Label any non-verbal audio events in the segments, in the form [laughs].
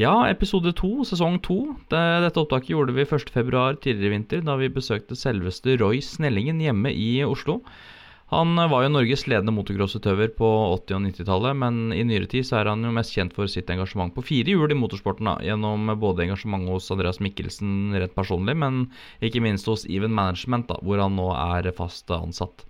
Ja, episode to, sesong to. Dette opptaket gjorde vi 1. februar tidligere i vinter, da vi besøkte selveste Roy Snellingen hjemme i Oslo. Han var jo Norges ledende motocrossutøver på 80- og 90-tallet, men i nyere tid så er han jo mest kjent for sitt engasjement på fire hjul i motorsporten. da, Gjennom både engasjement hos Andreas Mikkelsen rett personlig, men ikke minst hos Even Management, da, hvor han nå er fast ansatt.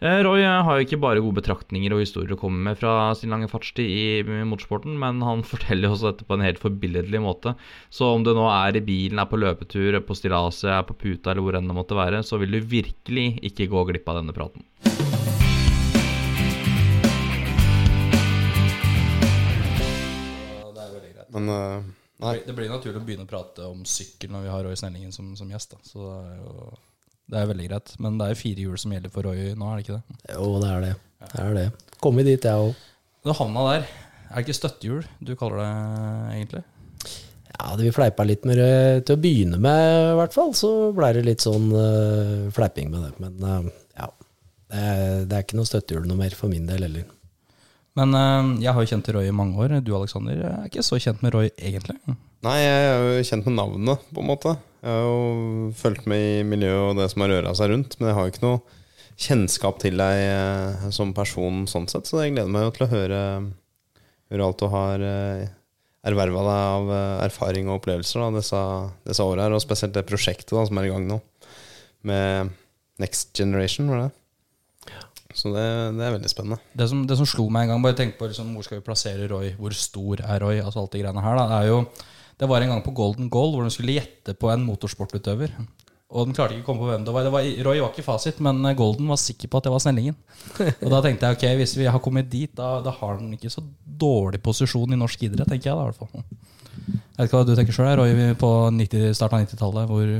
Eh, Roy har jo ikke bare gode betraktninger og historier å komme med fra sin lange fartstid i motorsporten, men han [laughs] forteller også dette på en helt forbilledlig måte. Så om du nå er i bilen, er på løpetur, er på stillaset, er på puta eller hvor enn det måtte være, så vil du virkelig ikke gå glipp av denne praten. Det er veldig greit. Men uh, nei. Det blir naturlig å begynne å prate om sykkel når vi har Roy Snellingen som, som gjest. Da. Så det er jo det er veldig greit. Men det er jo fire hjul som gjelder for Roy nå, er det ikke det? Jo, det er det. Det er det. Kommet dit, jeg òg. Du havna der. Er det ikke støttehjul du kaller det egentlig? Ja, det vi fleipa litt med det til å begynne med, i hvert fall. Så blei det litt sånn uh, fleiping med det. Men uh, ja. Det er, det er ikke noe støttehjul noe mer for min del heller. Men uh, jeg har jo kjent Roy i mange år. Du Alexander er ikke så kjent med Roy egentlig. Nei, jeg er jo kjent med navnet, på en måte. Jeg har jo fulgt med i miljøet og det som har røra seg rundt, men jeg har jo ikke noe kjennskap til deg eh, som person sånn sett, så jeg gleder meg jo til å høre, høre alt du har eh, erverva deg av eh, erfaring og opplevelser da, disse, disse åra her, og spesielt det prosjektet da, som er i gang nå, med Next Generation, var det? Så det, det er veldig spennende. Det som, det som slo meg en gang, bare tenk på liksom, hvor skal vi plassere Roy, hvor stor er Roy, altså alt de greiene her, da, er jo Det var en gang på Golden Goal hvor de skulle gjette på en motorsportutøver. Og den klarte ikke å komme på hvem det var. Det var Roy var ikke fasit, men Golden var sikker på at det var Snellingen. Og da tenkte jeg ok, hvis vi har kommet dit, da, da har den ikke så dårlig posisjon i norsk idrett, tenker jeg da i hvert fall. Jeg vet ikke hva du tenker sjøl, Roy, på 90, starten av 90-tallet. Hvor,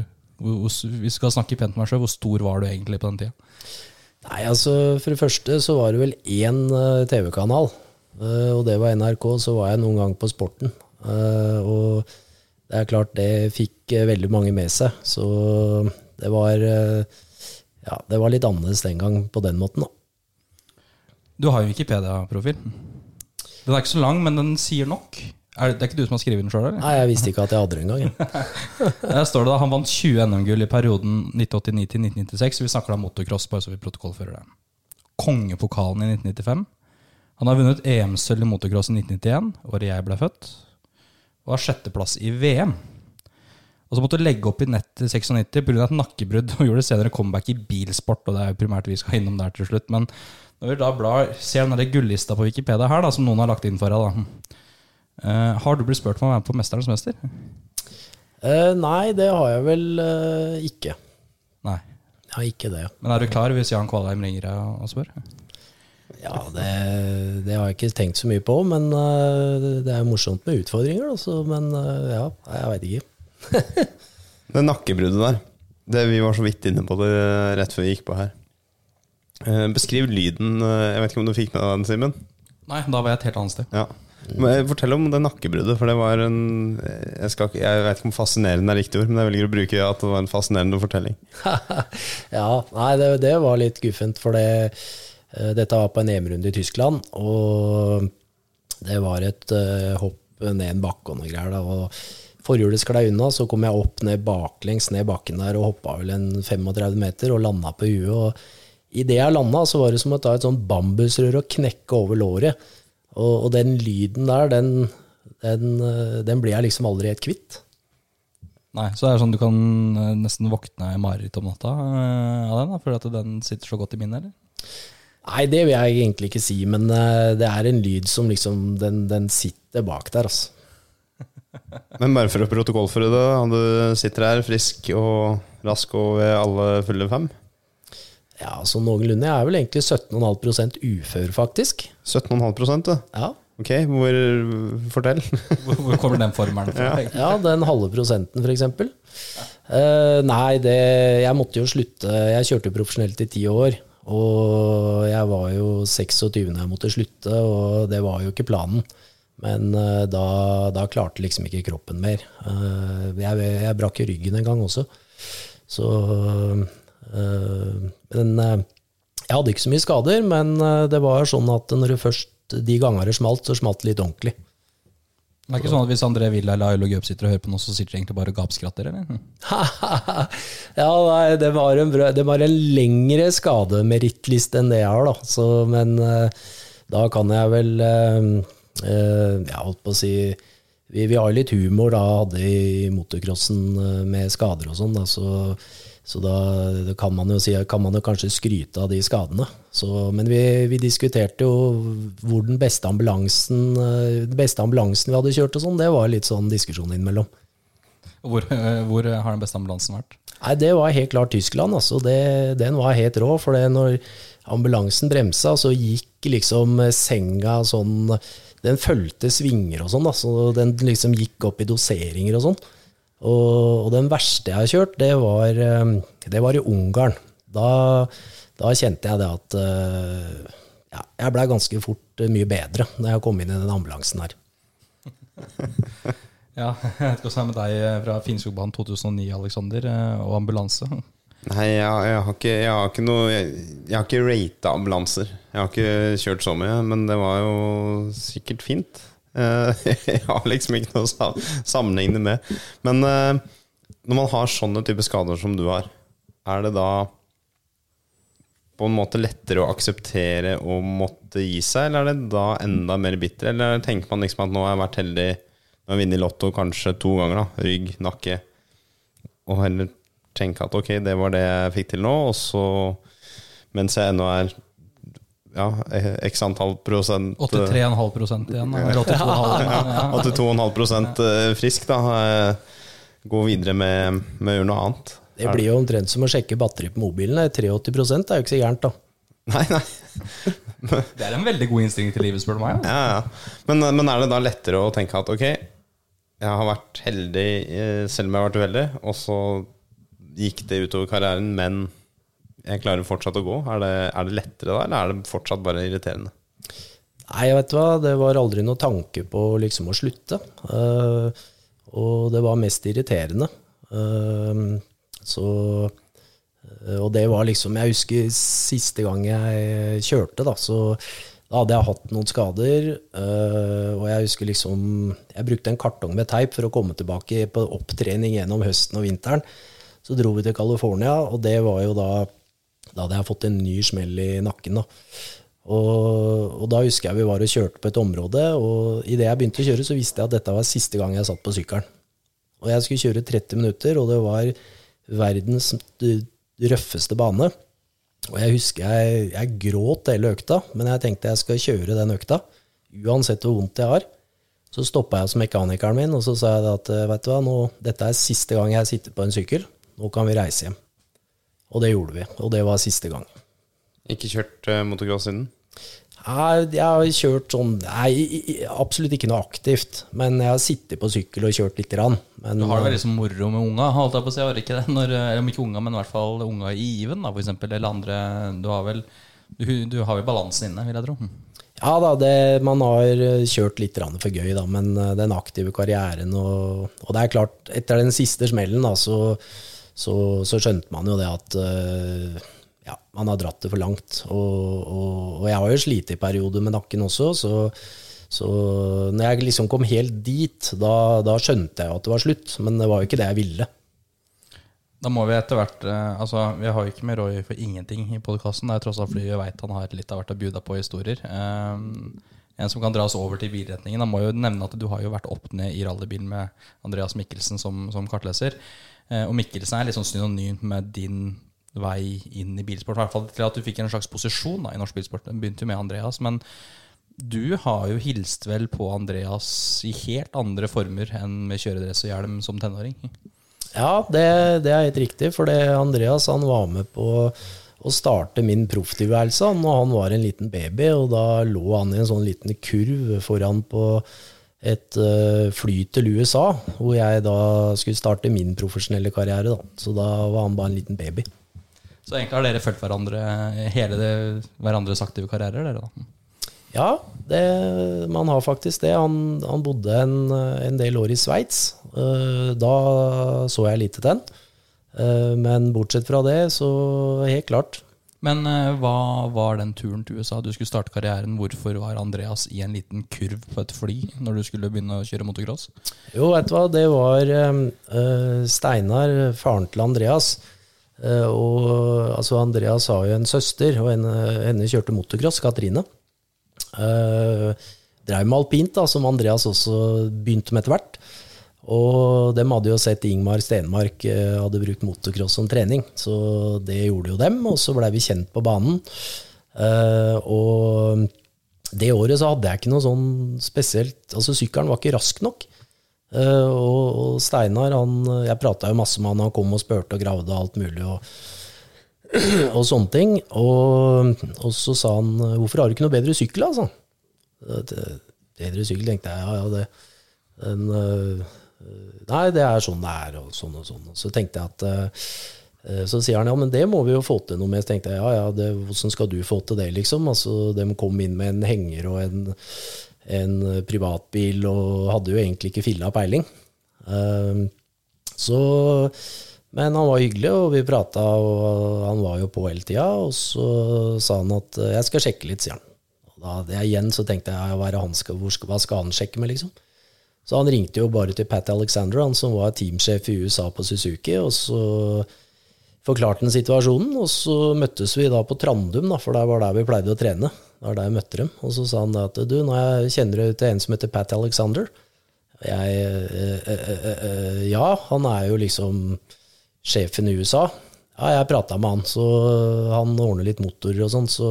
hvor, hvor, vi skal snakke pent med meg sjøl, hvor stor var du egentlig på den tida? Nei, altså For det første så var det vel én uh, TV-kanal, uh, og det var NRK. Så var jeg noen gang på Sporten. Uh, og det er klart det fikk veldig mange med seg. Så det var Ja, det var litt annerledes den gang på den måten, da. Du har jo Wikipedia-profil. Den er ikke så lang, men den sier nok. Er det, det er ikke du som har skrevet den sjøl. Nei, jeg visste ikke at jeg hadde den engang. [laughs] Der står det da Han vant 20 NM-gull i perioden 1989 til 1996. Vi snakker da motocross, bare så vi protokollfører det. Kongepokalen i 1995. Han har vunnet EM-sølv i motocross i 1991, året jeg ble født. Og har sjetteplass i VM. Og så måtte du legge opp i nett i 96 pga. et nakkebrudd, [laughs] og gjorde senere comeback i bilsport. Og det er jo primært vi skal innom der til slutt. Men når vi da blar, ser den gullista på Wikipedia her, da, som noen har lagt inn for deg, da. Uh, har du blitt spurt om å være med på Mesternes mester? Uh, nei, det har jeg vel uh, ikke. Nei. Jeg har ikke det. Men er du klar hvis Jan Kvalheim ringer deg og spør? Ja, det, det har jeg ikke tenkt så mye på, men eh, det er morsomt med utfordringer. Altså, men eh, ja, jeg veit ikke. [laughs] Det nakkebruddet der, det vi var så vidt inne på det rett før vi gikk på her. Eh, Beskriv lyden. eh, Jeg vet ikke om du fikk med deg den, Simen? Nei, da var jeg et helt annet sted. Ja. Men Fortell om det nakkebruddet, for det var en Jeg, skal, jeg vet ikke om fascinerende er riktig ord, men jeg velger å bruke at det var en fascinerende fortelling. [laughs] ja, nei, det, det var litt guffent, for det, eh, dette var på en EM-runde i Tyskland, og det var et eh, hopp ned en bakke og noe greier. Da, og forhjulet sklei unna, så kom jeg opp ned baklengs ned bakken der og hoppa vel en 35 meter og landa på huet. og Idet jeg landa, så var det som å ta et sånt bambusrør og knekke over låret. Og, og den lyden der, den, den, eh, den blir jeg liksom aldri helt kvitt. Nei, Så det er sånn du kan eh, nesten våkne i mareritt om natta eh, av den? da, Fordi at den sitter så godt i minnet, eller? Nei, det vil jeg egentlig ikke si, men eh, det er en lyd som liksom Den, den sitter bak der, altså. [laughs] Men bare for å protokollføre det, du sitter her frisk og rask og ved alle fulle fem. Ja, så noenlunde. Jeg er vel egentlig 17,5% ufør, faktisk. 17,5 du. Ja. Ok, hvor Fortell. [laughs] Hvor, hvor kommer den formelen fra? Ja. ja, den halve prosenten, f.eks. Uh, nei, det Jeg måtte jo slutte. Jeg kjørte jo profesjonelt i ti år. Og jeg var jo 26 da jeg måtte slutte, og det var jo ikke planen. Men eh, da, da klarte liksom ikke kroppen mer. Eh, jeg, jeg brakk ryggen en gang også. Så eh, Men jeg hadde ikke så mye skader, men det var sånn at når det først de ganger det smalt, så smalt det litt ordentlig. Det er ikke sånn at hvis André Villa eller Ailo Gøp sitter og hører på noe, så sitter de egentlig bare og gapskratter, eller? [laughs] ja, nei, det var en, det var en lengre skademerittliste enn det jeg har, da. Så, men eh, da kan jeg vel eh, eh, Jeg holdt på å si vi, vi har litt humor da, hadde i motocrossen med skader og sånn, så, så da kan man jo si, kan man jo kanskje skryte av de skadene. Så, men vi, vi diskuterte jo hvor den beste ambulansen, eh, den beste ambulansen vi hadde kjørt og sånn, det var litt sånn diskusjon innimellom. Hvor, eh, hvor har den beste ambulansen vært? Nei, det var helt klart Tyskland. Altså. Det, den var helt rå. For det når ambulansen bremsa, så gikk liksom senga sånn Den fulgte svinger og sånn. Da. Så den liksom gikk opp i doseringer og sånn. Og, og den verste jeg har kjørt, det var, eh, det var i Ungarn. Da, da kjente jeg det at eh, ja, jeg blei ganske fort eh, mye bedre når jeg kom inn i den ambulansen her. [laughs] Ja, Jeg vet ikke hva som er med deg eh, fra Finnskogbanen 2009, Alexander, eh, og ambulanse. Nei, jeg, jeg har ikke, jeg har ikke noe Jeg, jeg har ikke rata ambulanser. Jeg har ikke kjørt så mye, men det var jo sikkert fint. Eh, [laughs] Jeg har liksom ikke noe å sa- sammenligne med. Men når man har sånne type skader som du har, er det da på en måte lettere å akseptere å måtte gi seg, eller er det da enda mer bitter? Eller tenker man liksom at nå har jeg vært heldig, nå har jeg vunnet i Lotto kanskje to ganger, da, rygg, nakke, og heller tenke at ok, det var det jeg fikk til nå, og så mens jeg ennå er ja, x antall prosent 83,5 igjen. [laughs] Eller 82,5. Ja. 82,5 eh, frisk, da. eh, Gå videre med, med å gjøre noe annet. Det blir jo omtrent som å sjekke batteri på mobilen. 83 er jo ikke så gærent, da. Nei, nei. [laughs] Det er en veldig god innstilling til livet, spør du meg. Ja. Ja, ja. Men, men er det da lettere å tenke at ok, jeg har vært heldig eh, selv om jeg har vært uheldig, og så gikk det utover karrieren, men jeg klarer fortsatt å gå. Er det, er det lettere da, eller er det fortsatt bare irriterende? Nei, jeg vet hva, det var aldri noen tanke på liksom å slutte. Uh, og det var mest irriterende. Eh, så eh, Og det var liksom Jeg husker siste gang jeg kjørte, da, så da hadde jeg hatt noen skader. eh, og jeg husker liksom Jeg brukte en kartong med teip for å komme tilbake på opptrening gjennom høsten og vinteren. Så dro vi til California, og det var jo da Da hadde jeg fått en ny smell i nakken. da. Og, og da husker jeg vi var og kjørte på et område, og idet jeg begynte å kjøre, så visste jeg at dette var siste gang jeg satt på sykkelen. Og jeg skulle kjøre 30 minutter, og det var verdens røffeste bane. Og jeg husker jeg, jeg gråt hele økta, men jeg tenkte jeg skal kjøre den økta, uansett hvor vondt jeg har. Så stoppa jeg hos mekanikeren min, og så sa jeg at vet du hva, nå, dette er siste gang jeg sitter på en sykkel, nå kan vi reise hjem. Og det gjorde vi, og det var siste gang. Ikke kjørt uh, motocross siden? Nei, Jeg har kjørt sånn Nei, absolutt ikke noe aktivt. Men jeg har sittet på sykkel og kjørt lite grann. Men, Du har det veldig liksom moro med unga, holdt jeg på å si. Har ikke det? Når, eller om ikke unga, men i hvert fall unga i given, da, for eksempel. Eller andre Du har vel, du, du har vel balansen inne, vil jeg tro. Ja da, det, man har eh, kjørt litt for gøy, da, men eh, den aktive karrieren og, og det er klart, etter den siste smellen, da, så, så, så skjønte man jo det at eh, ja, man har dratt det for langt. Og, og, og jeg har jo slitt i perioder med nakken også, så, så når jeg liksom kom helt dit, da, da skjønte jeg at det var slutt. Men det var jo ikke det jeg ville. Da må vi etter hvert eh, Altså, vi har jo ikke med Roy for ingenting i podkasten. Det er tross alt fordi vi veit han har litt av hvert å bjuda på historier. Um, en som kan dra oss over til bilretningen. Da må jo nevne at du har jo vært opp ned i rallybil med Andreas Mikkelsen som, som kartleser. Eh, og Mikkelsen er litt sånn synonymt med din vei inn i bilsport. I hvert fall til at du fikk en slags posisjon da, i norsk bilsport. Den begynte jo med Andreas. Men du har jo hilst vel på Andreas i helt andre former enn med kjøredress og hjelm som tenåring. Ja, det, det er helt riktig, for Andreas han var med på å starte min profftilværelse når han var en liten baby. og Da lå han i en sånn liten kurv foran på et uh, fly til USA, hvor jeg da skulle starte min profesjonelle karriere. Da. Så da var han bare en liten baby. Så egentlig har dere fulgt hverandre hele det, hverandres aktive karrierer? dere da? Ja, det, man har faktisk det. Han, han bodde en, en, del år i Sveits. Uh, da så jeg lite til han. Uh, men bortsett fra det, så helt klart. Men uh, hva var den turen til USA? Du skulle starte karrieren. Hvorfor var Andreas i en liten kurv på et fly når du skulle begynne å kjøre motocross? Jo, vet du hva, det var Steinar, faren til Andreas. og altså Andreas har jo en søster, og henne, henne kjørte motocross, Katrine. Uh, Dreiv med alpint, da, som Andreas også begynte med etter hvert. Og dem hadde jo sett Ingmar Stenmark uh, hadde brukt motocross som trening, så det gjorde jo dem. Og så blei vi kjent på banen. Uh, og det året så hadde jeg ikke noe sånn spesielt Altså, sykkelen var ikke rask nok. Uh, og, og, Steinar, han Jeg prata jo masse med han, han kom og spurte og gravde og alt mulig. og [clears throat] og sånne ting. Og, og, så sa han 'Hvorfor har du ikke noe bedre sykkel?' altså? Bedre sykkel, tenkte jeg. Ja, ja, det en, uh, Nei, det er sånn det er, og sånn og sånn. Så tenkte jeg at uh, Så sier han ja, men det må vi jo få til noe med. Så tenkte jeg ja, ja, det, hvordan skal du få til det, liksom? Altså, De kom inn med en henger og en, en privatbil og hadde jo egentlig ikke filla peiling. Så men han var hyggelig, og vi prata, og han var jo på hele tida. Og så sa han at eh, jeg skal sjekke litt, sier han. Og da det igjen så tenkte jeg hva, skal, hva skal han sjekke med, liksom? Så han ringte jo bare til Pat Alexander, han som var teamsjef i USA på Suzuki, og så forklarte han situasjonen. Og så møttes vi da på Trandum, da, for det var der vi pleide å trene. Det var der jeg møtte dem. Og så sa han at du, nå jeg kjenner du til en som heter Pat Alexander. Jeg øh, øh, øh, Ja, han er jo liksom sjefen i USA. Ja, jeg prata med han, så han ordner litt motorer og sånn. Så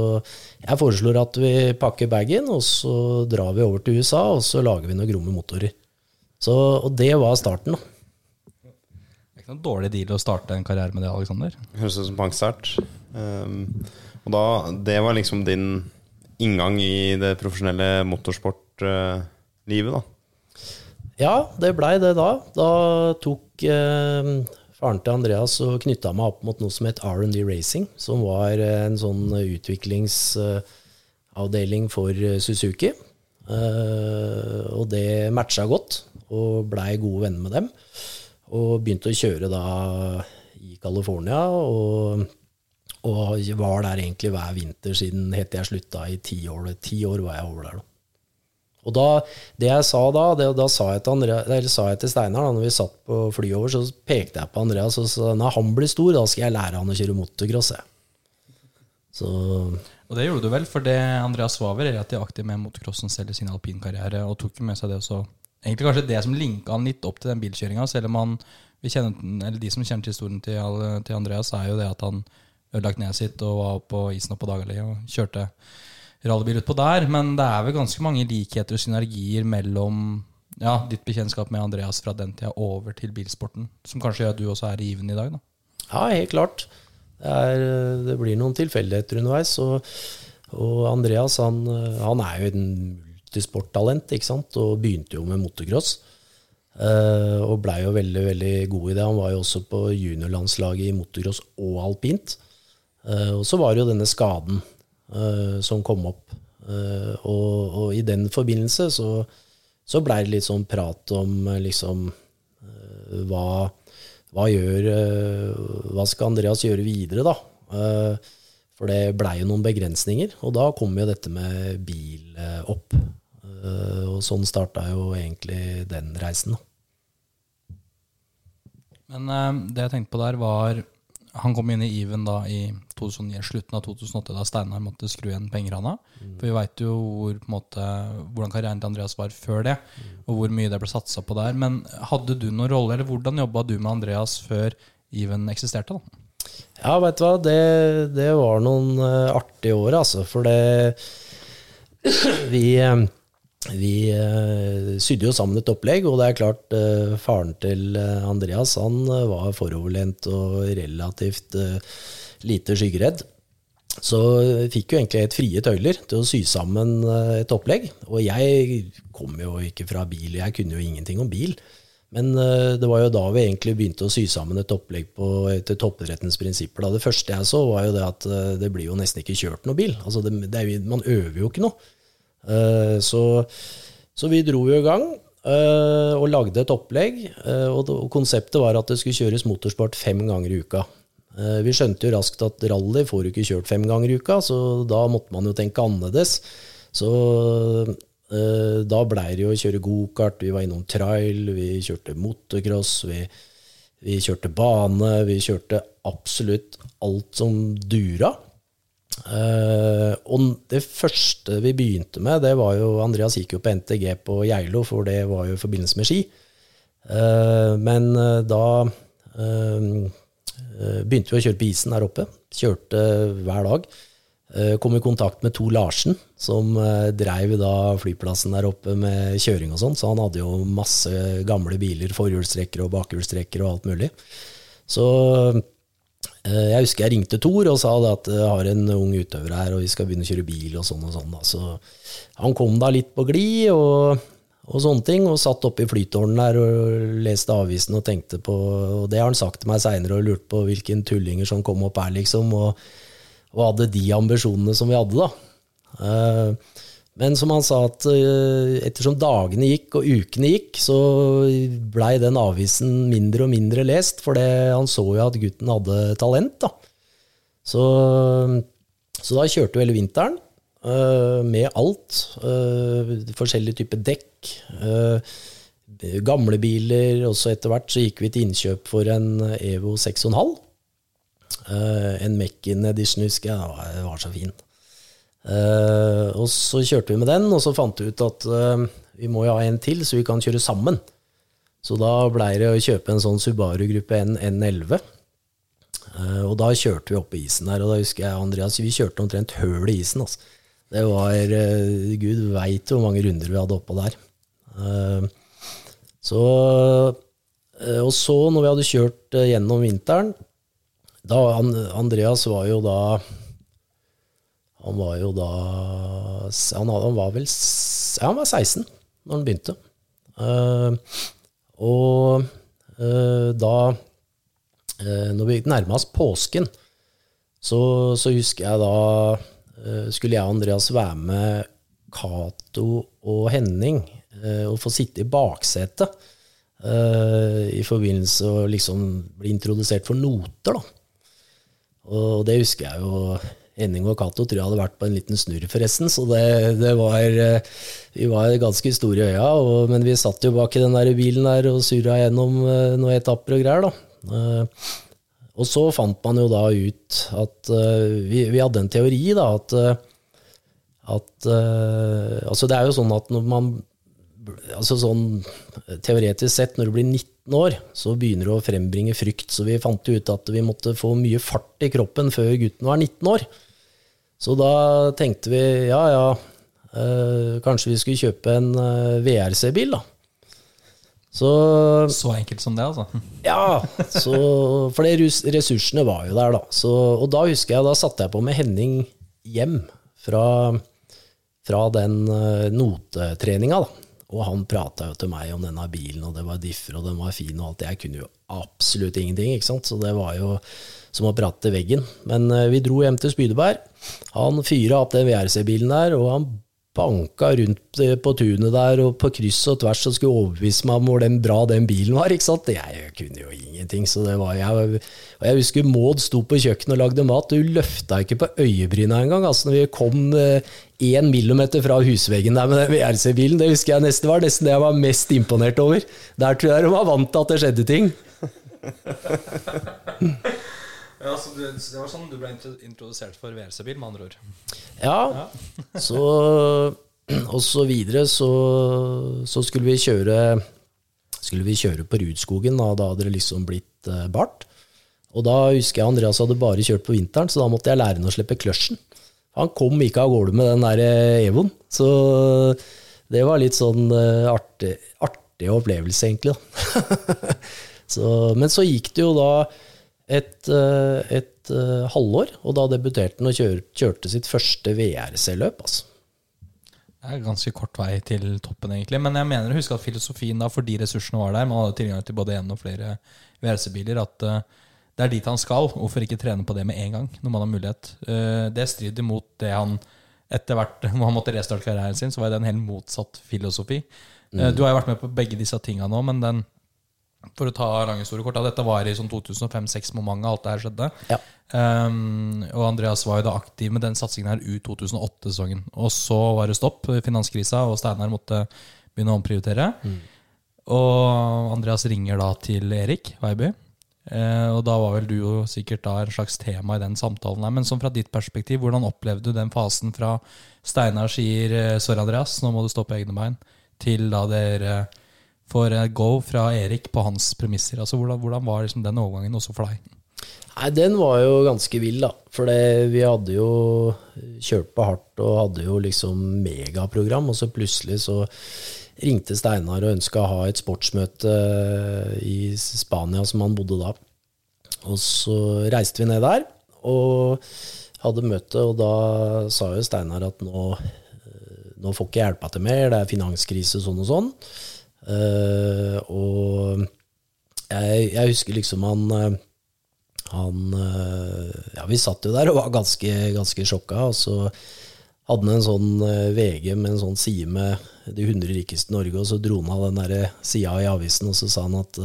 jeg foreslår at vi pakker bagen, og så drar vi over til USA, og så lager vi noen gromme motorer. Så, og det var starten, da. Det er ikke noen dårlig deal å starte en karriere med det, Alexander. Høres ut som pangstart. Um, og da, det var liksom din inngang i det profesjonelle motorsportlivet, da? Ja, det blei det da. Da tok eh, faren til Andreas knytta meg opp mot noe som het R&D Racing, som var en sånn utviklingsavdeling for Suzuki. Eh, og det matcha godt, og blei gode venner med dem. Og begynte å kjøre da i California, og, og var der egentlig hver vinter siden helt til jeg slutta i ti år. Ti år var jeg over der, da. Og da, det jeg sa da, det, da sa jeg til, Andrea, sa jeg til Steinar da når vi satt på flyet over, så pekte jeg på Andreas og sa når han blir stor, da skal jeg lære han å kjøre motocross. Og det gjorde du vel, for det Andreas var vel relativt aktiv med motocrossen selv i sin alpinkarriere, og tok med seg det også. Egentlig kanskje det som linka han litt opp til den bilkjøringa, selv om han kjenner, de som kjenner til historien til, til Andreas, er jo det at han ødelagt kneet sitt og var på isen oppe på Dagali og kjørte rallybil utpå der. Men det er vel ganske mange likheter og synergier mellom ja, ditt bekjentskap med Andreas fra den tida over til bilsporten, som kanskje gjør at du også er i given i dag? da? Ja, helt klart. Det, er, det blir noen tilfeldigheter underveis. Og, og Andreas han, han, er jo en multisporttalent, ikke sant? og begynte jo med motocross. Uh, og blei jo veldig veldig god i det. Han var jo også på juniorlandslaget i motocross og alpint. Uh, og så var det jo denne skaden som kom opp Eh, og, og i den forbindelse så, så blei det litt sånn prat om eh, liksom eh, hva, hva gjør eh, Hva skal Andreas gjøre videre, da? Eh, for det blei jo noen begrensninger, og da kom jo dette med bil eh, opp. Eh, og sånn starta jo egentlig den reisen. Men eh, det jeg tenkte på der, var Han kom inn i Even da i 2009, slutten av 2008, da Steinar måtte skru igjen pengerana. For vi veit jo hvor, på måte, hvordan karrieren til Andreas var før det, og hvor mye det ble satsa på der. Men hadde du noen rolle, eller hvordan jobba du med Andreas før Even eksisterte? da? Ja, vet du hva, det, det var noen eh, artige år, altså. For det Vi, eh, vi eh, sydde jo sammen et opplegg, og det er klart, eh, faren til eh, Andreas han eh, var foroverlent og relativt eh, lite skyggeredd. Så fikk jo egentlig et frie tøyler til å sy sammen eh, et opplegg. Og jeg kom jo ikke fra bil, jeg kunne jo ingenting om bil. Men det var jo da vi egentlig begynte å sy sammen et opplegg på, etter toppidrettens prinsipper. Da. Det første jeg så, var jo det at det blir jo nesten ikke kjørt noe bil. Altså det, det man øver jo ikke noe. Eh, Så, så vi dro jo i gang eh, og lagde et opplegg. eh, Og konseptet var at det skulle kjøres motorsport fem ganger i uka. Vi skjønte jo raskt at rally får du ikke kjørt fem ganger i uka, så da måtte man jo tenke annerledes. Så da blei det jo å kjøre gokart, vi var innom trail, vi kjørte motocross, vi, vi kjørte bane, vi kjørte absolutt alt som dura. Eh, og det første vi begynte med, det var jo Andreas gikk jo på NTG på Geilo, for det var jo i forbindelse med ski. Eh, men eh, da begynte vi å kjøre på isen der oppe. Kjørte hver dag. Kom i kontakt med Tor Larsen, som dreiv da flyplassen der oppe med kjøring og sånn, så han hadde jo masse gamle biler, forhjulstrekkere og bakhjulstrekkere og alt mulig. Så jeg husker jeg ringte Thor og sa at jeg har en ung utøver her, og vi skal begynne å kjøre bil og sånn og sånn. Så han kom da litt på glid og, og sånne ting, og satt oppe i flytårnet der og leste avisen og tenkte på Og det har han sagt til meg seinere og lurt på hvilken tullinger som kom opp her, liksom. og og hadde de ambisjonene som vi hadde, da. Eh, Men som han sa, at eh, ettersom dagene gikk og ukene gikk, så blei den avisen mindre og mindre lest, for han så jo at gutten hadde talent, da. Så, så da kjørte vi hele vinteren eh, med alt. eh, forskjellige typer dekk. gamle biler, og så etter hvert så gikk vi til innkjøp for en Evo 6,5. Eh, en Mekken edition, husker jeg. Den var så fin. Eh, og så kjørte vi med den, og så fant vi ut at uh, vi må jo ha en til, så vi kan kjøre sammen. Så da blei det å kjøpe en sånn Subaru gruppe N N11. Uh, og da kjørte vi opp på isen der, og da husker jeg Andreas, vi kjørte omtrent høl i isen. Altså. Det var eh, Gud veit hvor mange runder vi hadde oppå der. Eh, så, eh, og så, når vi hadde kjørt eh, gjennom vinteren da, Andreas var jo da Han var jo da Han, han var vel Ja, han var 16 når han begynte. Uh, og uh, da uh, Når vi nærma oss påsken, så, så husker jeg da Skulle jeg og Andreas være med Cato og Henning og få sitte i baksetet i forbindelse og liksom bli introdusert for noter, da. Og det husker jeg jo Henning og Cato tror jeg hadde vært på en liten snurr, forresten. Så det, det var eh, Vi var ganske store i øya, og, men vi satt jo bak i den der bilen der og surra gjennom eh, noen etapper og greier, da. Eh, Og så fant man jo da ut at vi, vi hadde en teori, da, at, at Altså, det er jo sånn at når man altså sånn Teoretisk sett, når du blir 19 år, så begynner du å frembringe frykt. Så vi fant jo ut at vi måtte få mye fart i kroppen før gutten var 19 år. Så da tenkte vi ja, ja, øh, kanskje vi skulle kjøpe en eh, VRC-bil, da. Så Så enkelt som det, altså. [laughs] ja, så, for det ressursene var jo der, da. Så, og da husker jeg, da satte jeg på med Henning hjem fra, fra den uh, notetreninga, da. Og han prata jo til meg om denne bilen, og det var differ, og den var fin, og alt. Jeg kunne jo absolutt ingenting, ikke sant. Så det var jo som har pratet til veggen. Men eh, vi dro hjem til Spydeberg. Han fyra opp den VRC-bilen der, og han banka rundt eh, på tunet der og på kryss og tvers og skulle overbevise meg om hvor den bra den bilen var. ikke sant? Jeg kunne jo ingenting. så det var jeg, og Jeg husker Maud sto på kjøkkenet og lagde mat. Du løfta ikke på øyebryna engang. Altså, når vi kom én millimeter fra husveggen der med den VRC-bilen, det husker jeg nesten var nesten det jeg var mest imponert over. Der tror jeg de var vant til at det skjedde ting. [laughs] Ja, så du, så Det var sånn du ble introdusert for VRC-bil, med andre ord? Ja. [laughs] så Og så videre så, så skulle vi kjøre Skulle vi kjøre på Rudskogen, da, da hadde det liksom blitt eh, bart. Og da husker jeg Andreas hadde bare kjørt på vinteren, så da måtte jeg lære ham å slippe kløtsjen. Han kom ikke av gårde med den der eh, Evoen. Så det var litt sånn uh, artig, artig opplevelse, egentlig. [laughs] så, men så gikk det jo da et, eh, et uh, halvår, og da debuterte han og kjør, kjørte sitt første VRC-løp. altså. Det er ganske kort vei til toppen, egentlig. Men jeg mener å huske at filosofien da, fordi ressursene var der, man hadde tilgang til både én og flere VRC-biler, at uh, det er dit han skal. Hvorfor ikke trene på det med en gang, når man har mulighet? Uh, det strider mot det han etter hvert, [laughs] når han måtte restarte karrieren sin, så var det en helt motsatt filosofi. Mm. Du har jo vært med på begge disse tinga nå, men den for å ta lang historie kort, dette var i sånn 2005-2006 moment alt det her skjedde. Ja. Um, og Andreas var jo da aktiv med den satsingen her ut 2008-sesongen. Og så var det stopp, finanskrisa, og Steinar måtte begynne å omprioritere. Mm. Og Andreas ringer da til Erik Veiby. Uh, og da var vel du jo sikkert da en slags tema i den samtalen her. Men sånn fra ditt perspektiv, hvordan opplevde du den fasen fra Steinar sier eh, 'sorry, Andreas, nå må du stå på egne bein', til da dere for go fra Erik på hans premisser? Altså, hvordan, hvordan var liksom den overgangen også for deg? Nei, Den var jo ganske vill, da. For vi hadde jo kjørt på hardt og hadde jo liksom megaprogram, og så plutselig så ringte Steinar og ønska å ha et sportsmøte i Spania, som han bodde da. Og så reiste vi ned der og hadde møte, og da sa jo Steinar at nå, nå får ikke hjelpa til mer, det er finanskrise sånn og sånn. Uh, og jeg, jeg, husker liksom han eh, Han uh, Ja, vi satt jo der og var ganske, ganske sjokka, og så hadde han en sånn VG med en sånn side med de 100 rikeste i Norge, og så dro han av den der sida i avisen, og så sa han at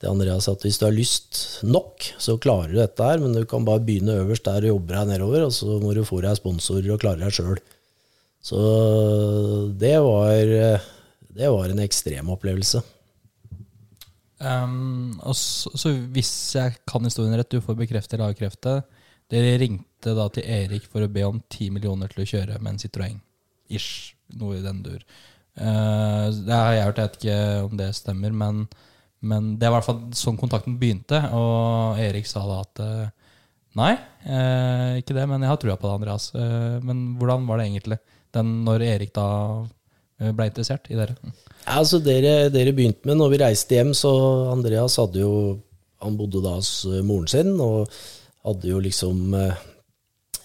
til Andreas at hvis du har lyst nok, så klarer du dette her, men du kan bare begynne øverst der og jobbe deg nedover, og så må du få deg sponsorer og klare deg sjøl. Så det var det var en ekstrem opplevelse. Um, så, så, hvis jeg kan historien rett, du får bekrefte eller avkrefte Dere ringte da til Erik for å be om 10 millioner til å kjøre med en Citroën. Ish. Noe i den dur. Uh, det har jeg hørt, jeg vet ikke om det stemmer, men, men det er i hvert fall sånn kontakten begynte. Og Erik sa da at uh, nei, uh, ikke det, men jeg har trua på det, Andreas. men hvordan var det egentlig den, når Erik da Eh, ble interessert i dere? Altså dere, dere, begynte med når vi reiste hjem, så Andreas hadde jo Han bodde da hos eh, moren sin og hadde jo liksom eh,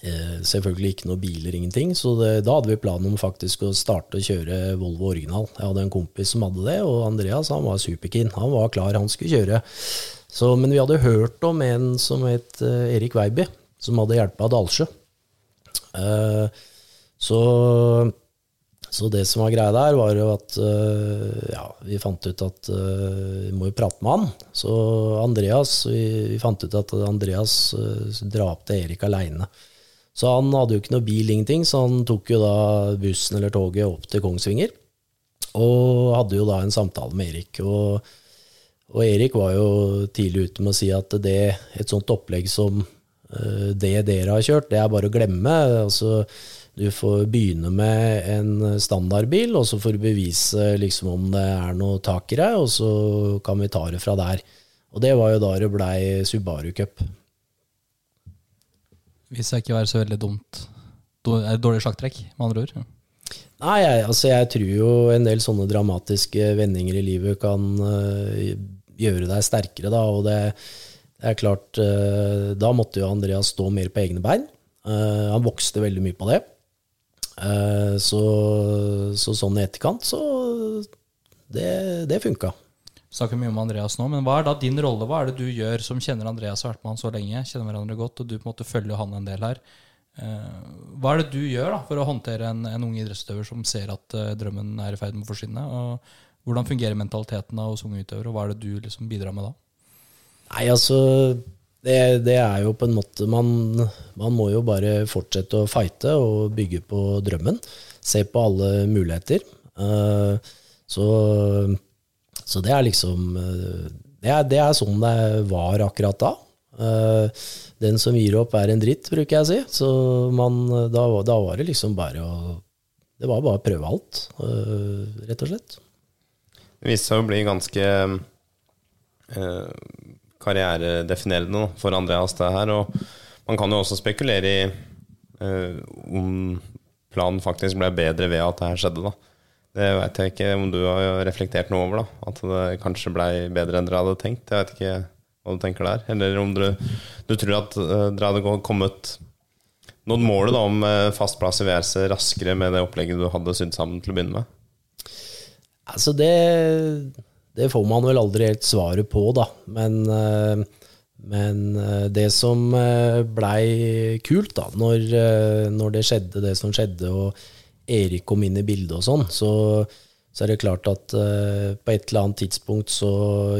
eh, selvfølgelig ikke noen biler, ingenting. Så det, da hadde vi planen om faktisk å starte å kjøre Volvo original. Jeg hadde en kompis som hadde det, og Andreas han var superkeen. Han var klar, han skulle kjøre. Så, men vi hadde hørt om en som het Erik Weiby, som hadde hjelpa Dalsjø. Eh, så så det som var greia der, var jo at uh, ja, vi fant ut at uh, vi må jo prate med han. Så Andreas, vi, vi fant ut at Andreas uh, dra opp Erik aleine. Så han hadde jo ikke noe bil, ingenting, så han tok jo da bussen eller toget opp til Kongsvinger. Og hadde jo da en samtale med Erik. Og, og Erik var jo tidlig ute med å si at det, et sånt opplegg som det dere har kjørt, det er bare å glemme. altså du får begynne med en standardbil, og så får du bevise liksom om det er noe tak i deg, og så kan vi ta det fra der. Og det var jo da det blei Subaru Cup. Hvis jeg ikke var så veldig dumt dårlig sjakktrekk, med andre ord? Nei, jeg, altså jeg tror jo en del sånne dramatiske vendinger i livet kan uh, gjøre deg sterkere, da. Og det, det er klart, uh, da måtte jo Andreas stå mer på egne bein. Uh, han vokste veldig mye på det. Eh, så, så, sånn i etterkant, så det, det funka. Snakker mye om Andreas nå, men hva er da din rolle? Hva er det du gjør som kjenner Andreas og har vært med han så lenge, kjenner hverandre godt, og du på en måte følger han en del her? Eh, hva er det du gjør da, for å håndtere en, en ung idrettsutøver som ser at eh, drømmen er i ferd med å forsvinne? Og hvordan fungerer mentaliteten hos unge utøvere, og hva er det du liksom bidrar med da? Nei, altså det, det er jo på en måte man, man må jo bare fortsette å fighte og bygge på drømmen. Se på alle muligheter. Eh, så, så det er liksom eh, det er, det er sånn det var akkurat da. Eh, den som gir opp, er en dritt, bruker jeg å si. Så man, da, da var det liksom bare å Det var bare å prøve alt, rett og slett. Det viste seg å bli ganske karrieredefinerende for Andreas, det her. Og man kan jo også spekulere i uh, om planen faktisk ble bedre ved at det her skjedde, da. Det vet jeg ikke om du har reflektert noe over, da. At det kanskje ble bedre enn dere hadde tenkt. Jeg vet ikke hva du tenker der. Eller om du, du tror at uh, dere hadde kommet nådd målet da, om uh, fast plass i VRC raskere med det opplegget du hadde sydd sammen til å begynne med? Altså, det, det får man vel aldri helt svaret på, da. Men, uh, men det som blei kult, da, når, når det skjedde, det som skjedde, og Erik kom inn i bildet og sånn, så, så, er det klart at på et eller annet tidspunkt så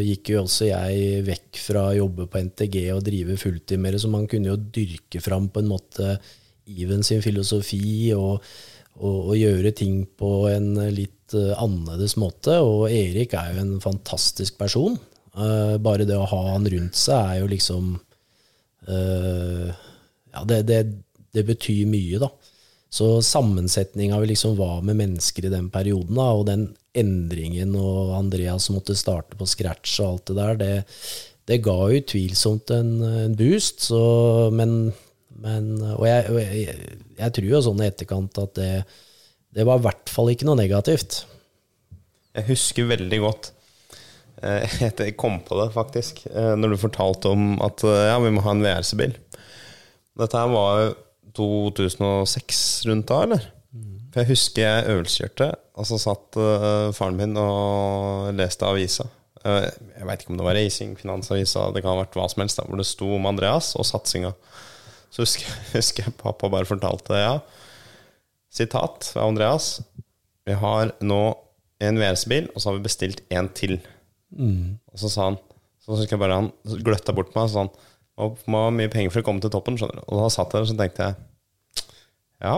gikk jo også jeg vekk fra å jobbe på NTG og drive fulltid mer, så man kunne jo dyrke fram på en måte Even sin filosofi og, og, gjøre ting på en litt uh, annerledes måte. Og Erik er jo en fantastisk person. Uh, bare det å ha han rundt seg er jo liksom Ja, det, det, det betyr mye, da. Så sammensetninga vi liksom var med mennesker i den perioden, da, og den endringen og Andreas måtte starte på scratch og alt det der, det, det ga utvilsomt en, en boost. Så, men, men, og jeg, jeg, jeg, tror jo sånn i etterkant at det, det var i hvert fall ikke noe negativt. Jeg husker veldig godt eh, [laughs] Jeg kom på det, faktisk, eh, når du fortalte om at eh, ja, vi må ha en VRC-bil. Dette her var jo 2006 rundt da, eller? For jeg husker jeg øvelseskjørte, og så satt faren min og leste avisa. Jeg veit ikke om det var Racing, Finansavisa, det kan ha vært hva som helst, da, hvor det sto om Andreas og satsinga. Så husker, [laughs] husker jeg pappa bare fortalte, ja, sitat fra Andreas Vi har nå en VS-bil, og så har vi bestilt en til. Mm. Og så sa han Så husker jeg bare han gløtta bort meg og sa han må ha mye penger for å komme til toppen. skjønner du Og da satt jeg der og så tenkte jeg Ja.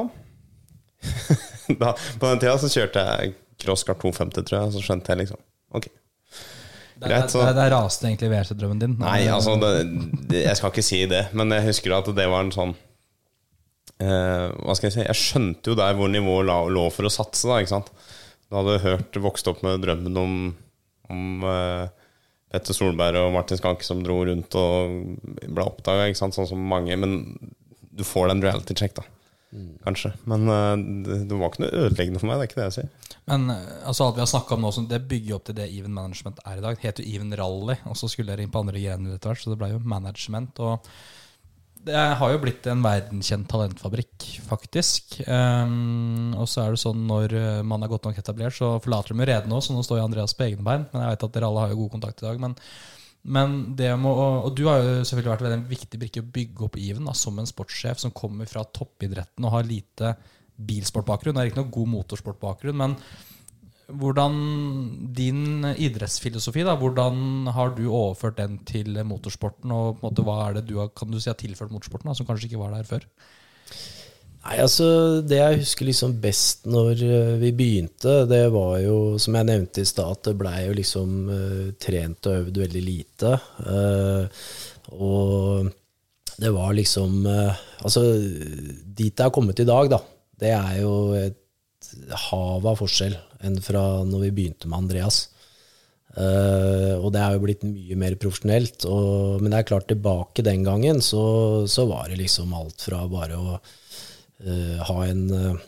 [laughs] da, på den tida så kjørte jeg crosskart 250, tror jeg, og så skjønte jeg liksom Ok. Greit, så. Der, der raste egentlig VRC-drømmen din? Nei, altså det, det, Jeg skal ikke si det, men jeg husker at det var en sånn eh, Hva skal jeg si Jeg skjønte jo der hvor nivået lå, lå for å satse, da. ikke sant? Du hadde hørt, vokst opp med drømmen om, om eh, Petter Solberg og Martin Skanke som dro rundt og ble oppdaga, sånn som mange. Men du får den reality check, da. Kanskje. Men uh, det, det, var ikke noe ødeleggende for meg. Det er ikke det jeg sier. Men uh, altså, alt vi har snakka om nå, det bygger opp til det Even Management er i dag. Det heter jo Even Rally, og så skulle dere inn på andre grener etter hvert, så det ble jo management. og det har jo blitt en verdenskjent talentfabrikk, faktisk. Um, og så er det sånn når eh, man er godt nok etablert, så forlater de jo redet nå, så nå står jo Andreas på egne bein. Men jeg vet at dere alle har jo god kontakt i dag. Men, men det må, og du har jo selvfølgelig vært en viktig brikke å bygge opp Even da, som en sportssjef som kommer fra toppidretten og har lite bilsportbakgrunn. Det er ikke noe god motorsportbakgrunn, men hvordan din idrettsfilosofi, da, hvordan har du overført den til motorsporten? Og på en måte, hva er det du har, kan du si har tilført motorsporten, da, som kanskje ikke var der før? Nei, altså Det jeg husker liksom best når eh, vi begynte, det var jo, som jeg nevnte i stad, at det blei jo liksom uh, trent og øvd veldig lite. Uh, og det var liksom uh, Altså, dit jeg har kommet i dag, da, det er jo et hav av forskjell enn fra når vi begynte med Andreas. Uh, og det er jo blitt mye mer profesjonelt. Og, men det er klart, tilbake den gangen så, så var det liksom alt fra bare å ha en, uh,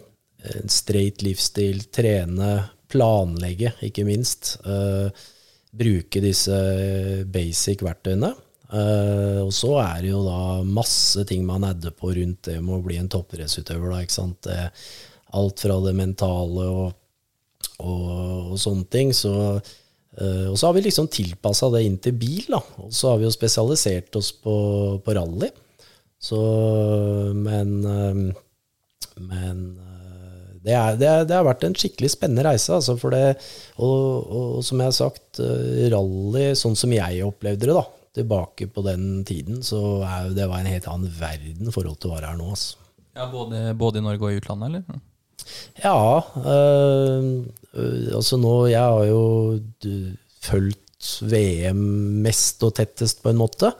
en, straight livsstil, trene, planlegge, ikke minst. bruke disse basic verktøyene. og så er det jo da masse ting man adder på rundt det med å bli en toppidrettsutøver. Da, ikke sant? Alt fra det mentale og, og, og sånne ting. Så, uh, og så har vi liksom tilpassa det inn til bil, da. Og så har vi jo spesialisert oss på, på rally. Så Men eh, Men eh, det, er, det, det har vært en skikkelig spennende reise. Altså, for det, og, og som jeg har sagt, eh, rally sånn som jeg opplevde det, da, tilbake på den tiden, så er det var en helt annen verden forhold til å være her nå. Altså. Ja, både, både i Norge og i utlandet, eller? Ja. Øh, altså nå Jeg har jo fulgt VM mest og tettest, på en måte.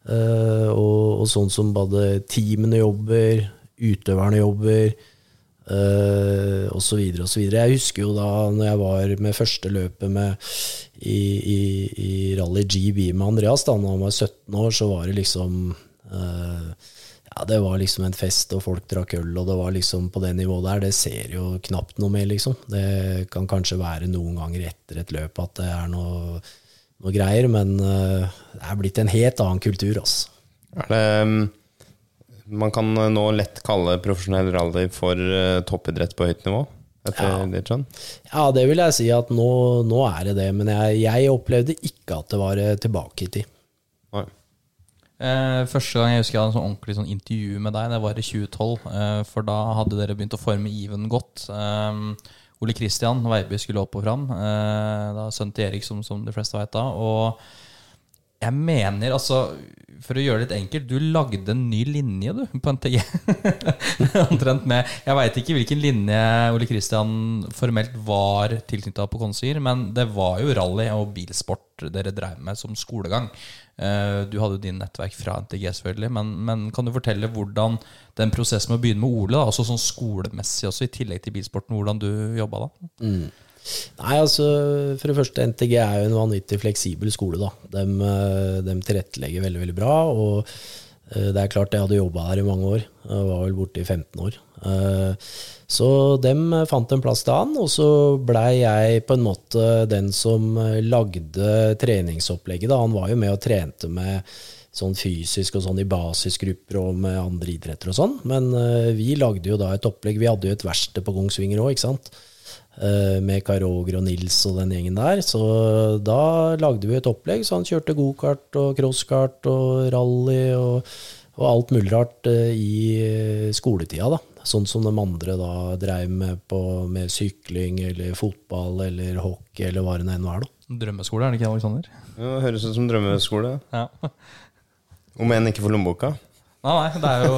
Uh, og, og, sånn som både teamene jobber, utøverne jobber, uh, osv. osv. Jeg husker jo da når jeg var med første løpet med, i, i, i Rally GB med Andreas, da han var 17 år, så var det liksom uh, ja, det var liksom en fest, og folk drakk øl, og det var liksom på det nivået der. Det ser jo knapt noe mer, liksom. Det kan kanskje være noen ganger etter et løp at det er noe, noe greier, men uh, det er blitt en helt annen kultur, altså. Er det mm, Man kan nå lett kalle profesjonell rally for uh, toppidrett på høyt nivå? Etter Ja. Ja, det vil jeg si at nå, nå er det det, men jeg, jeg opplevde ikke at det var eh, tilbake i tid. Nei. Eh, første gang jeg husker jeg hadde en sånn ordentlig sånn intervju med deg, det var i 2012. Eh, for da hadde dere begynt å forme Even godt. Eh, Ole Kristian Veiby skulle opp og fram. Eh, da Sønnen til Erik, som, som de fleste vet da. Og jeg mener, altså For å gjøre det litt enkelt, du lagde en ny linje, du, på NTG. [laughs] Omtrent med Jeg veit ikke hvilken linje Ole Kristian formelt var tilknytta på Kongsvinger, men det var jo rally og bilsport dere drev med som skolegang. Eh, Du hadde jo din nettverk fra NTG, selvfølgelig, men, men kan du fortelle hvordan den prosessen med å begynne med Ole, da, altså sånn skolemessig også, i tillegg til bilsporten, hvordan du jobba da? Nei, altså For det første, NTG er jo en vanvittig fleksibel skole. da. De, eh, de tilrettelegger veldig veldig bra. og eh, det er klart jeg hadde jobba der i mange år. Jeg var vel borte i 15 år. Eh, Så dem fant en plass til han, og så blei jeg på en måte den som lagde treningsopplegget. da. Han var jo med og trente med sånn fysisk og sånn i basisgrupper og med andre idretter og sånn. Men vi lagde jo da et opplegg. Vi hadde jo et verksted på Kongsvinger òg, ikke sant. Eh, Med Karoger og Nils og den gjengen der. Så da lagde vi et opplegg. Så han kjørte gokart og crosskart og rally og, og alt mulig rart eh, i eh, skoletida, da. Sånn som de andre da dreiv med, på, med sykling eller fotball eller hockey eller hva det nå enn var, da. Drømmeskole, er det ikke, Aleksander? Ja, det høres ut som drømmeskole. Ja. Om enn ikke for lommeboka. Nei, nei, det er jo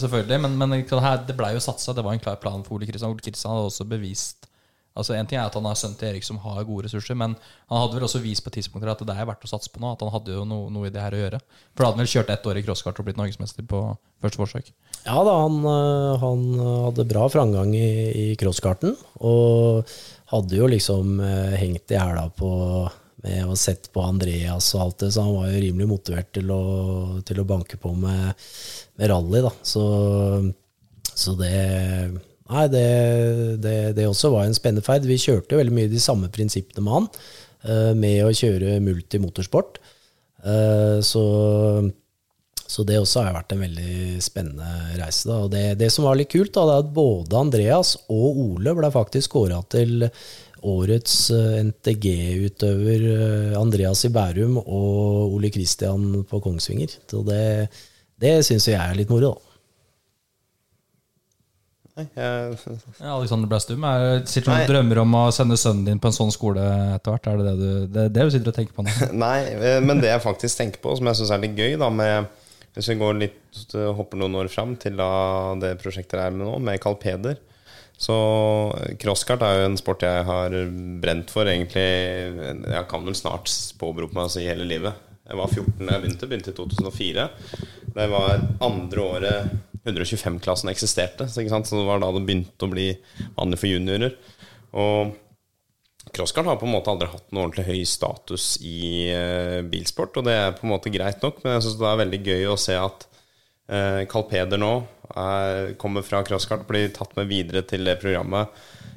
selvfølgelig Men, men det her- det blei jo satsa. Det var en klar plan for Ole Kristian. Ole Kristian hadde også bevist Altså En ting er at han har sønnen til Erik som har gode ressurser, men han hadde vel også vist på tidspunkter at det er verdt å satse på nå. At han hadde jo noe, noe i det her å gjøre. For da hadde han vel kjørt ett år i crosskart og blitt norgesmester på første forsøk. Ja da, han, øh, han hadde bra framgang i, i crosskarten, og hadde jo liksom eh, hengt i hæla på med å sett på Andreas og alt det, så han var jo rimelig motivert til å, til å banke på med, med rally, da. Så, så det Nei, det, det, det også var en spennende ferd. Vi kjørte veldig mye de samme prinsippene med han, eh, med å kjøre multimotorsport. Eh, Så så det også har vært en veldig spennende reise. Da. Og det, det som var litt kult, da, det er at både Andreas og Ole ble faktisk kåra til årets eh, NTG-utøver. Andreas i Bærum og Ole Kristian på Kongsvinger. Så det, det syns jeg er litt moro, da. Nei, jeg, Alexander Blastum, er sitter du og drømmer om å sende sønnen din på en sånn skole etter hvert? Er det det du, det, det du sitter og tenker på nå? [laughs] Nei, eh, men det jeg faktisk tenker på, som jeg syns er litt gøy, da med Hvis vi går litt eh, hopper noen år fram til da det prosjektet er med nå, med Carl Peder. Så crosskart er jo en sport jeg har brent for, egentlig. Jeg kan vel snart påberope meg å si hele livet. Jeg var 14 da jeg begynte, begynte i 2004. Det var andre året 125-klassen eksisterte. Så, så det var da det begynte å bli vanlig for juniorer. Og Crosskart har på en måte aldri hatt noe ordentlig høy status i uh, bilsport, og det er på en måte greit nok, men jeg syns det er veldig gøy å se at uh, Carl Peder nå er, kommer fra crosskart, blir tatt med videre til det programmet.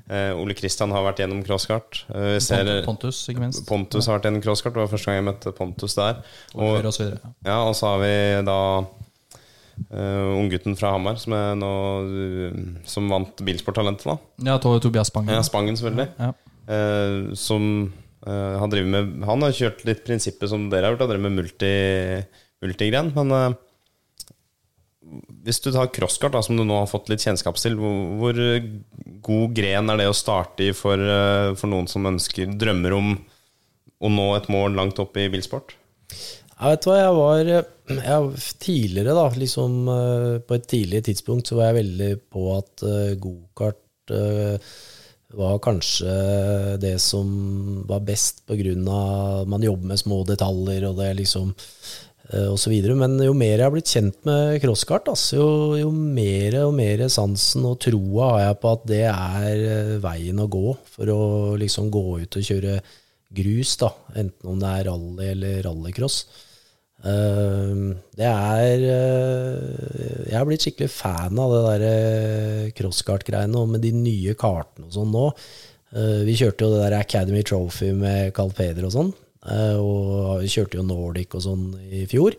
Uh, Ole Kristian har vært gjennom crosskart. Uh, Pontus, ikke minst. Pontus har vært gjennom crosskart, det var første gang jeg møtte Pontus der. Og, Og, og så videre. ja, og så har vi da uh, unggutten fra Hamar, som, er nå, uh, som vant Bilsporttalentet, da. Ja, Tobias Spangen. Ja, Spangen, selvfølgelig. Ja. Uh, som uh, har drevet med Han har kjørt litt prinsippet som dere har gjort, har drevet med multi, multigren. Men hvis du tar crosskart, da, som du nå har fått litt kjennskap til, hvor, hvor god gren er det å starte i for, for noen som ønsker, drømmer om å nå et mål langt opp i bilsport? Jeg vet hva, jeg var jeg, Tidligere, da, liksom eh, på et tidlig tidspunkt, så var jeg veldig på at uh, gokart uh, var kanskje det som var best grunn av man jobber med små detaljer og det liksom uh, og så videre. Men jo mer jeg har blitt kjent med crosskart, altså, jo, jo mer og mer sansen og troa har jeg på at det er veien å gå for å liksom gå ut og kjøre grus, da, enten om det er rally eller rallycross. Uh, det er uh, Jeg har blitt skikkelig fan av det der uh, crosskart-greiene, og med de nye kartene og sånn nå. vi kjørte jo det der Academy Trophy med Carl Peder og sånn, og vi kjørte jo Nordic og sånn i fjor.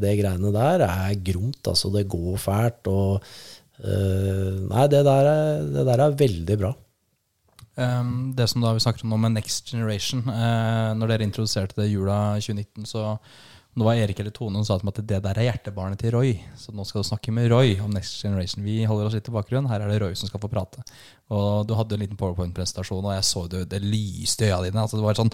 det greiene der er gromt, altså. Det går fælt, og Nei, det der, er, det der er veldig bra. Um, det som da vi snakker om nå med Next Generation uh, Når dere introduserte det jula 2019, så det var Erik eller Tone som sa til meg at det der er hjertebarnet til Roy. Så nå skal du snakke med Roy om Next Generation. Vi holder oss litt i bakgrunnen. Her er det Roy som skal få prate. Og du hadde en liten powerpoint-presentasjon, og jeg så det, det lyste i øya dine. Altså det var sånn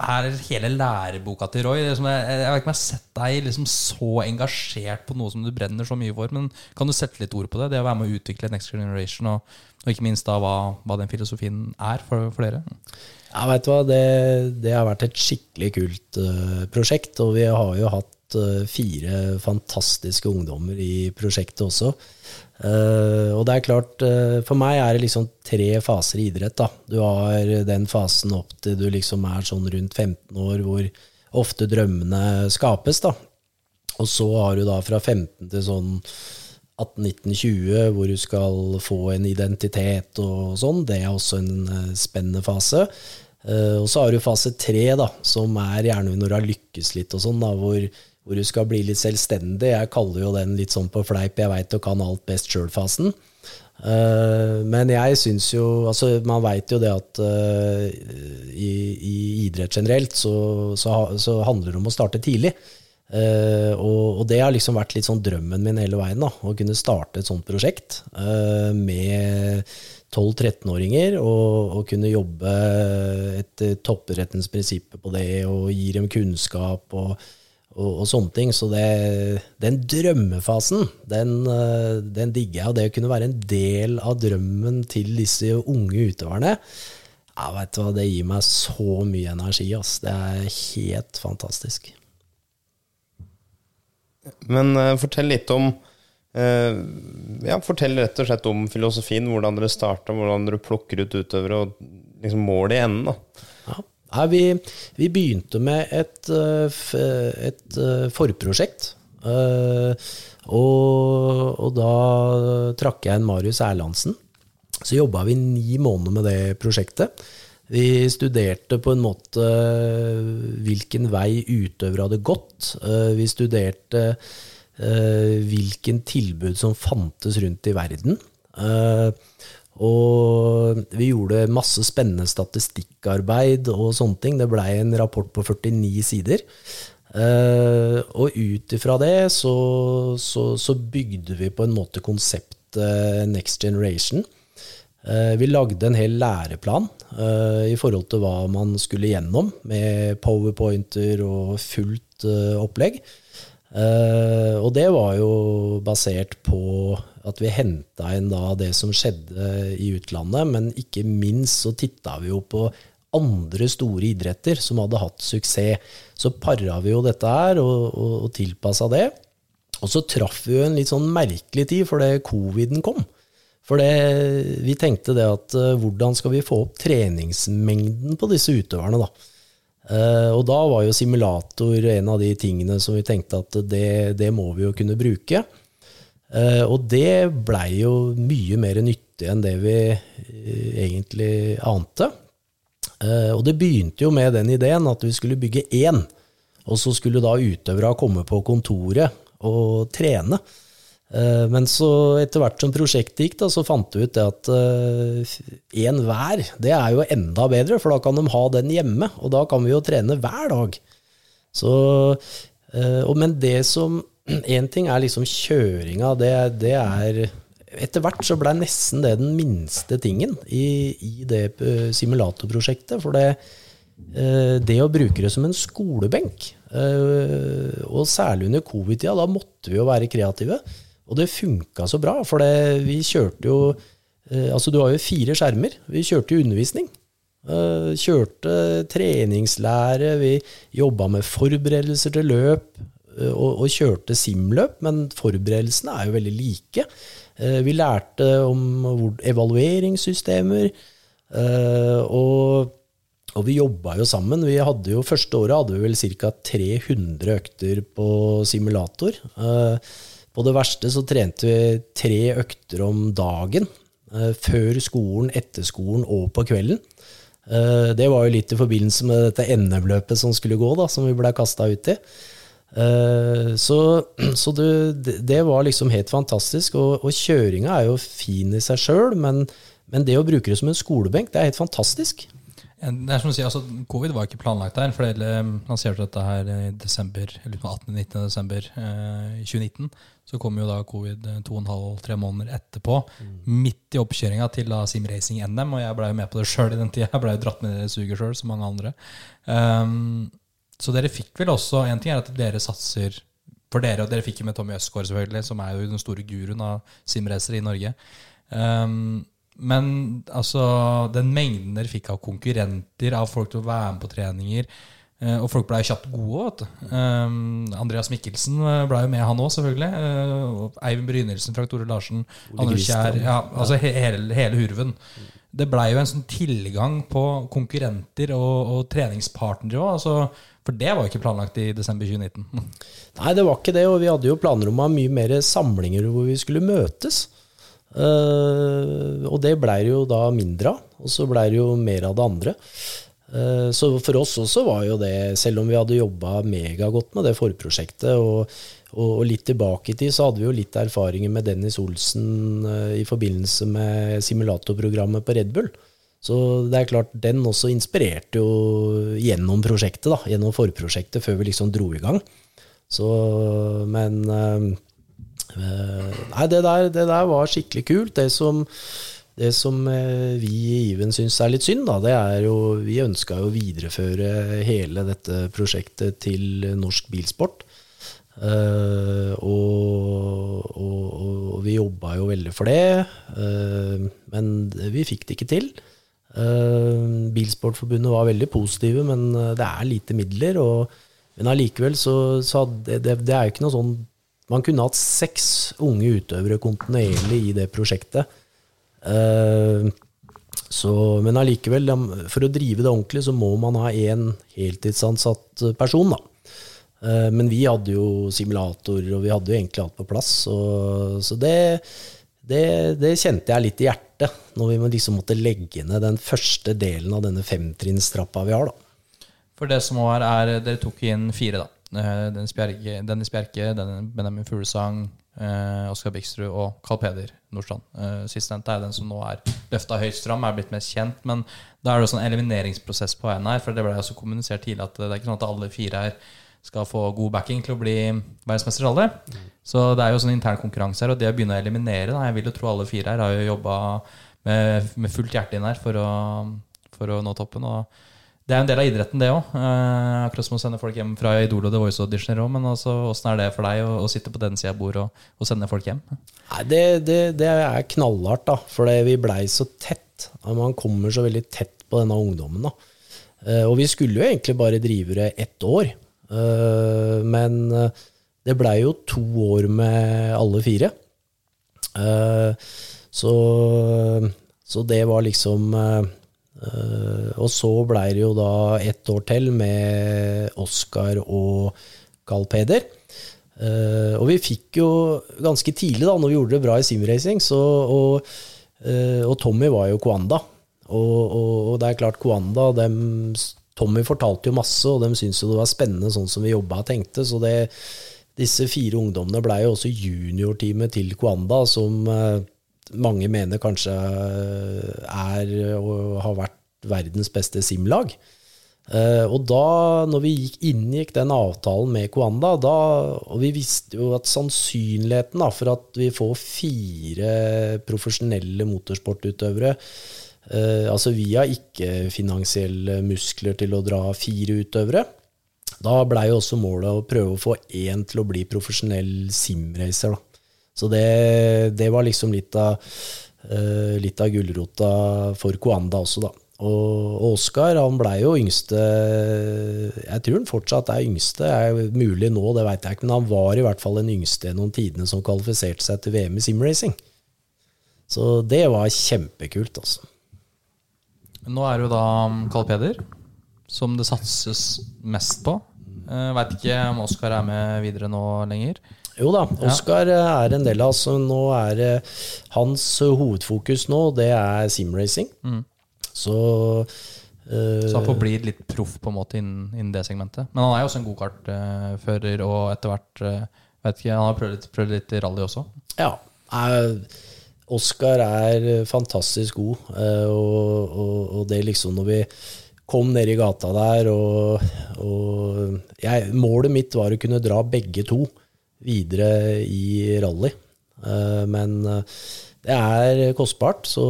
her er hele læreboka til Roy. Liksom, jeg, jeg, vet ikke om jeg har sett deg liksom så engasjert på noe som du brenner så mye for. Men kan du sette litt ord på det? Det å være med å utvikle Next Generation, og, og ikke minst da hva, hva, den filosofien er for, for dere? Ja, vet du hva. Det, det, har vært et skikkelig kult uh, prosjekt. Og vi har jo hatt uh, fire fantastiske ungdommer i prosjektet også. Uh, og det er klart, uh, for meg er det liksom tre faser i idrett. da. Du har den fasen opp til du liksom er sånn rundt 15 år, hvor ofte drømmene skapes. da. Og så har du da fra 15 til sånn 18-19-20, hvor du skal få en identitet og sånn. Det er også en uh, spennende fase. og så har du fase tre, da, som er gjerne når du har lykkes litt og sånn, da, hvor hvor du skal bli litt selvstendig. Jeg kaller jo den litt sånn på fleip 'jeg veit og kan alt best sjøl'-fasen. Uh, men jeg syns jo Altså, man veit jo det at uh, i, i, idrett generelt så, så, så, handler det om å starte tidlig. Uh, og, og, det har liksom vært litt sånn drømmen min hele veien, da, å kunne starte et sånt prosjekt med 12-13-åringer og, og, kunne jobbe etter toppidrettens prinsipper på det og gi dem kunnskap. og og, og, sånne ting. Så det, den drømmefasen, den, eh, den, digger jeg. Og det å kunne være en del av drømmen til disse unge utøverne, ja, vet hva, det gir meg så mye energi. Ass. Det er helt fantastisk. Men uh, fortell litt om uh, Ja, fortell rett og slett om filosofien. Hvordan dere starta, hvordan dere plukker ut utøvere, og liksom målet i enden. da. Nei, vi, vi, begynte med et, eh, et eh, forprosjekt. Eh, og, og, da trakk jeg inn Marius Erlandsen. Så jobba vi ni måneder med det prosjektet. Vi studerte på en måte hvilken vei utøvere hadde gått. Vi studerte hvilken tilbud som fantes rundt i verden. Og vi gjorde masse spennende statistikkarbeid og sånne ting. Det blei en rapport på 49 sider. Uh, og ut ifra det så, så, så, bygde vi på en måte konseptet Next Generation. Uh, vi lagde en hel læreplan uh, i forhold til hva man skulle gjennom, med powerpointer og fullt opplegg. og det var jo basert på at vi henta inn da det som skjedde i utlandet, men ikke minst så titta vi jo på andre store idretter som hadde hatt suksess. Så para vi jo dette her og, og, og tilpassa det. Og så traff vi jo en litt sånn merkelig tid, fordi coviden kom. For det, vi tenkte det at uh, hvordan skal vi få opp treningsmengden på disse utøverne, da? Uh, og da var jo simulator en av de tingene som vi tenkte at det, det må vi jo kunne bruke. Eh, og det blei jo mye mer nyttig enn det vi eh, egentlig ante. Eh, og det begynte jo med den ideen at vi skulle bygge én, og så skulle da utøvere komme på kontoret og trene. Men så etter hvert som prosjektet gikk, da, så fant vi ut det at én hver, det er jo enda bedre, for da kan de ha den hjemme, og da kan vi jo trene hver dag. Så, men det som [clears throat] én ting er liksom kjøringa. Det, det er Etter hvert så blei nesten det den minste tingen i, i det eh, simulatorprosjektet. For det, eh, det å bruke det som en skolebenk, eh, og særlig under covid-tida, da måtte vi jo være kreative. Og det funka så bra, for det, vi kjørte jo Altså, du har jo fire skjermer. Vi kjørte jo undervisning. Kjørte treningslære, vi jobba med forberedelser til løp og, og kjørte simløp, men forberedelsene er jo veldig like. Eh, vi lærte om evalueringssystemer, eh, og, og vi jobba jo sammen. Vi hadde jo, Første året hadde vi vel ca. 300 økter på simulator. Eh, på det verste så trente vi tre økter om dagen. Før skolen, etter skolen og på kvelden. Det var jo litt i forbindelse med dette NM-løpet som skulle gå, da, som vi blei kasta ut i. Eh, så, [clears throat] så det, det, var liksom helt fantastisk. Og, og kjøringa er jo fin i seg sjøl, men, men, det å bruke det som en skolebenk, det er helt fantastisk. Det er som å si, altså, Covid var ikke planlagt der. for Dere lanserte dette her i desember, eller 18.-19. desember eh, 2019. Så kom jo da covid eh, to og en halv, tre måneder etterpå. Mm. Midt i oppkjøringa til da Sim Racing NM, og jeg blei jo med på det sjøl i den tida. Jeg blei dratt med i det suget sjøl, som mange andre. Um, så dere fikk vel også En ting er at dere satser for dere, og dere fikk jo med Tommy Østgaard, selvfølgelig, som er jo den store guruen av simracere i Norge. Um, men altså, den mengden dere fikk av konkurrenter, av folk til å være med på treninger uh, Og folk blei kjapt gode. vet du. Um, Andreas Mikkelsen eh, blei jo med, han òg, selvfølgelig. Uh, Eivind Brynildsen, Frank Tore Larsen, Anders Kjær ja, altså he hele, hele hurven. Det blei jo en sånn tilgang på konkurrenter og, og treningspartnere òg. Altså, for det var jo ikke planlagt i desember 2019. [laughs] Nei, det var ikke det. Og vi hadde jo planer om å ha mye mer samlinger hvor vi skulle møtes. Uh, og det blei jo da mindre av. Og så blei det jo mer av det andre. Uh, så for oss også var jo det, selv om vi hadde jobba megagodt med det forprosjektet, og, og, litt tilbake i tid, så hadde vi jo litt erfaringer med Dennis Olsen uh, i forbindelse med simulatorprogrammet på Red Bull. Så det er klart, den også inspirerte jo gjennom prosjektet, da, gjennom forprosjektet, før vi liksom dro i gang. Så, men øh, Nei, det der, det der, var skikkelig kult. Det som, det som øh, vi i Iven syns er litt synd, da, det er jo Vi ønska jo å videreføre hele dette prosjektet til norsk bilsport. Uh, og, og, og, vi jobba jo veldig for det, uh, men vi fikk det ikke til. Uh, Bilsportforbundet var veldig positive, men eh, det er lite midler. Og, men allikevel så, så det, det, det, er jo ikke noe sånn Man kunne hatt seks unge utøvere kontinuerlig i det prosjektet. Uh, så, men allikevel, for å drive det ordentlig, så må man ha én heltidsansatt person, da. Men vi hadde jo simulator, og vi hadde jo egentlig alt på plass. Så, så det, det, det kjente jeg litt i hjertet når vi liksom måtte legge ned den første delen av denne femtrinnstrappa vi har. da. For det som var er, Dere tok inn fire, da. Eh, Dennis Bjerke, Dennis Bjerke Benjamin Fuglesang, eh, Oskar Bikstrud og Carl Peder Nordstrand. Eh, Sistnevnte er den som nå er løfta høyst fram, er blitt mest kjent. Men da er det også en elimineringsprosess på veien her. For det ble også kommunisert tidlig at det er ikke sånn at alle fire her skal få god backing til å bli verdensmester i alle. Så det er jo sånn intern konkurranse her, og det å begynne å eliminere da, Jeg vil jo tro alle fire her har jo jobba med, med, fullt hjerte inn her for å, for å nå toppen. og det er en del av idretten, det òg. Eh, akkurat som å sende folk hjem fra Idol og The Voice Auditioner òg. Men altså, åssen er det for deg å, å sitte på den sida av bordet og, og, sende folk hjem? Nei, det, det, det er knallhardt, da. For vi blei så tett. Man kommer så veldig tett på denne ungdommen. da. Eh, og vi skulle jo egentlig bare drive det ett år. Eh, men eh, det blei jo to år med alle fire. Eh, så, så det var liksom Og så blei det jo da ett år til med Oskar og Carl Peder. og vi fikk jo ganske tidlig, da når vi gjorde det bra i simracing, så, og, og Tommy var jo Koanda. Og, og, og, det er klart, Koanda dem Tommy fortalte jo masse, og de syntes jo det var spennende sånn som vi jobba og tenkte. Så det, disse fire ungdommene blei jo også juniorteamet til Kwanda, som eh, mange mener kanskje er og har vært verdens beste simlag. Eh, og da, når vi gikk, inngikk den avtalen med Coanda, da, og vi visste jo at sannsynligheten da, for at vi får fire profesjonelle motorsportutøvere eh, Altså vi har ikke finansielle muskler til å dra fire utøvere. Da blei jo også målet å prøve å få én til å bli profesjonell simracer. Så det, det var liksom litt av, uh, litt av gulrota for Coanda også, da. Og Oskar han blei jo yngste Jeg tror han fortsatt er yngste. Er mulig nå, det veit jeg ikke, men han var i hvert fall den yngste gjennom tidene som kvalifiserte seg til VM i simracing. Så det var kjempekult, altså. Nå er det jo da Carl Peder som det satses mest på. Uh, Veit ikke om Oskar er med videre nå lenger. Jo da, Oskar er en del av oss. Nå er hans hovedfokus nå, det er simracing. Mm. Så uh, Så han får bli litt proff på en måte innen, innen det segmentet. Men han er jo også en gokartfører, og etter hvert uh, vet ikke, Han har prøvd litt, prøvd litt i rally også. Ja. Oskar er fantastisk god, og, og, og, det liksom når vi kom ned i gata der, og, og jeg, Målet mitt var å kunne dra begge to videre i rally. Men det er kostbart, så,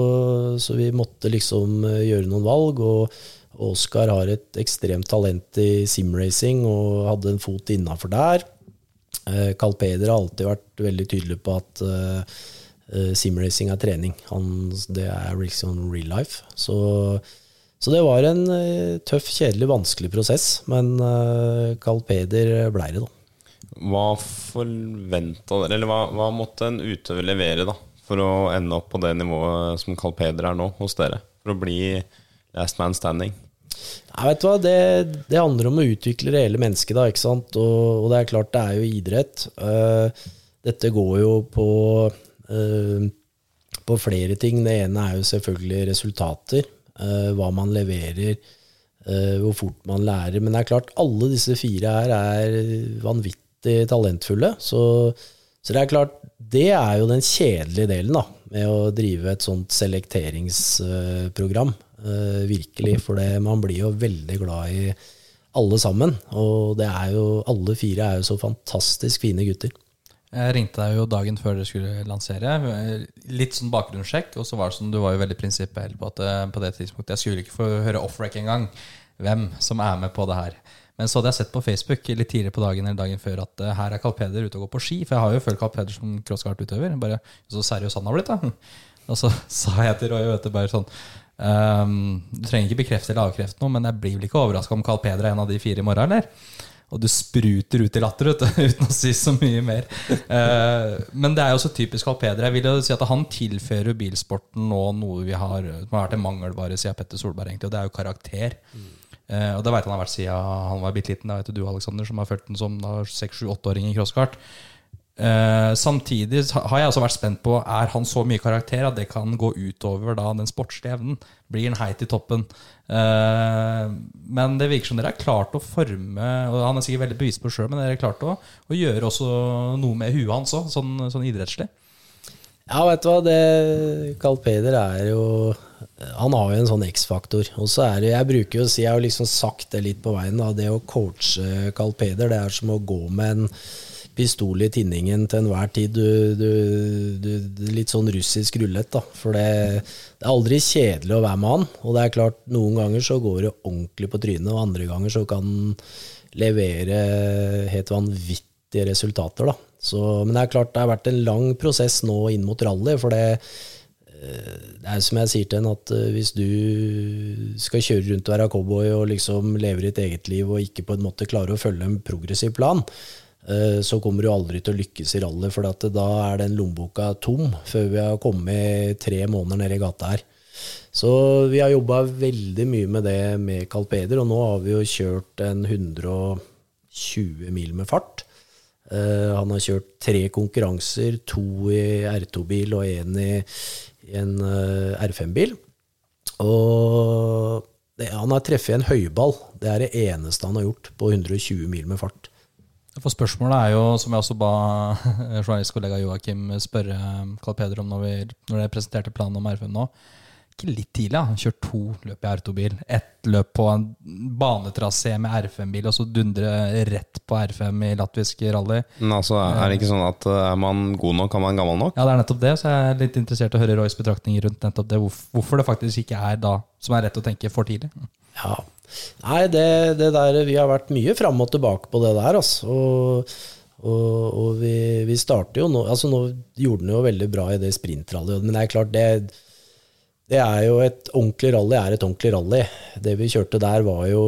så, vi måtte liksom eh, gjøre noen valg. og Oskar har et ekstremt talent i simracing og hadde en fot innafor der. Eh, Carl Peder har alltid vært veldig tydelig på at simracing er trening. Han, det er liksom real life. Så, så det var en uh, tøff, kjedelig, vanskelig prosess. Men Carl Peder blei det, da. Hva forventa dere, eller hva, hva måtte en utøver levere, da? for å ende opp på det nivået som Carl Peder er nå hos dere? For å bli last man standing? Ja, vet du hva, det, det, handler om å utvikle det hele mennesket, da, ikke sant. Og, og, det er klart, det er jo idrett. Uh, dette går jo på, på flere ting. Det ene er jo selvfølgelig resultater. Uh, hva man leverer, hvor fort man lærer. Men det er klart, alle disse fire her er vanvittig talentfulle. Så, så det er klart, det er jo den kjedelige delen da, med å drive et sånt selekteringsprogram. Virkelig. For det, man blir jo veldig glad i alle sammen. Og det er jo, alle fire er jo så fantastisk fine gutter. Jeg ringte deg jo dagen før dere skulle lansere. Litt sånn bakgrunnssjekk. Og så var det sånn, du var jo veldig prinsipiell på at eh, på det tidspunktet Jeg skulle ikke få høre off-rack engang hvem som er med på det her. Men så hadde jeg sett på Facebook litt tidligere på dagen eller dagen før at uh, her er Carl Peder ute og går på ski. For jeg har jo følt Carl Peder som crosskartutøver. Bare så seriøs han har blitt, da. [laughs] Og så [laughs] sa jeg til Roy bare sånn um, Du trenger ikke bekrefte eller avkrefte noe, men jeg blir vel ikke overraska om Carl Peder er en av de fire i morgen, eller? Og du spruter ut i latter [laughs] uten å si så mye mer. Uh, men det er jo så typisk Alpeder. Peder. Jeg vil jo si at Han tilfører bilsporten nå noe vi har, som har vært en mangelvare siden Petter Solberg, egentlig, og det er jo karakter. Eh, og det veit han har vært siden han var bitte liten. Det vet du, Alexander, som har fulgt den som 6-7-8-åring i crosskart. Eh, samtidig har jeg også vært spent på Er han så mye karakter at det kan gå utover da, den sportslige evnen. Blir han heit i toppen? Eh, men det virker som dere har klart å forme Og Han er sikkert veldig bevisst på sjøl, men dere har klart å, å, gjøre også noe med huet hans òg, sånn, sånn idrettslig. Ja, vet du hva. Det, Carl Peder er jo han har jo en sånn X-faktor. Og så er det, Jeg bruker jo å si, jeg har liksom sagt det litt på veien, da, det å coache Carl Peder, det er som å gå med en pistol i tinningen til enhver tid. Du, du, du, litt sånn russisk rulett, da. For det, det, er aldri kjedelig å være med han. Og det er klart, noen ganger så går det ordentlig på trynet, og andre ganger så kan han levere helt vanvittige resultater, da. Så, men det er klart det har vært en lang prosess nå inn mot rally. for det det er som jeg sier til en, at eh, hvis du skal kjøre rundt og være cowboy og liksom lever ditt eget liv og ikke på en måte klare å følge en progressiv plan, eh, så kommer du aldri til å lykkes i rally, for da er den lommeboka tom før vi har kommet tre måneder ned i gata her. Så vi har jobba veldig mye med det med Carl Peder, og nå har vi jo kjørt en 120 mil med fart. Uh, han har kjørt tre konkurranser, to i R2-bil og én i, en eh, R5-bil. Og han har treffet en høyball. Det er det eneste han har gjort på 120 mil med fart. For Spørsmålet er jo, som jeg også ba [laughs] journalistkollega Joakim spørre Carl Peder om når, vi, når dere presenterte planen om R5 nå, ikke litt tidlig. Han Kjørt to løp i R2-bil. Ett løp på en banetrasé med R5-bil, og så dundre rett på R5 i latvisk rally. Men altså, er det ikke sånn at eh, er man god nok, er man gammel nok? Ja, det er nettopp det, så jeg er litt interessert i å høre Roys betraktninger rundt nettopp det. Hvorfor det faktisk ikke er da, som er rett å tenke, for tidlig. Ja. Nei, det, det der Vi har vært mye fram og tilbake på det der, altså. Og, og, og vi, vi starter jo nå Altså, nå gjorde den jo veldig bra i det sprintrallyet, men det er klart, det det er jo et ordentlig rally er et ordentlig rally. Det vi kjørte der, var jo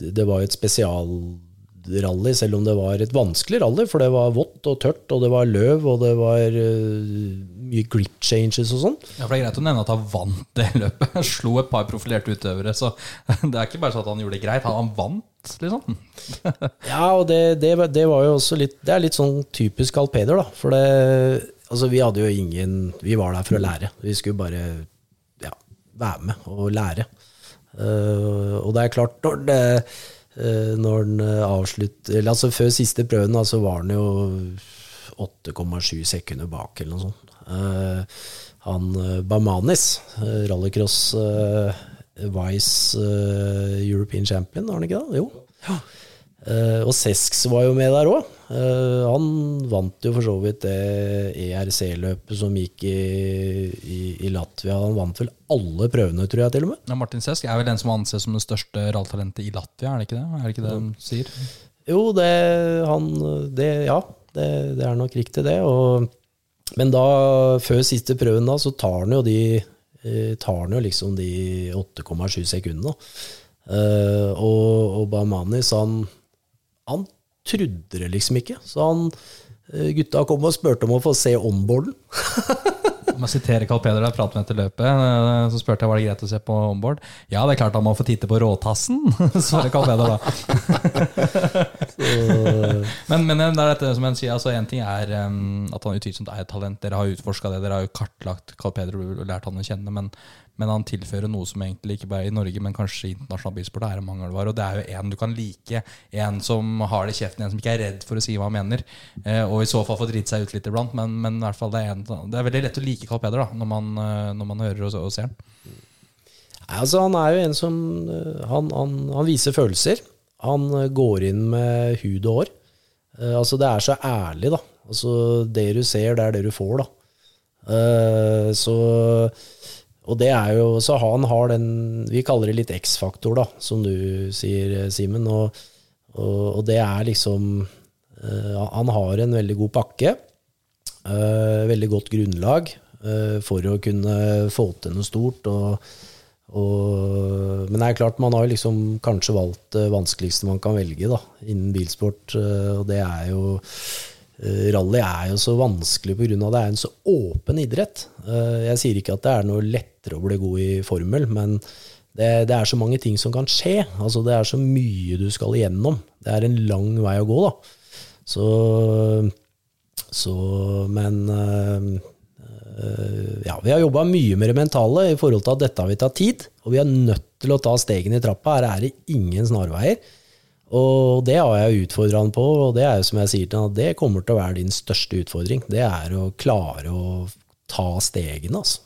Det var jo et spesialrally, selv om det var et vanskelig rally, for det var vått og tørt, og det var løv, og det var øh, mye grip changes og sånn. Ja, for Det er greit å nevne at han vant det løpet. Han [laughs] Slo et par profilerte utøvere. Så [laughs] det er ikke bare sånn at han gjorde det greit, han vant, liksom. [laughs] Ja, og det, det, var- det var jo også litt Det er litt sånn typisk alpeder, da. For det Altså, vi hadde jo ingen Vi var der for å lære. Vi skulle bare ja, være med og lære. Uh, og det er klart, når det uh, når den avslutter eller altså Før siste prøven så var den jo 8,7 sekunder bak, eller noe sånt. Uh, han eh, Bamanis, rallycross eh, Vice eh, European Champion, var han ikke det? Jo. Ja. Eh, og Sesks var jo med der òg. Han vant jo for så vidt det ERC-løpet som gikk i, i, i Latvia. Han vant vel alle prøvene, tror jeg, til og med. Ja, Martin Sesk er vel den som anses som det største ralltalentet i Latvia, er det ikke det? Er det ikke det de sier? Jo, det, han, det Ja, det, det er nok riktig, det. Og, men da, før siste prøven, da, så tar han jo de eh, tar han jo liksom de 8,7 sekundene. Uh, og, og Bahmanis, han, han trodde det liksom ikke. Så han eh, Gutta kom og spurte om å få se onboarden. [laughs] Om jeg siterer Carl Peder da jeg pratet med etter løpet, eh, så spurte jeg var det greit å se på onboard. Ja, det er klart han må få titte på råtassen, [laughs] svarer Carl Peder da. [laughs] men, men det er dette som en sier, altså en ting er um, at han utvilsomt er et talent. Dere har utforska det, dere har jo kartlagt Carl Peder og lært han å kjenne. Men, men han tilfører noe som egentlig ikke bare i Norge, men kanskje internasjonal bilsport er en mangelvare. Og det er jo en du kan like. En som har det i kjeften, en som ikke er redd for å si hva han mener. Eh, og i så fall få drite seg ut litt iblant, men, men i hvert fall det er, en, det er veldig lett å like Carl Peder da, når man, eh, når man hører og, og ser han. Altså Han er jo en som eh, Han, han, han viser følelser. Han går inn med hud og hår. Altså Det er så ærlig, da. Altså Det du ser, det er det du får, da. Så Og det er jo Så han har den Vi kaller det litt X-faktor, da, som du sier, Simen. Og, og, og det er liksom uh, Han har en veldig god pakke. Uh, veldig godt grunnlag uh, for å kunne få til noe stort. og og, men det er klart, man har liksom kanskje valgt det vanskeligste man kan velge da, innen bilsport. Og det er jo Rally er jo så vanskelig pga. det er en så åpen idrett. Eh, Jeg sier ikke at det er noe lettere å bli god i formel, men det, det er så mange ting som kan skje. Altså Det er så mye du skal igjennom. Det er en lang vei å gå, da. Så, så Men eh, Eh, ja, vi har jobba mye med det mentale i forhold til at dette har vi tatt tid, og vi er nødt til å ta stegene i trappa. Her er det ingen snarveier. Og det har jeg utfordra han på, og det er jo som jeg sier til han, at det kommer til å være din største utfordring. Det er å klare å ta stegene, altså.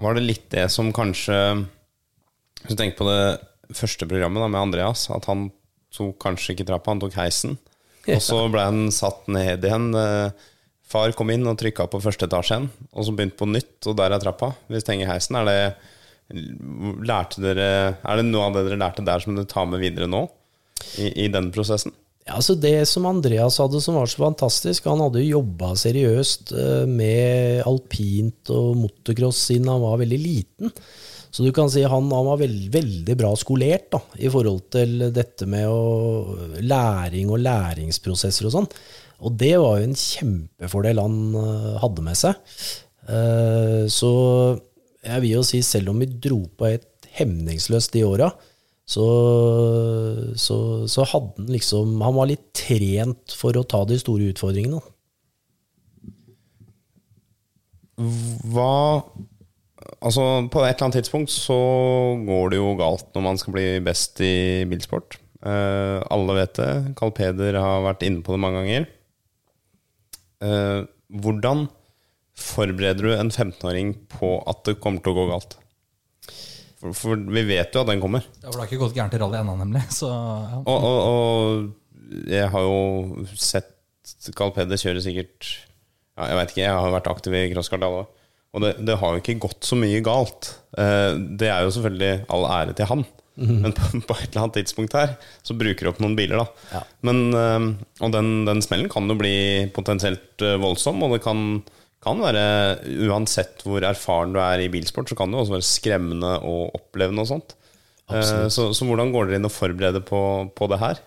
Var det litt det som kanskje Hvis du tenker på det første programmet da, med Andreas, at han tok kanskje ikke trappa, han tok heisen. Og så ble han satt ned igjen. eh, Far kom inn og trykka på første etasje igjen, og så begynte på nytt, og der er trappa. Hvis du henger heisen, er det Lærte dere Er det noe av det dere lærte der som dere tar med videre nå? I, i den prosessen? Ja, altså Det som Andreas hadde som var så fantastisk, han hadde jo jobba seriøst eh, med alpint og motocross siden han var veldig liten. Så du kan si han, han var veld, veldig bra skolert da, i forhold til dette med å, læring og læringsprosesser og sånn. Og det var jo en kjempefordel han eh, hadde med seg. Eh, så jeg vil jo si, selv om vi dro på et hemningsløst de åra, så, så, så hadde han liksom Han var litt trent for å ta de store utfordringene. Hva Altså, på et eller annet tidspunkt så går det jo galt når man skal bli best i bilsport. Eh, alle vet det. Carl Peder har vært inne på det mange ganger. Eh, hvordan forbereder du en 15-åring på at det kommer til å gå galt? For, for vi vet jo at den kommer. Ja, for det har ikke gått gærent i rally ennå, nemlig. Så ja. Og, og, og jeg har jo sett Carl Peder kjøre sikkert ja, Jeg vet ikke, jeg har vært aktiv i crosskart alle år. Og det, det har jo ikke gått så mye galt. Eh, Det er jo selvfølgelig all ære til han. Men [laughs] på, på et eller annet tidspunkt her så bruker du opp noen biler, da. Ja. Men, eh, og den, den smellen kan jo bli potensielt eh, voldsom, og det kan, kan være Uansett hvor erfaren du er i bilsport, så kan det også være skremmende og opplevende og sånt. Eh. Så, så hvordan går dere inn og forbereder på, på det her?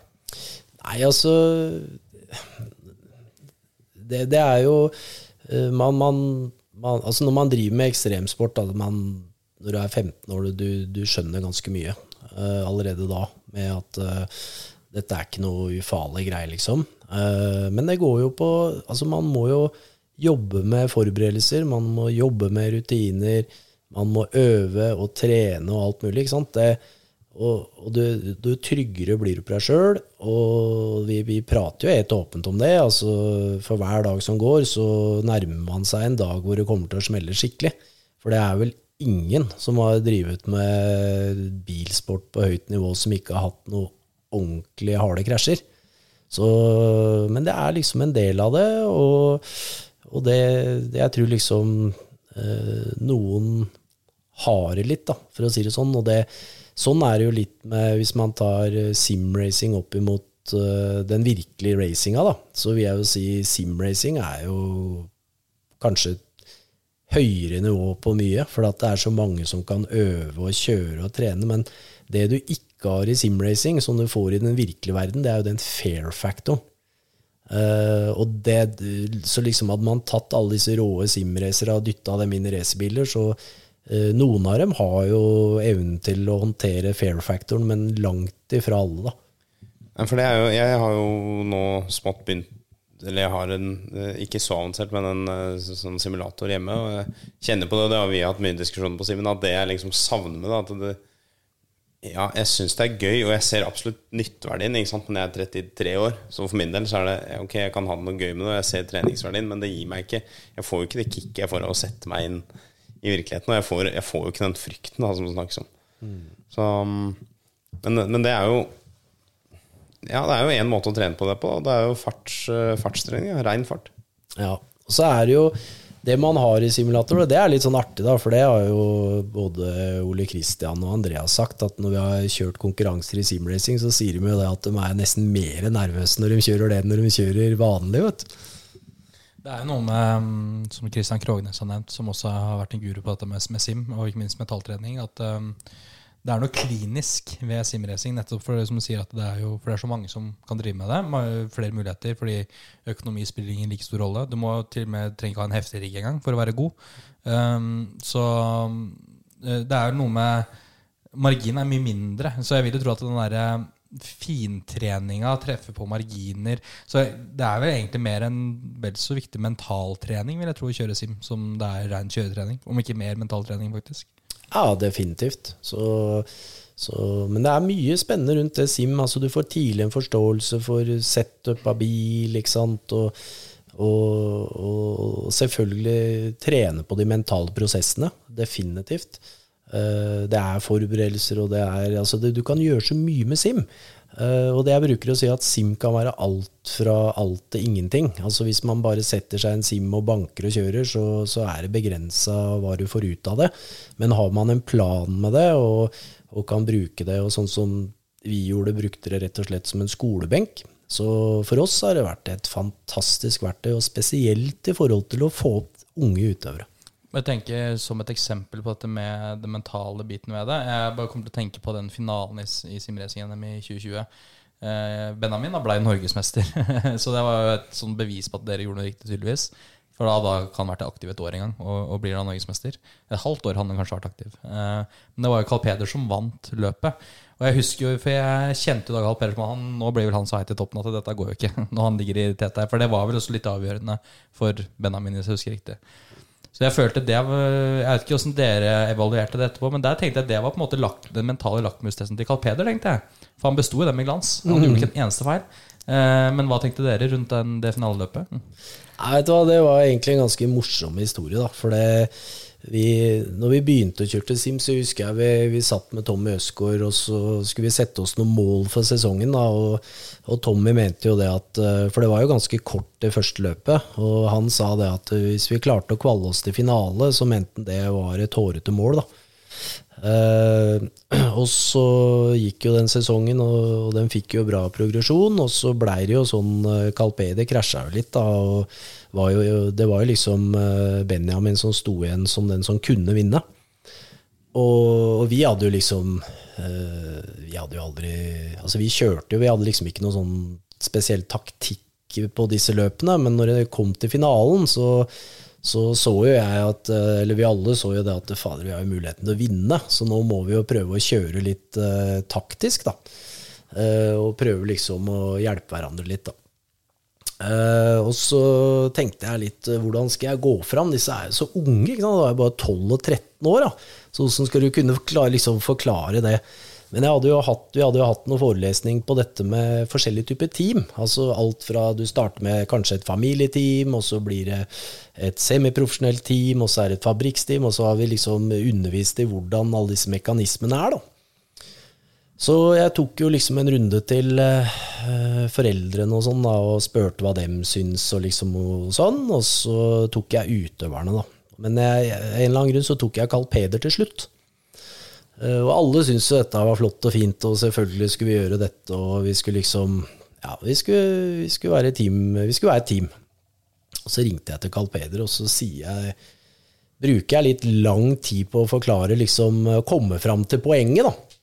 Nei, altså Det, det er jo eh, man, man, man, Altså Når man driver med ekstremsport, da, man, når du er 15 år, du, du skjønner ganske mye uh, allerede da med at uh, dette er ikke noe ufarlig greie, liksom. Uh, men det går jo på Altså, man må jo jobbe med forberedelser, man må jobbe med rutiner, man må øve og trene og alt mulig, ikke sant. Det, og, og du, du tryggere blir du på deg sjøl, og vi, vi prater jo helt åpent om det. altså For hver dag som går, så nærmer man seg en dag hvor det kommer til å smelle skikkelig. For det er vel ingen som har drevet med bilsport på høyt nivå som ikke har hatt noe ordentlig harde krasjer. Så, men det er liksom en del av det, og, og det, det jeg tror liksom eh, noen har det litt, da, for å si det sånn. Og det, sånn er det jo litt med hvis man tar eh, simracing opp imot eh, den virkelige racinga, da. Så vil jeg jo si simracing er jo kanskje høyere nivå på mye, for at det er så mange som kan øve og kjøre og trene. Men det du ikke har i simracing, som du får i den virkelige verden, det er jo den fair-faktoren. Eh, og det, så liksom hadde man tatt alle disse råe simracere og dytta dem inn i racerbiler, så uh, noen av dem har jo evnen til å håndtere fair-faktoren, men langt ifra alle, da. For det er jo, jeg har jo nå smått begynt Eller jeg har en, eh, ikke så avansert, men en sånn simulator hjemme. Og jeg kjenner på det, det har vi hatt mye diskusjoner på, Simen, at det jeg liksom savner med det, at det ja, jeg syns det er gøy, og jeg ser absolutt nytteverdien. Ikke sant? Når jeg er 33 år, så for min del så er det Ok, jeg kan ha noe gøy med det, og jeg ser treningsverdien, men det gir meg ikke Jeg får jo ikke det kicket jeg får av å sette meg inn i virkeligheten. Og jeg får, jeg får jo ikke den frykten da, som det snakkes om. Så, men, men det er jo Ja, det er jo én måte å trene på det på. Det er jo farts, eh, fartstrening. Ja, Rein fart. Ja, og så er det jo det man har i simulator, det er litt sånn artig, da, for det har jo både Ole Kristian og Andreas sagt, at når vi har kjørt konkurranser i simracing, så sier de jo det at de er nesten mer nervøse når de kjører det enn når de kjører vanlig, vet du. Det er jo noe med, mm, som Kristian Krognes har nevnt, som også har vært en guru på dette med, med sim, og ikke minst med talltrening, at um, det er noe klinisk ved simracing, nettopp for det som sier at det er jo for det er så mange som kan drive med det. Ma- Flere muligheter, fordi økonomi spiller ingen like stor rolle. Du må til og med trenger ikke ha en heftig rigg engang for å være god. Um, så eh, det er jo noe med Marginen er mye mindre, så jeg vil jo tro at den derre fintreninga treffe på marginer. Så det er vel egentlig mer en vel så viktig mentaltrening, vil jeg tro, å kjøre sim, som det er rein kjøretrening. Om ikke mer mentaltrening, faktisk. Ja, definitivt. Så, så, men det er mye spennende rundt det sim. Altså, du får tidlig en forståelse for setup av bil, ikke sant, og, og, og selvfølgelig trene på de mentale prosessene. Definitivt. Eh, Det er forberedelser, og det er altså det, Du kan gjøre så mye med sim. Eh, og det jeg bruker å si at sim kan være alt fra alt til ingenting. Altså Hvis man bare setter seg en sim og banker og kjører, så, så er det begrensa hva du får ut av det. Men har man en plan med det, og, og kan bruke det, og sånn som vi gjorde, brukte det rett og slett som en skolebenk. Så for oss har det vært et fantastisk verktøy, og spesielt i forhold til å få opp unge utøvere. Jeg tenker Som et eksempel på dette med den mentale biten ved det Jeg bare kommer til å tenke på den finalen i, i simracing-NM i 2020. Eh, Benjamin da ble norgesmester, [laughs] så det var jo et sånn bevis på at dere gjorde noe riktig, tydeligvis. For da, da kan han vært aktiv et år en gang, og, og blir da norgesmester. Et halvt år han kanskje vært aktiv. Eh, men det var jo Carl Peder som vant løpet. Og jeg husker jo, for jeg kjente jo da Carl Peder som han, nå blir vel han så heit i toppen at dette går jo ikke [laughs] når han ligger i her. For det var vel også litt avgjørende for Benjamin, hvis jeg husker riktig. Så jeg følte det var, Jeg vet ikke hvordan dere evaluerte det etterpå, men der tenkte jeg det var på en måte lak, den mentale lakmustesten til Carl Peder, tenkte jeg. For han besto i den med glans. Han gjorde ikke en eneste feil. Eh, men hva tenkte dere rundt den, det finaleløpet? Nei, vet du hva, Det var egentlig en ganske morsom historie. da, for det, vi, når vi begynte å kjøre til Sim, så husker jeg vi, vi satt med Tommy Østgaard, og så skulle vi sette oss noen mål for sesongen. da, og, og Tommy mente jo det at eh, For det var jo ganske kort, det første løpet. Og han sa det at hvis vi klarte å kvalle oss til finale, så mente han det var et hårete mål. da. Eh, [clears throat] og så gikk jo den sesongen, og, og den fikk jo bra progresjon. Og så blei det jo sånn Calpedi Calpede krasja jo litt, da. Og var jo, det var jo liksom eh, Benjamin som sto igjen som den som kunne vinne. Og, og vi hadde jo liksom eh, Vi hadde jo aldri Altså, vi kjørte jo, vi hadde liksom ikke noe sånn spesiell taktikk på disse løpene, men når det kom til finalen, så så så jo jeg at eh, Eller vi alle så jo det at fader, vi har jo muligheten til å vinne, så nå må vi jo prøve å kjøre litt uh, taktisk, da. Uh, og prøve liksom å hjelpe hverandre litt, da. Uh, og så tenkte jeg litt hvordan skal jeg gå fram? Disse er jo så unge. ikke sant? Da er jeg bare 12 og 13 år. da. Så hvordan skal du kunne forklare, liksom, forklare det? Men hadde hatt, vi hadde jo hatt noen forelesning på dette med forskjellige typer team. Altså alt fra du starter med kanskje et familieteam, og så blir det et semiprofesjonelt team, og så er det et fabrikksteam, og så har vi liksom undervist i hvordan alle disse mekanismene er, da. Så jeg tok jo liksom en runde til uh, foreldrene og sånn, da, og spurte hva dem syns, og liksom og sånn. Og så tok jeg utøverne, da. Men jeg, en eller annen grunn så tok jeg Carl Peder til slutt. Uh, og alle syntes jo dette var flott og fint, og selvfølgelig skulle vi gjøre dette, og vi skulle liksom Ja, vi skulle, vi skulle være et team. Være et team. Og så ringte jeg til Carl Peder, og så sier jeg Bruker jeg litt lang tid på å forklare, liksom komme fram til poenget, da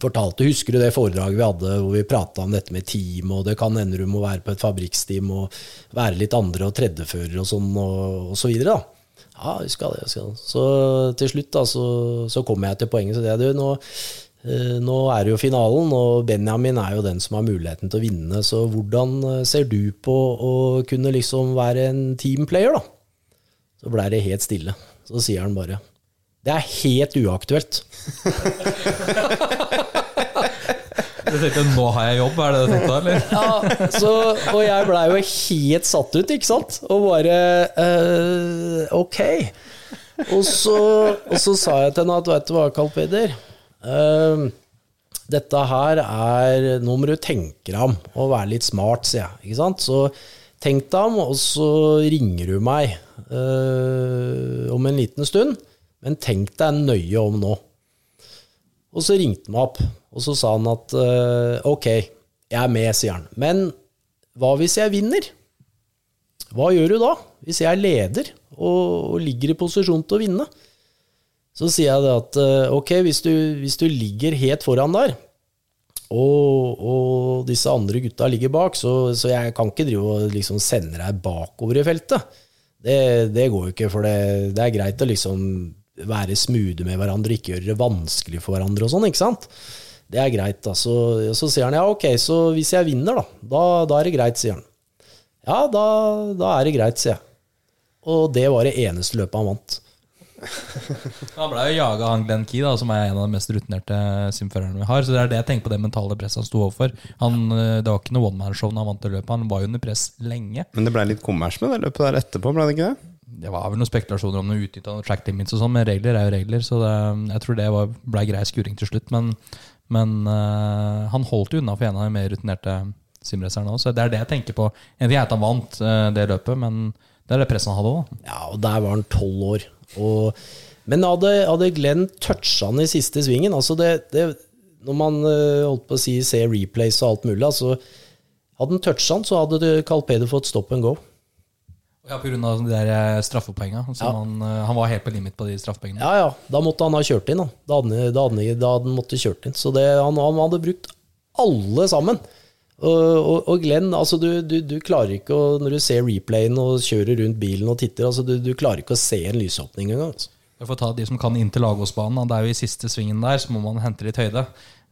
fortalte, Husker du det foredraget vi hadde hvor vi prata om dette med team, og det kan hende du må være på et fabrikksteam og være litt andre- og tredjefører og sånn, og, og så videre, da. Ja, jeg skal det. skal det. Så til slutt da, så, så kom jeg til poenget. Så det er du, nå, eh, nå er det jo finalen, og Benjamin er jo den som har muligheten til å vinne. Så hvordan eh, ser du på å kunne liksom være en teamplayer, da? Så blei det helt stille. Så sier han bare Det er helt uaktuelt. [laughs] [laughs] Du tenkte nå har jeg jobb, er det det du tenkte eller? Ja, så, og jeg blei jo helt satt ut, ikke sant? Og bare uh, Ok. Og så, og så sa jeg til henne at veit du hva, Carl Peder eh, Dette her er Nå må du tenke deg om og være litt smart, sier jeg. Ikke sant? Så tenk deg om, og så ringer du meg eh, om en liten stund. Men tenk deg nøye om nå. Og så ringte han meg opp, og så sa han at eh, ok, jeg er med, sier han. Men hva hvis jeg vinner? Hva gjør du da? Hvis jeg er leder og, og ligger i posisjon til å vinne? Så sier jeg det at eh, ok, hvis du, hvis du ligger helt foran der, og, og, disse andre gutta ligger bak, så, så, jeg kan ikke drive og liksom sende deg bakover i feltet. Det, det går jo ikke, for det, det er greit å liksom være smoothe med hverandre, ikke gjøre det vanskelig for hverandre og sånn, ikke sant? Det er greit, da. Så, så, sier han ja, ok, så hvis jeg vinner, da, da, da er det greit, sier han. Ja, da, da, er det greit, sier jeg. Og det var det eneste løpet han vant. [laughs] han ble jo jaga han Glenn Key, da, som er en av de mest rutinerte simførerne vi har. Så det er det jeg tenker på det mentale presset han sto overfor. Han, eh, det var ikke noe one man-show da han vant det løpet. Han var jo under press lenge. Men det ble litt kommers med det løpet der etterpå, ble det ikke det? Det var vel noen spekulasjoner om noe utnytta track limits og sånn, men regler er jo regler, så det, jeg tror det var, ble grei skuring til slutt. Men, men uh, han holdt jo unna for en av de mer rutinerte simracerne òg, så det er det jeg tenker på. En ting er at han vant uh, det løpet, men det er det presset han hadde òg. Ja, og der var han tolv år. Og, men hadde, hadde Glenn toucha han i siste svingen altså det, det, Når man uh, holdt på å si ser replays og alt mulig, altså hadde han toucha han, så hadde Carl Peder fått stopp and go. Ja, Pga. de der straffepoenga. Ja. Han, eh, han, var helt på limit på de straffepengene. Ja, ja. Da måtte han ha kjørt inn. Da, da hadde, da hadde, da hadde han måtte kjørt inn. Så det, han, han, hadde brukt alle sammen. Og, og, og Glenn, altså du, du, du, klarer ikke å Når du ser replayen og kjører rundt bilen og titter, altså du, du klarer ikke å se en lysåpning engang. Altså. For å ta de som kan inn til Lagåsbanen. det er jo i siste svingen der, så må man hente litt høyde.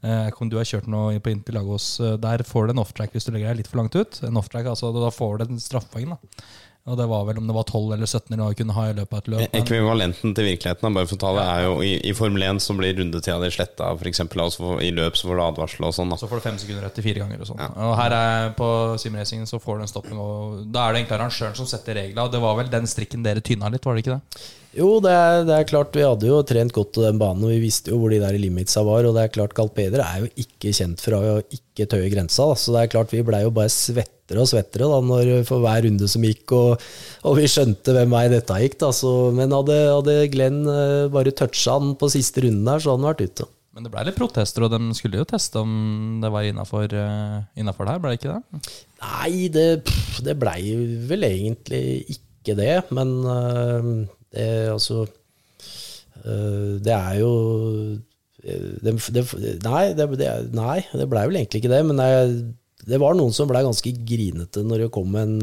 Eh, om du har kjørt noe på inn til Lagos, der får du en off-track hvis du legger deg litt for langt ut. En off-track, altså Da får du en straffepoeng. da Og det var vel om det var 12 eller 17 eller vi kunne ha i løpet av et løp. men- Ekvivalenten til virkeligheten, bare for å ta det, er jo i, i Formel 1 så blir rundetida di sletta, f.eks. Altså, i løp så får du advarsel og sånn. Så får du fem sekunder etter fire ganger. Og sånn Og her er på simracingen så får du en stopp, Og da er det egentlig arrangøren som setter regla. Og det var vel den strikken dere tynna litt, var det ikke det? Jo, det er, det er klart, vi hadde jo trent godt på den banen, og vi visste jo hvor de der limitsa var. Og det er klart, Peder er jo ikke kjent for å ikke tøye grensa. Da. Så det er klart, vi blei jo bare svettere og svettere da, når, for hver runde som gikk, og, og vi skjønte hvem vei dette gikk. Da. Så, men hadde, hadde Glenn eh, bare toucha han på siste runden der, så hadde han vært ute. Men det blei litt protester, og de skulle jo teste om det var innafor det her, ble det ikke det? Nei, det, det blei vel egentlig ikke det, men øh, det altså øh, Det er jo øh, det, det, Nei, det, nei, det blei vel egentlig ikke det, men det, var noen som blei ganske grinete når det kom en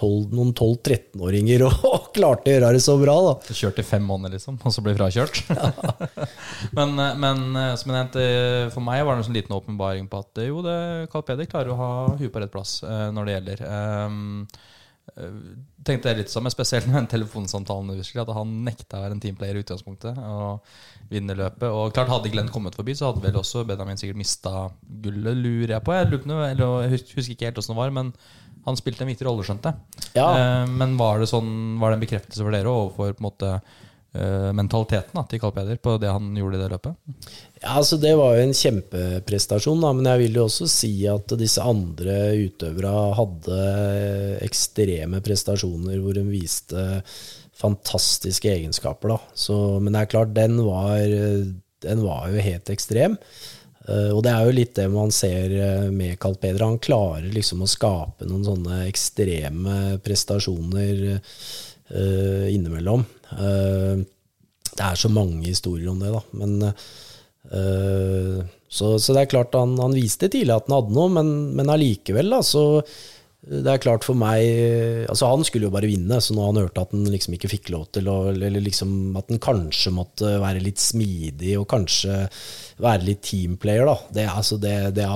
12, noen 12-13-åringer og, [laughs] og klarte å gjøre det så bra, da. Du kjørte i fem måneder, liksom, og så ble frakjørt. [laughs] [laughs] men, men som jeg nevnte, for meg var det en sånn liten åpenbaring på at jo, det, Carl Peder klarer å ha huet på rett plass eh, når det gjelder. Um, tenkte jeg litt som spesielt med den telefonsamtalen at han nekta å være en teamplayer i utgangspunktet og vinne løpet. Og klart Hadde Glenn kommet forbi, så hadde vel også Benjamin sikkert mista gullet, lurer jeg på. Jeg, noe, eller, jeg husker ikke helt åssen det var, men han spilte en viktig rolle, skjønte jeg. Ja. Eh, men var det, sånn, var det en bekreftelse for dere overfor på en måte eh, mentaliteten da, til Carl Peder på det han gjorde i det løpet? Ja, altså Det var jo en kjempeprestasjon, da, men jeg vil jo også si at disse andre utøvere hadde ekstreme prestasjoner hvor de viste fantastiske egenskaper. da. Så, men det er klart, den var, den var jo helt ekstrem. Uh, og det er jo litt det man ser uh, med Carl Peder. Han klarer liksom å skape noen sånne ekstreme prestasjoner uh, innimellom. det er så mange historier om det, da. Men så, så, det er klart han, han, viste tidlig at han hadde noe, men, men allikevel, da, så det er klart for meg Altså Han skulle jo bare vinne, så når han hørte at han liksom ikke fikk lov til Eller liksom at han kanskje måtte være litt smidig og kanskje være litt teamplayer, da Det, altså det, det,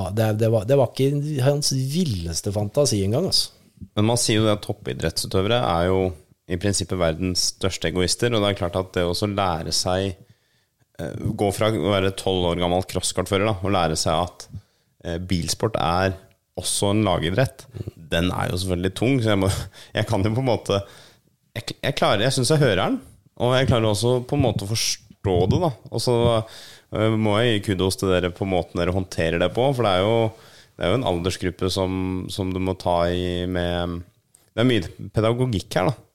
det var, var, ikke hans villeste fantasi engang. Altså. Men man sier jo at toppidrettsutøvere er jo i prinsippet verdens største egoister, og det er klart at det å lære seg Gå fra å være tolv år gammel crosskartfører og lære seg at bilsport er også en lagidrett, den er jo selvfølgelig tung. Så jeg, må, [laughs] jeg kan jo på en måte Jeg, jeg klarer, jeg syns jeg hører den, og jeg klarer også på en måte å forstå det. da Og så øh, må jeg gi kudos til dere på måten dere håndterer det på, for det er jo, det er jo en aldersgruppe som, som, du må ta i med Det er mye pedagogikk her, da.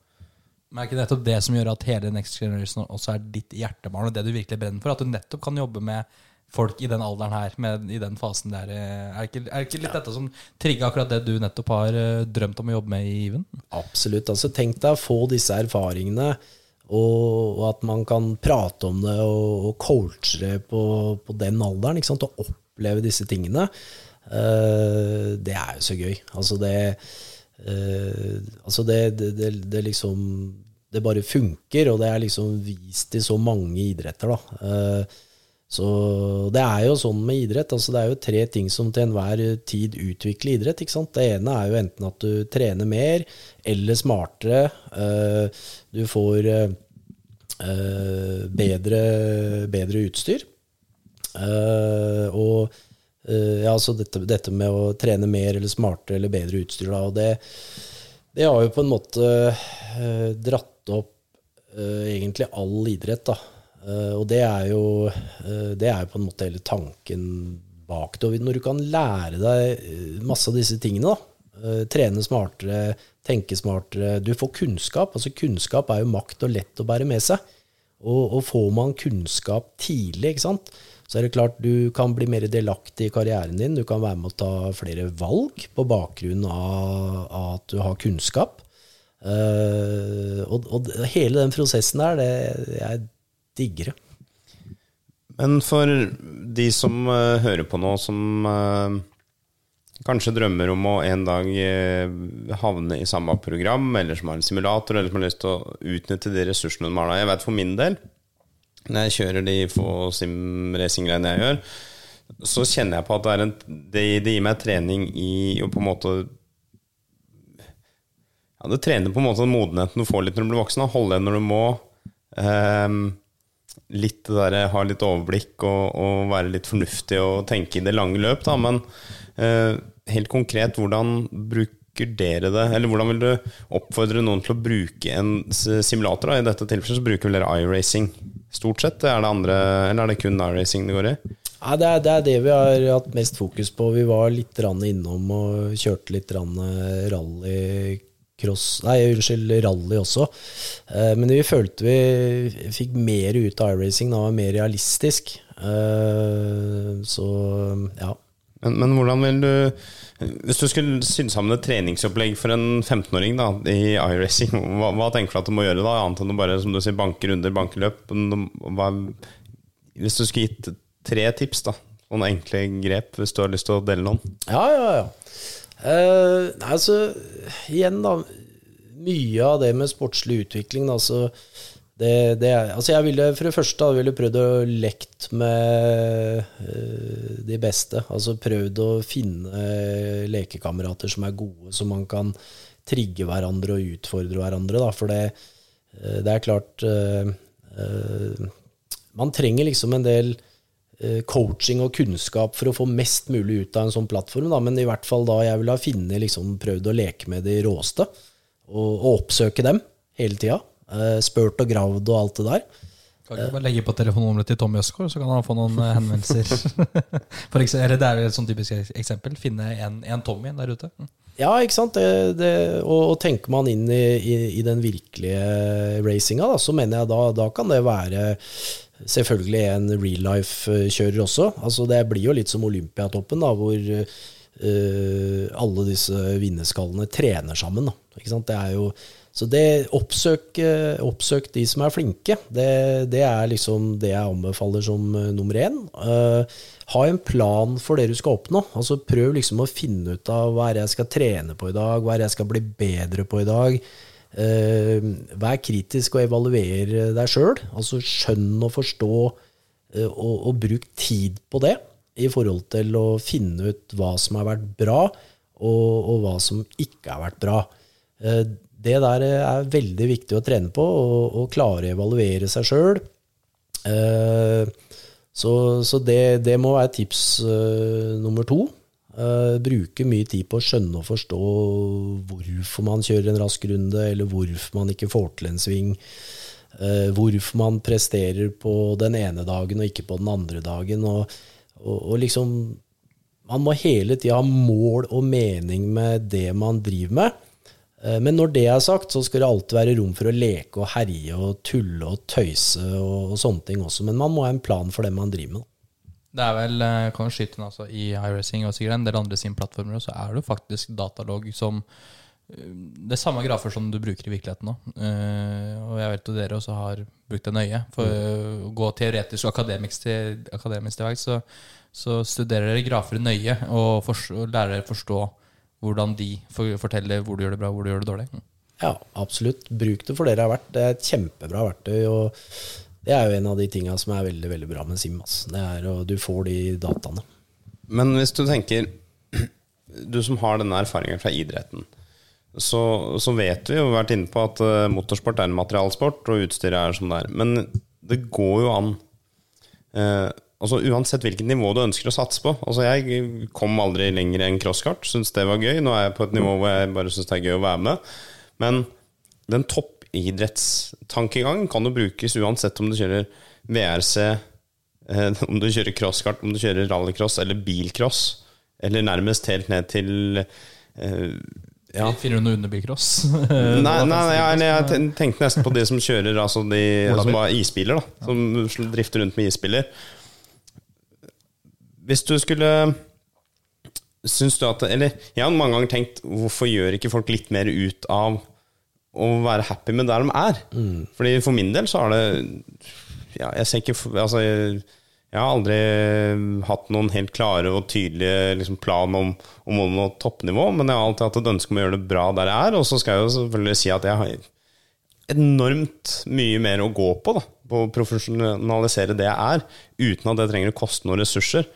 Men er ikke nettopp det som gjør at hele Next Generation også er ditt hjertebarn, og det du virkelig brenner for? At du nettopp kan jobbe med folk i den alderen her, med, i den fasen der. Er det ikke, er det ikke litt dette som trigger akkurat det du nettopp har drømt om å jobbe med i Even? Absolutt. altså Tenk deg å få disse erfaringene, og, og at man kan prate om det og, og coache på, på, den alderen. ikke sant, Og oppleve disse tingene. Uh, det er jo så gøy. Altså det uh, Altså det, det, det, det liksom Det bare funker, og det er liksom vist i så mange idretter, da. Uh, så det er jo sånn med idrett. altså Det er jo tre ting som til enhver tid utvikler idrett. ikke sant? Det ene er jo enten at du trener mer eller smartere. Du får bedre, bedre utstyr. Og ja, altså dette, dette, med å trene mer eller smartere eller bedre utstyr, da, og det, det har jo på en måte dratt egentlig all idrett, da. Uh, og det er, jo, uh, det er jo på en måte hele tanken bak det. Og når du kan lære deg masse av disse tingene, da, trene smartere, tenke smartere Du får kunnskap. altså Kunnskap er jo makt og lett å bære med seg. Og, og får man kunnskap tidlig, ikke sant, så er det klart du kan bli mer delaktig i karrieren din. Du kan være med å ta flere valg på bakgrunn av, av at du har kunnskap. Og, og, hele den prosessen der, det, jeg digger det. Men for de som uh, hører på nå, som uh, kanskje drømmer om å en dag uh, havne i samme program, eller som har en simulator, eller som har lyst til å utnytte de ressursene de har da Jeg vet for min del, når jeg kjører de få simracinggreiene jeg gjør, så kjenner jeg på at det, en, det, det gir meg trening i å på en måte ja, Det trener på en måte den modenheten du får litt når du blir voksen. Holde igjen når du må. Um, litt der, ha litt overblikk og, og være litt fornuftig og tenke i det lange løp. Da. Men uh, helt konkret, hvordan bruker dere det? Eller hvordan vil du oppfordre noen til å bruke en simulator? Da? I dette tilfellet så bruker vel dere iRacing stort sett? Er det andre, eller er det kun iRacing det går i? Nei, det, det er det vi har hatt mest fokus på. Vi var litt innom og kjørte litt rann eh, rallycross Nei, unnskyld, rally også. Eh, Men vi følte vi fikk mer ut av iRacing. Det var mer realistisk. Eh, Så ja. Men, men hvordan vil du Hvis du skulle sydd sammen et treningsopplegg for en 15-åring da, i iRacing, hva, hva tenker du at du må gjøre da? Annet enn å bare som du sier, banke runder, banke løp? Hva, hvis du skulle gitt tre tips, da, noen enkle grep, hvis du har lyst til å dele noen? Ja, ja, ja. Eh, nei, altså, igjen, da. Mye av det med sportslig utvikling, da, så det, det er, altså jeg ville for det første jeg ville prøvd å lekt med uh, de beste. Altså prøvd å finne uh, lekekamerater som er gode, så man kan trigge hverandre og utfordre hverandre. Da, for det, eh, det er klart Man trenger liksom en del coaching og kunnskap for å få mest mulig ut av en sånn plattform. Da. Men i hvert fall da jeg ville ha funnet, liksom, prøvd å leke med de råeste, og, og oppsøke dem hele tida. Eh, spurt og gravd og alt det der. Kan ikke bare legge på telefonnummeret til Tommy Østgaard, så kan han få noen eh, henvendelser. [laughs] Eksempel, det er et sånn typisk eksempel. Finne en, en Tommy der ute. Mm. Ja, ikke sant. Det, det, og, og tenker man inn i, i, i den virkelige racinga, da, så mener jeg da, da kan det være selvfølgelig en real life-kjører også. Altså Det blir jo litt som Olympiatoppen, da, hvor uh, alle disse vinnerskallene trener sammen. Det jo, så det oppsøk, eh, oppsøk de som er flinke. Det, det er liksom det jeg anbefaler som eh, nummer én. Uh, ha en plan for det du skal oppnå. Altså Prøv liksom å finne ut av hva er det jeg skal trene på i dag, hva er det jeg skal bli bedre på i dag. Eh, vær kritisk og evaluer deg sjøl. Altså skjønn og forstå, eh, og, og bruk tid på det i forhold til å finne ut hva som har vært bra, og, og hva som ikke har vært bra. Eh, det der er veldig viktig å trene på, og, og klare å evaluere seg sjøl. Så, så det, det må være tips eh, nummer to. Eh, bruke mye tid på å skjønne og forstå hvorfor man kjører en rask runde, eller hvorfor man ikke får til en sving. Uh, hvorfor man presterer på den ene dagen og ikke på den andre dagen. Og, og, og liksom Man må hele tida ha mål og mening med det man driver med. Uh, Men når det er sagt, så skal det alltid være rom for å leke og herje og tulle og tøyse og, og sånne ting også. Men man må ha en plan for det man driver med. Det er vel, eh, kan du skyte inn altså, I iRacing og sikkert en del andre sin plattformer, så er det faktisk datalog som eh, Det er samme grafer som du bruker i virkeligheten nå. Eh, og jeg vet jo dere også har brukt det nøye. For Mm. å gå teoretisk og akademisk til, akademisk til verks, så, så studerer dere grafer nøye og, for, og lærer dere forstå hvordan de forteller hvor du gjør det bra hvor du gjør det dårlig. Ja, absolutt. Bruk det for det det har vært. Det er et kjempebra verktøy. og det er jo en av de tinga som er veldig veldig bra med Sim. Altså. Det er, og du får de dataene. Men hvis du tenker [clears throat] Du som har denne erfaringen fra idretten, så, så vet vi jo, vi har vært inne på at eh, motorsport er en materialsport, og utstyret er som det er. Men det går jo an eh, altså Uansett hvilket nivå du ønsker å satse på. Altså Jeg kom aldri lenger enn crosskart, syns det var gøy. Nå er jeg på et nivå hvor jeg bare syns det er gøy å være med. Men den toppidrettstankegangen kan jo brukes uansett om du kjører VRC, eh, om du kjører crosskart, om du kjører rallycross eller bilcross, eller nærmest helt ned til eh, ja. Finner du noe under bilcross? [laughs] Nei, nei, nei jeg, jeg tenkte nesten på de som kjører altså de som har isbiler, da. Som drifter rundt med isbiler. Hvis du skulle Syns du at Eller jeg har mange ganger tenkt hvorfor gjør ikke folk litt mer ut av å være happy med der de er? Fordi for min del så har det Ja, jeg ikke Altså, jeg, jeg har aldri hatt noen helt klare og tydelige liksom, plan om, om å nå toppnivå, men jeg har alltid hatt et ønske om å gjøre det bra der jeg er. Og så skal jeg jo selvfølgelig si at jeg har enormt mye mer å gå på, da, på å profesjonalisere det jeg er, uten at det trenger å koste noen ressurser.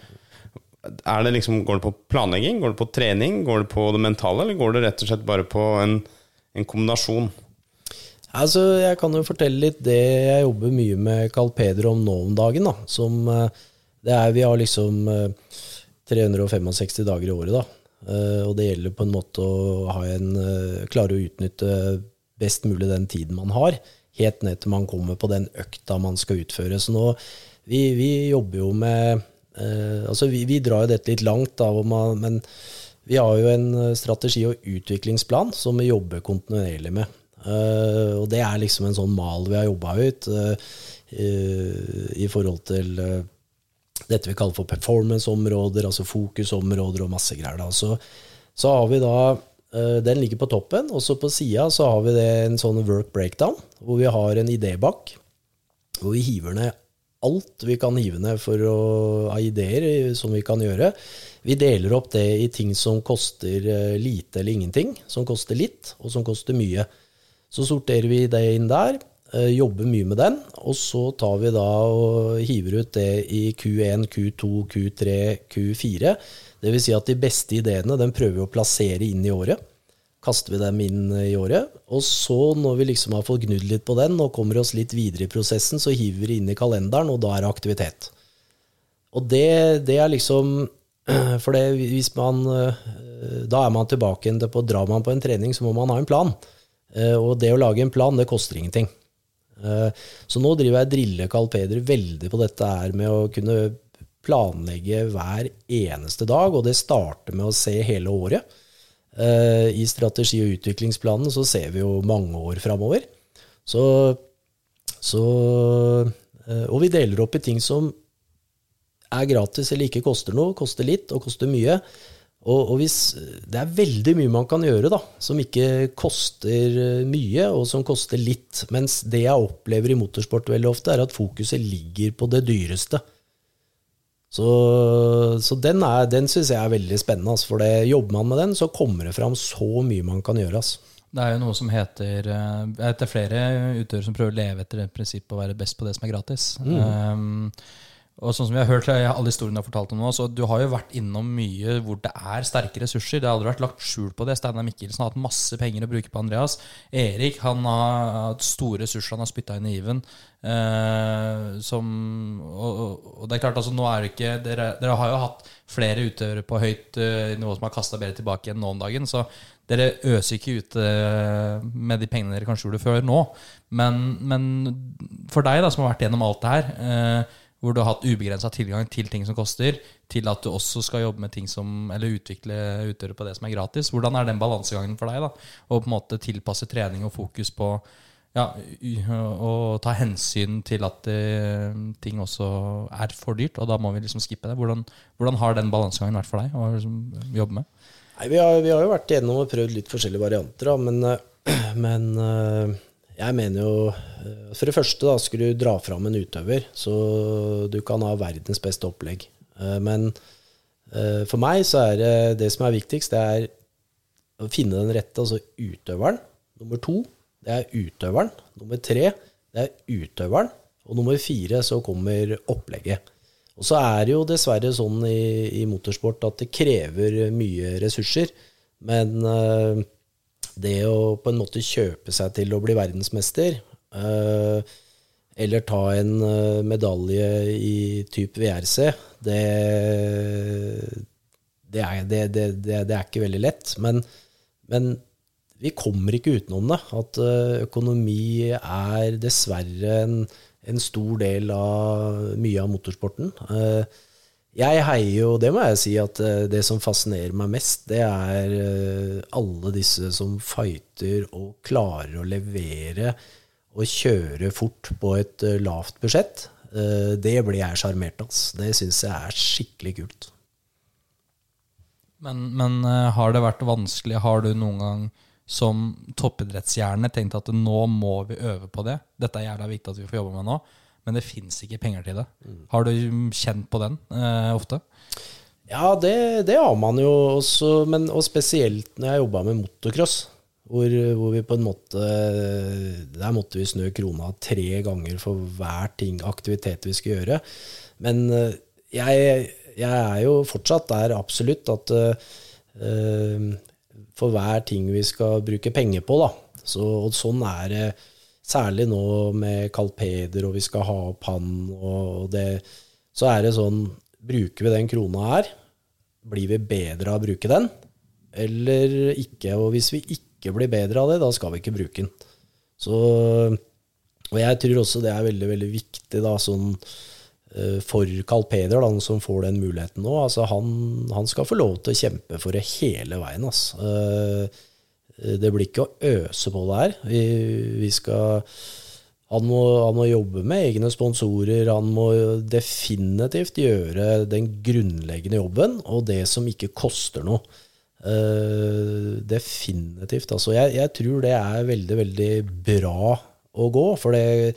Er det liksom, går det på planlegging, går det på trening, går det på det mentale, eller går det rett og slett bare på en, en kombinasjon. Altså, jeg kan jo fortelle litt det jeg jobber mye med Carl Peder om nå om dagen. da, som eh, det er, Vi har liksom eh, 365 dager i året, da. Eh, og det gjelder på en måte å ha en, eh, klare å utnytte best mulig den tiden man har, helt ned til man kommer på den økta man skal utføre. Så nå, vi, vi jobber jo med eh, Altså, vi, vi drar jo dette litt langt, da, hvor man, men vi har jo en eh, strategi- og utviklingsplan som vi jobber kontinuerlig med. Uh, og det er liksom en sånn mal vi har jobba ut uh, i forhold til dette vi kaller for performance-områder, altså fokusområder og masse greier. Da. Så, så har vi da Den ligger på toppen, og så på sida så har vi det en sånn work breakdown, hvor vi har en idébakk. hvor vi hiver ned alt vi kan hive ned for å ha ideer som vi kan gjøre. Vi deler opp det i ting som koster eh, lite eller ingenting, som koster litt, og som koster mye. Så sorterer vi det inn der, eh, jobber mye med den, og så tar vi da og hiver ut det i Q1, Q2, Q3, Q4. Det vil si at de beste ideene den prøver vi å plassere inn i året. Kaster vi dem inn i året. Og så, når vi liksom har fått gnudd litt på den og kommer oss litt videre i prosessen, så hiver vi inn i kalenderen, og da er det aktivitet. Og det, det er liksom [clears throat] For det, hvis man eh, Da er man tilbake igjen på Drar man på en trening, så må man ha en plan. Eh, Og det å lage en plan, det koster ingenting. Eh, Så nå driver jeg driller Carl Peder veldig på dette her med å kunne planlegge hver eneste dag, og det starter med å se hele året. I strategi- og utviklingsplanen så ser vi jo mange år framover. Så, så Og vi deler opp i ting som er gratis eller ikke koster noe, koster litt og koster mye. Og, og hvis, det er veldig mye man kan gjøre da, som ikke koster eh, mye, og som koster litt. Mens det jeg opplever i motorsport veldig ofte, er at fokuset ligger på det dyreste. Så, så den, er- den syns jeg er veldig spennende. Altså, for det, jobber man med den, så kommer det fram så mye man kan gjøre. Altså. Det er jo noe som heter eh, Det er flere utøvere som prøver å leve etter det prinsippet å være best på det som er gratis. Um, og sånn som vi har hørt alle historiene du har fortalt om nå, så du har jo vært innom mye hvor det er sterke ressurser. Det har aldri vært lagt skjul på det. Steinar Mikkelsen har hatt masse penger å bruke på Andreas. Erik han har hatt store ressurser han har spytta inn i Iven. Eh, som, og, og det er klart, altså nå er det ikke Dere, dere har jo hatt flere utøvere på høyt uh, nivå som har kasta bedre tilbake enn nå om dagen. Så dere øser ikke ut eh, med de pengene dere kanskje gjorde før nå. Men, men for deg da, som har vært gjennom alt det her, eh, hvor du har hatt ubegrensa tilgang til ting som koster, til at du også skal jobbe med ting som, eller utvikle utøvere på det som er gratis. Hvordan er den balansegangen for deg? da? Å på en måte tilpasse trening og fokus på ja, og ta hensyn til at eh, ting også er for dyrt, og da må vi liksom skippe det. Hvordan, hvordan har den balansegangen vært for deg å liksom, jobbe med? Nei, vi har, vi har jo vært igjennom og prøvd litt forskjellige varianter, da, men, eh, [clears throat] men eh, jeg mener jo eh, For det første, da, skulle du dra fram en utøver, så du kan ha verdens beste opplegg. Eh, Men eh, for meg så er det det som er viktigst, det er å finne den rette, altså utøveren. Nummer to, det er utøveren. Nummer tre, det er utøveren. Og nummer fire, så kommer opplegget. Og så er det jo dessverre sånn i, i motorsport at det krever mye ressurser. Men det å på en måte kjøpe seg til å bli verdensmester, eh, eller ta en eh, medalje i type VRC, det, det, er, det, det, er ikke veldig lett. Men, men vi kommer ikke utenom det. At eh, økonomi er dessverre en, en stor del av mye av motorsporten. Eh, Jeg heier jo, det må jeg si, at eh, det som fascinerer meg mest, det er eh, alle disse som fighter og klarer å levere og kjøre fort på et eh, lavt budsjett. Det blir jeg sjarmert av. ass. Det syns jeg er skikkelig kult. Men, men har det vært vanskelig? Har du noen gang som toppidrettshjerne tenkt at nå må vi øve på det? Dette er jævla viktig at vi får jobbe med nå, men det fins ikke penger til det. Har du kjent på den eh, ofte? Ja, det, det har man jo også, men, og spesielt når jeg jobba med motocross. Hvor, hvor vi på en måte Der måtte vi snø krona tre ganger for hver ting, aktivitet vi skulle gjøre. Men eh, jeg, jeg er jo fortsatt der absolutt at uh, for hver ting vi skal bruke penger på, da, Så, og sånn er det særlig nå med Carl og vi skal ha opp han, og det Så er det sånn Bruker vi den krona her? Blir vi bedre av å bruke den, eller ikke? Og hvis vi ikke blir bedre av det, da skal vi ikke bruke den. Så, og jeg tror også det er veldig, veldig viktig da, sånn, eh, for Carl da, som får den muligheten nå. Altså, han, han, skal få lov til å kjempe for det hele veien. Altså. Eh, det blir ikke å øse på det her. Vi, vi skal han må, han må, jobbe med egne sponsorer. Han må definitivt gjøre den grunnleggende jobben, og det som ikke koster noe. Uh, definitivt. Altså, jeg, jeg, tror det er veldig, veldig bra å gå. For det,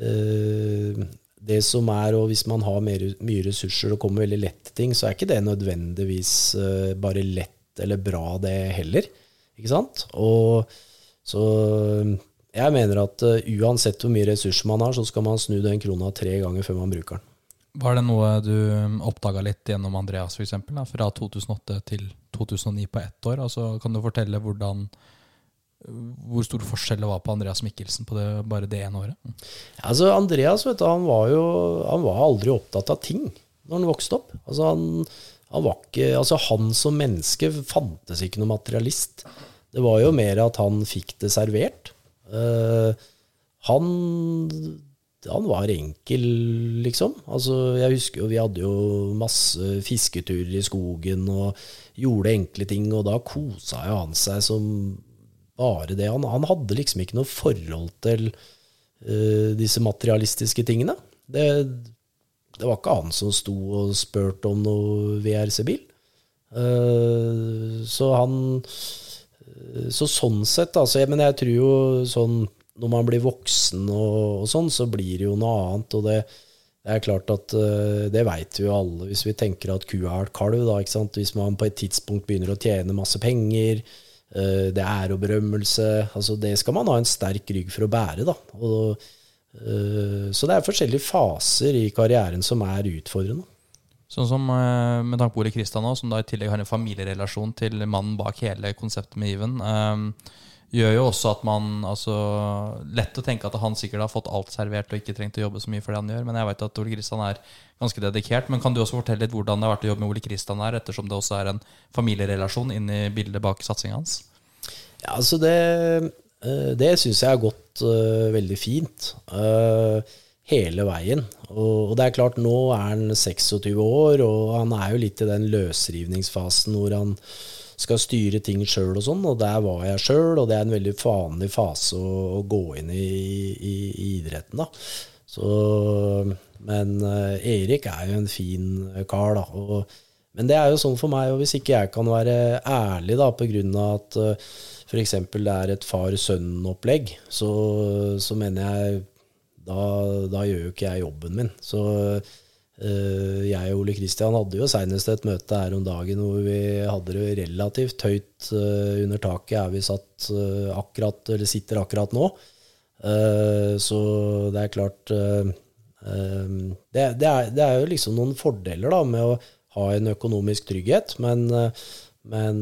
uh, det som er, og hvis man har mer, mye ressurser og kommer veldig lett til ting, så er ikke det nødvendigvis uh, bare lett eller bra, det heller. Ikke sant? Og så jeg mener at uh, uansett hvor mye ressurser man har, så skal man snu den krona tre ganger før man bruker den. Var det noe du oppdaga litt gjennom Andreas, f.eks.? Fra 2008 til 2009 på ett år? Altså, kan du fortelle hvordan, hvor stor forskjell det var på Andreas Mikkelsen på det, bare det ene året? Altså, Andreas vet du, han var jo han var aldri opptatt av ting når han vokste opp. Altså, han, han, var ikke, altså, han som menneske fantes ikke noe materialist. Det var jo mer at han fikk det servert. Uh, han, han var enkel, liksom. Altså, jeg husker jo vi hadde jo masse fisketurer i skogen og gjorde enkle ting, og da kosa jo han seg som bare det. Han, han hadde liksom ikke noe forhold til uh, disse materialistiske tingene. Det, det, var ikke han som sto og spurte om noe VRC-bil. Uh, eh, så han så sånn sett, altså, men jeg tror jo sånn når man blir voksen og, og sånn, så blir det jo noe annet. Og det, det er klart at uh, det veit vi jo alle, hvis vi tenker at kua er kalv. da, ikke sant? Hvis man på et tidspunkt begynner å tjene masse penger, uh, det er og berømmelse altså Det skal man ha en sterk rygg for å bære. da, og, uh, Så det er forskjellige faser i karrieren som er utfordrende. Sånn som eh, med tanke på Ole Kristian nå, som da i tillegg har en familierelasjon til mannen bak hele konseptet med Even, um, gjør jo også at man altså, Lett å tenke at han sikkert har fått alt servert og ikke trengt å jobbe så mye for det han gjør, men jeg vet at Ole Kristian er ganske dedikert. Men kan du også fortelle litt hvordan det har vært å jobbe med Ole Kristian her, ettersom det også er en familierelasjon inn i bildet bak satsinga hans? Ja, altså det, det syns jeg har gått uh, veldig fint. Uh, hele veien. Og, det er klart, nå er han 26 år, og han er jo litt i den løsrivningsfasen hvor han skal styre ting sjøl og sånn, og der var jeg sjøl, og det er en veldig vanlig fase å, å gå inn i, i, i, idretten, da. Så, men uh, Erik er jo en fin kar, da. Og, men det er jo sånn for meg, og hvis ikke jeg kan være ærlig da, på grunn av at uh, eh, f.eks. det er et far-sønn-opplegg, så, så mener jeg da, da, gjør jo ikke jeg jobben min. Så uh, jeg og Ole Kristian hadde jo seinest et møte her om dagen hvor vi hadde det relativt høyt uh, under taket her vi satt uh, akkurat, eller sitter akkurat nå. så det er klart det, det, er, det, er, jo liksom noen fordeler da med å ha en økonomisk trygghet, men, men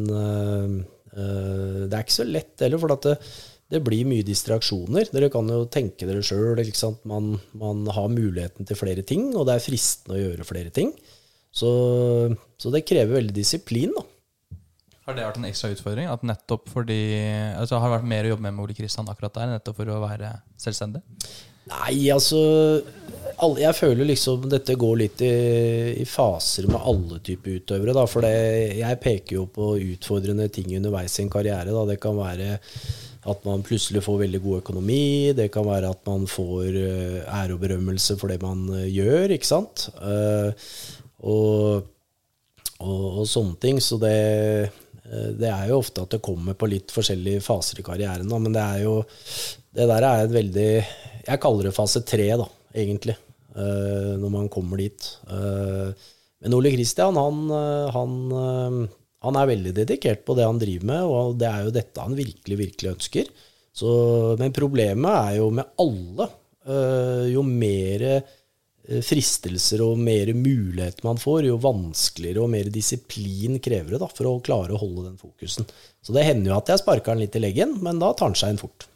det er ikke så lett heller. for at det, det blir mye distraksjoner. Dere kan jo tenke dere sjøl. Man, man, har muligheten til flere ting, og det er fristende å gjøre flere ting. Så, så det krever veldig disiplin. da. Har det vært en ekstra utfordring? At nettopp fordi, altså Har det vært mer å jobbe med med Ole Kristian akkurat der, nettopp for å være selvstendig? Nei, altså Jeg føler liksom dette går litt i, i faser med alle typer utøvere. Da, for det, jeg peker jo på utfordrende ting underveis i en karriere. Da. Det kan være at man plutselig får veldig god økonomi. Det kan være at man får eh, ære og berømmelse for det man eh, gjør, ikke sant. Eh, og, og, og sånne ting. Så det, det, er jo ofte at det kommer på litt forskjellige faser i karrieren. Da. Men det er jo Det der er et veldig Jeg kaller det fase tre, da, egentlig. Når man kommer dit. Men Ole Kristian, han, han han er veldig dedikert på det han driver med, og det er jo dette han virkelig, virkelig ønsker. Så, men problemet er jo med alle. Øh, jo mer eh, fristelser og mer mulighet man får, jo vanskeligere og mer disiplin krever det da, for å klare å holde den fokusen. Så det hender jo at jeg sparker den litt i leggen, men da tar den seg inn fort.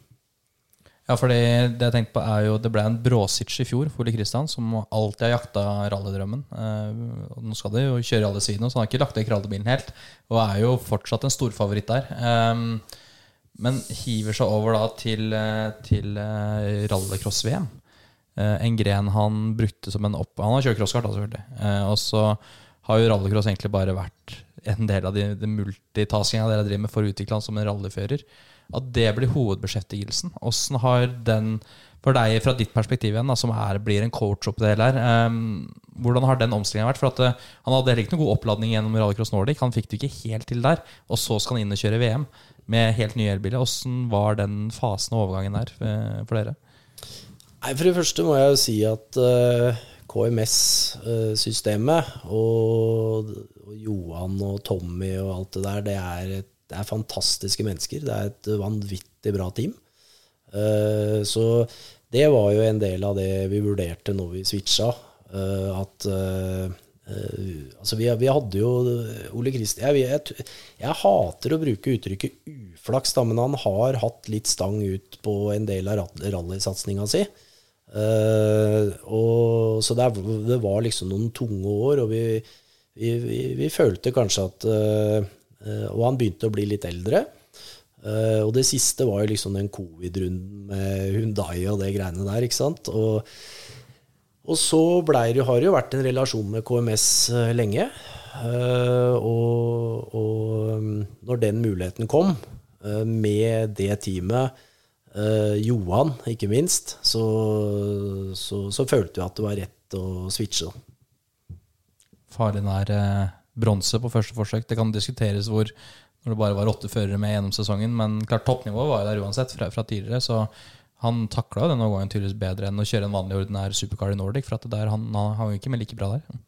Ja, for det jeg tenkte på er jo Det ble en Bråsitch i fjor for Ole Kristian, som alltid har jakta rallydrømmen. Eh, nå skal de jo kjøre alle sidene, så han har ikke lagt vekk rallybilen helt. Og er jo fortsatt en storfavoritt der. Eh, men hiver seg over da til, eh, til eh, rallycross-VM. Eh, en gren han brukte som en opp... Han har kjørt crosskart, da, selvfølgelig. Eh, og så har jo rallycross egentlig bare vært en del av de, de multitaskinga dere driver med for å utvikle han som en rallyfører. At det blir hovedbeskjeftigelsen. Åssen har den, for deg fra ditt perspektiv igjen, da, som er, blir en coach oppi det hele her, um, hvordan har den omstillinga vært? For at uh, Han hadde heller ikke noen god oppladning gjennom Rallycross Nordic. Han fikk det ikke helt til der. Og så skal han inn og kjøre VM med helt nye elbiler. Åssen var den fasen og overgangen der uh, for dere? Nei, For det første må jeg jo si at uh, KMS-systemet og, og Johan og Tommy og alt det der, det er, et, det er fantastiske mennesker. Det er et vanvittig bra team. Uh, så det var jo en del av det vi vurderte når vi switcha. Uh, at uh, altså vi, hadde jo Ole Kristian jeg, jeg, jeg, hater å bruke uttrykket uflaks, da, men han har hatt litt stang ut på en del av rallysatsinga si. Uh, og, så det, det, var liksom noen tunge år, og vi, vi, vi følte kanskje at uh, Og han begynte å bli litt eldre. Uh, og det siste var jo liksom den covid-runden med Hundai og det greiene der. ikke sant? Og, og så ble har det jo vært en relasjon med KMS lenge. Og, og, um, når den muligheten kom, med det teamet Johan, ikke minst, så, så, så, følte vi at det var rett å switche. Farlig nær eh, bronse på første forsøk. Det kan diskuteres hvor når det bare var åtte førere med gjennom sesongen. Men klart toppnivået var jo der uansett fra, fra tidligere. Så han takla denne gangen tydeligvis bedre enn å kjøre en vanlig ordinær supercar i Nordic. For at det der, han, han jo ikke med like bra der.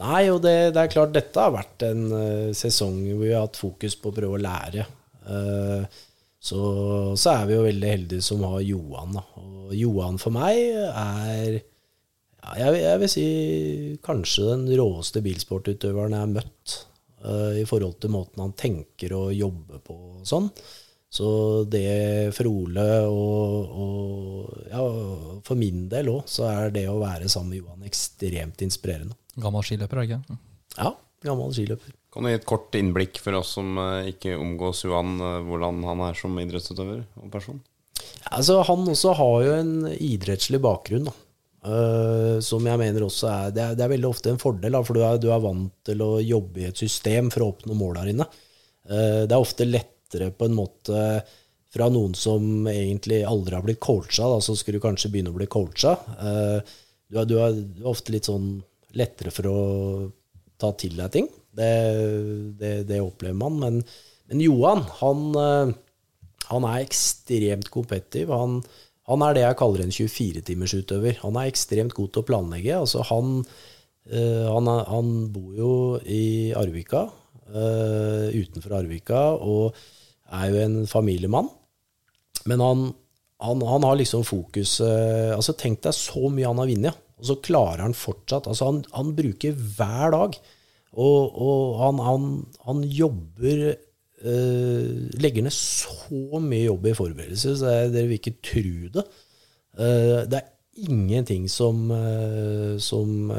Nei, og det, det, er klart dette har vært en uh, sesong hvor vi har hatt fokus på å prøve å lære. Uh, så, så, er vi jo veldig heldige som har Johan. Da. Og Johan for meg er jeg, jeg, vil si kanskje den råeste bilsportutøveren jeg har møtt. Uh, I forhold til måten han tenker og jobber på og sånn. Så det for Ole og, og ja, for min del òg, så er det å være sammen med Johan ekstremt inspirerende. Gammel skiløper, er det ikke? Ja, gammel skiløper. Kan du gi et kort innblikk for oss som eh, ikke omgås Johan, eh, hvordan han er som idrettsutøver og person? Altså, han også har jo en idrettslig bakgrunn, da. Uh, som jeg mener også er det, er det, er veldig ofte en fordel, da, for du er, du er, vant til å jobbe i et system for å oppnå mål her inne. Uh, det er ofte lettere på en måte fra noen som egentlig aldri har blitt coacha, da, så skal du kanskje begynne å bli coacha. Uh, du, du, du, er, ofte litt sånn lettere for å ta til deg ting. Det, det, det opplever man. Men, men Johan, han, eh, han, er ekstremt kompetitiv. Han, han, er det jeg kaller en 24-timersutøver. Han er ekstremt god til å planlegge. Altså han, eh, han, han, bor jo i Arvika, uh, utenfor Arvika, og er jo en familiemann. Men han, han har liksom fokus uh, altså Tenk deg så mye han har vunnet, og så klarer han fortsatt altså han, bruker hver dag og, og han, jobber eh, Legger ned så mye jobb i forberedelser, så dere vil ikke tro det. Uh, det er ingenting som, uh, som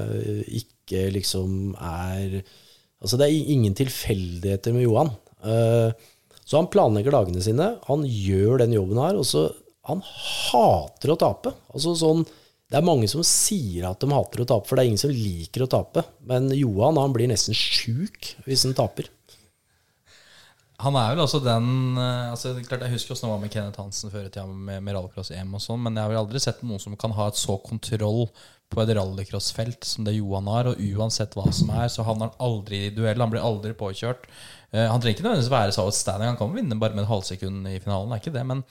ikke liksom er Altså, det er ingen tilfeldigheter med Johan. Så han planlegger dagene sine, han gjør den jobben her, og så Han hater å tape. Altså sånn det er mange som sier at de hater å tape, for det er ingen som liker å tape. Men Johan han blir nesten sjuk hvis han taper. Han er vel også den eh, altså, klart Jeg husker hvordan det var med Kenneth Hansen før i tida med, med rallycross EM og sånn, men jeg har vel aldri sett noen som kan ha et så kontroll på et rallycrossfelt som det Johan har. Og uansett hva som er, så havner han aldri i duell. Han blir aldri påkjørt. Uh, han trenger ikke nødvendigvis være så outstanding. Han kan vinne bare med et halvsekund i finalen, det er ikke det. men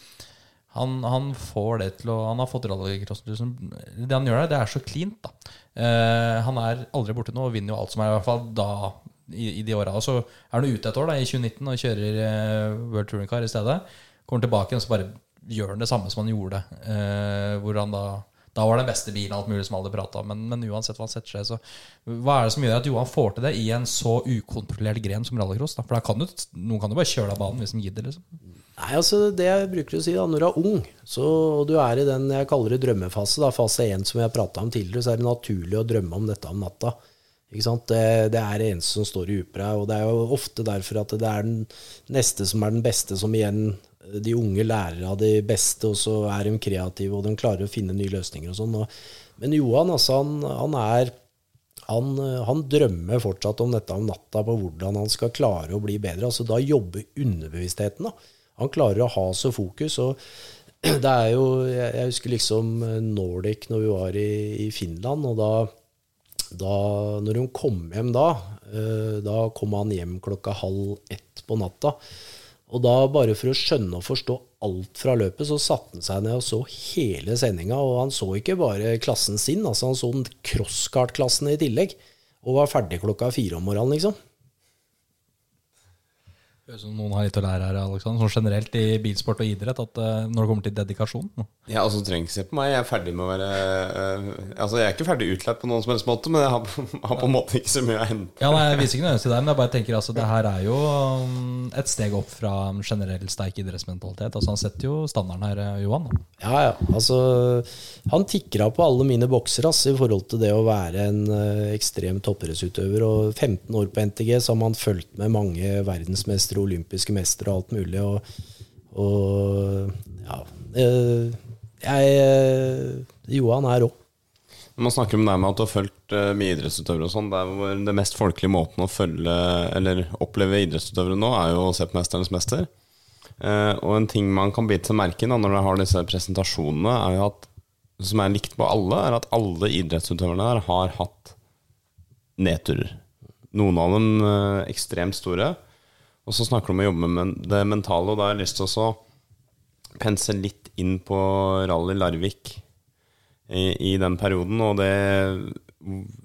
han, han, får det til å Han har fått rallycrossen Det han gjør der, det er så cleant, da. Uh, han er aldri borte nå og vinner jo alt som er, i hvert fall da, i, i de åra. Så er han ute et år, da, i 2019, og kjører uh, World Touring Car i stedet. Kommer tilbake og så bare gjør han det samme som han gjorde. Uh, hvor han da da var det beste bilen alt mulig som alle prata om. Men, men uansett hva han setter seg, så hva er det som gjør at Johan får til det i en så ukontrollert gren som rallycross? For kan du, noen kan jo bare kjøre av banen hvis de gidder, liksom. Nei, altså Det jeg bruker å si da, når du er ung, så, og du er i den jeg kaller det drømmefase, da, fase 1 som jeg prata om tidligere, så er det naturlig å drømme om dette om natta. Det, det er det eneste som står i opera. Og det er jo ofte derfor at det er den neste som er den beste, som igjen de unge lærer av de beste, og så er de kreative, og de klarer å finne nye løsninger og sånn. Men Johan, altså, han, han er han, han, drømmer fortsatt om dette om natta, på hvordan han skal klare å bli bedre. Altså Da jobber underbevisstheten. da. Han klarer å ha så fokus. og [clears throat] det er jo, Jeg, jeg husker liksom Nordic når vi var i, i Finland. og da, da når hun kom hjem da, eh, da kom han hjem klokka halv ett på natta. Og da, bare for å skjønne og forstå alt fra løpet, så satte han seg ned og så hele sendinga. Og han så ikke bare klassen sin, altså han så crosskart-klassen i tillegg. Og var ferdig klokka fire om morgenen, liksom. Høres ut som noen har litt å lære her, Alexander. Sånn generelt i bilsport og idrett, at uh, når det kommer til dedikasjon Ja, altså trenger ikke se på meg. Jeg er ferdig med å være uh, Altså, jeg er ikke ferdig utlært på noen som helst måte, men jeg har, [laughs] har på en måte ikke så mye å hente. Ja, nei, Jeg viser ikke nødvendigvis til deg, men jeg bare tenker altså, det her er jo um, et steg opp fra generell sterk idrettsmentalitet. Altså Han setter jo standarden her, eh, Johan. Da. Ja, ja. Altså, han tikker av på alle mine bokser ass, i forhold til det å være en ekstrem toppidrettsutøver. Og 15 år på NTG så har man fulgt med mange verdensmestere verdensmestere, olympiske mestere og alt mulig. Og, og ja eh, Jeg eh, Johan er rå. Man snakker om det med at du har fulgt uh, mye idrettsutøvere og sånn. Det er den mest folkelige måten å følge eller oppleve idrettsutøvere nå, er jo å se på 'Mesternes mester'. Og en ting man kan bite seg merke i når du har disse presentasjonene, er jo at som er likt på alle, er at alle idrettsutøverne her har hatt nedturer. Noen av dem ekstremt store, og så snakker du om å jobbe med det mentale, og da har jeg lyst til å pense litt inn på Rally Larvik i, i, den perioden. Og det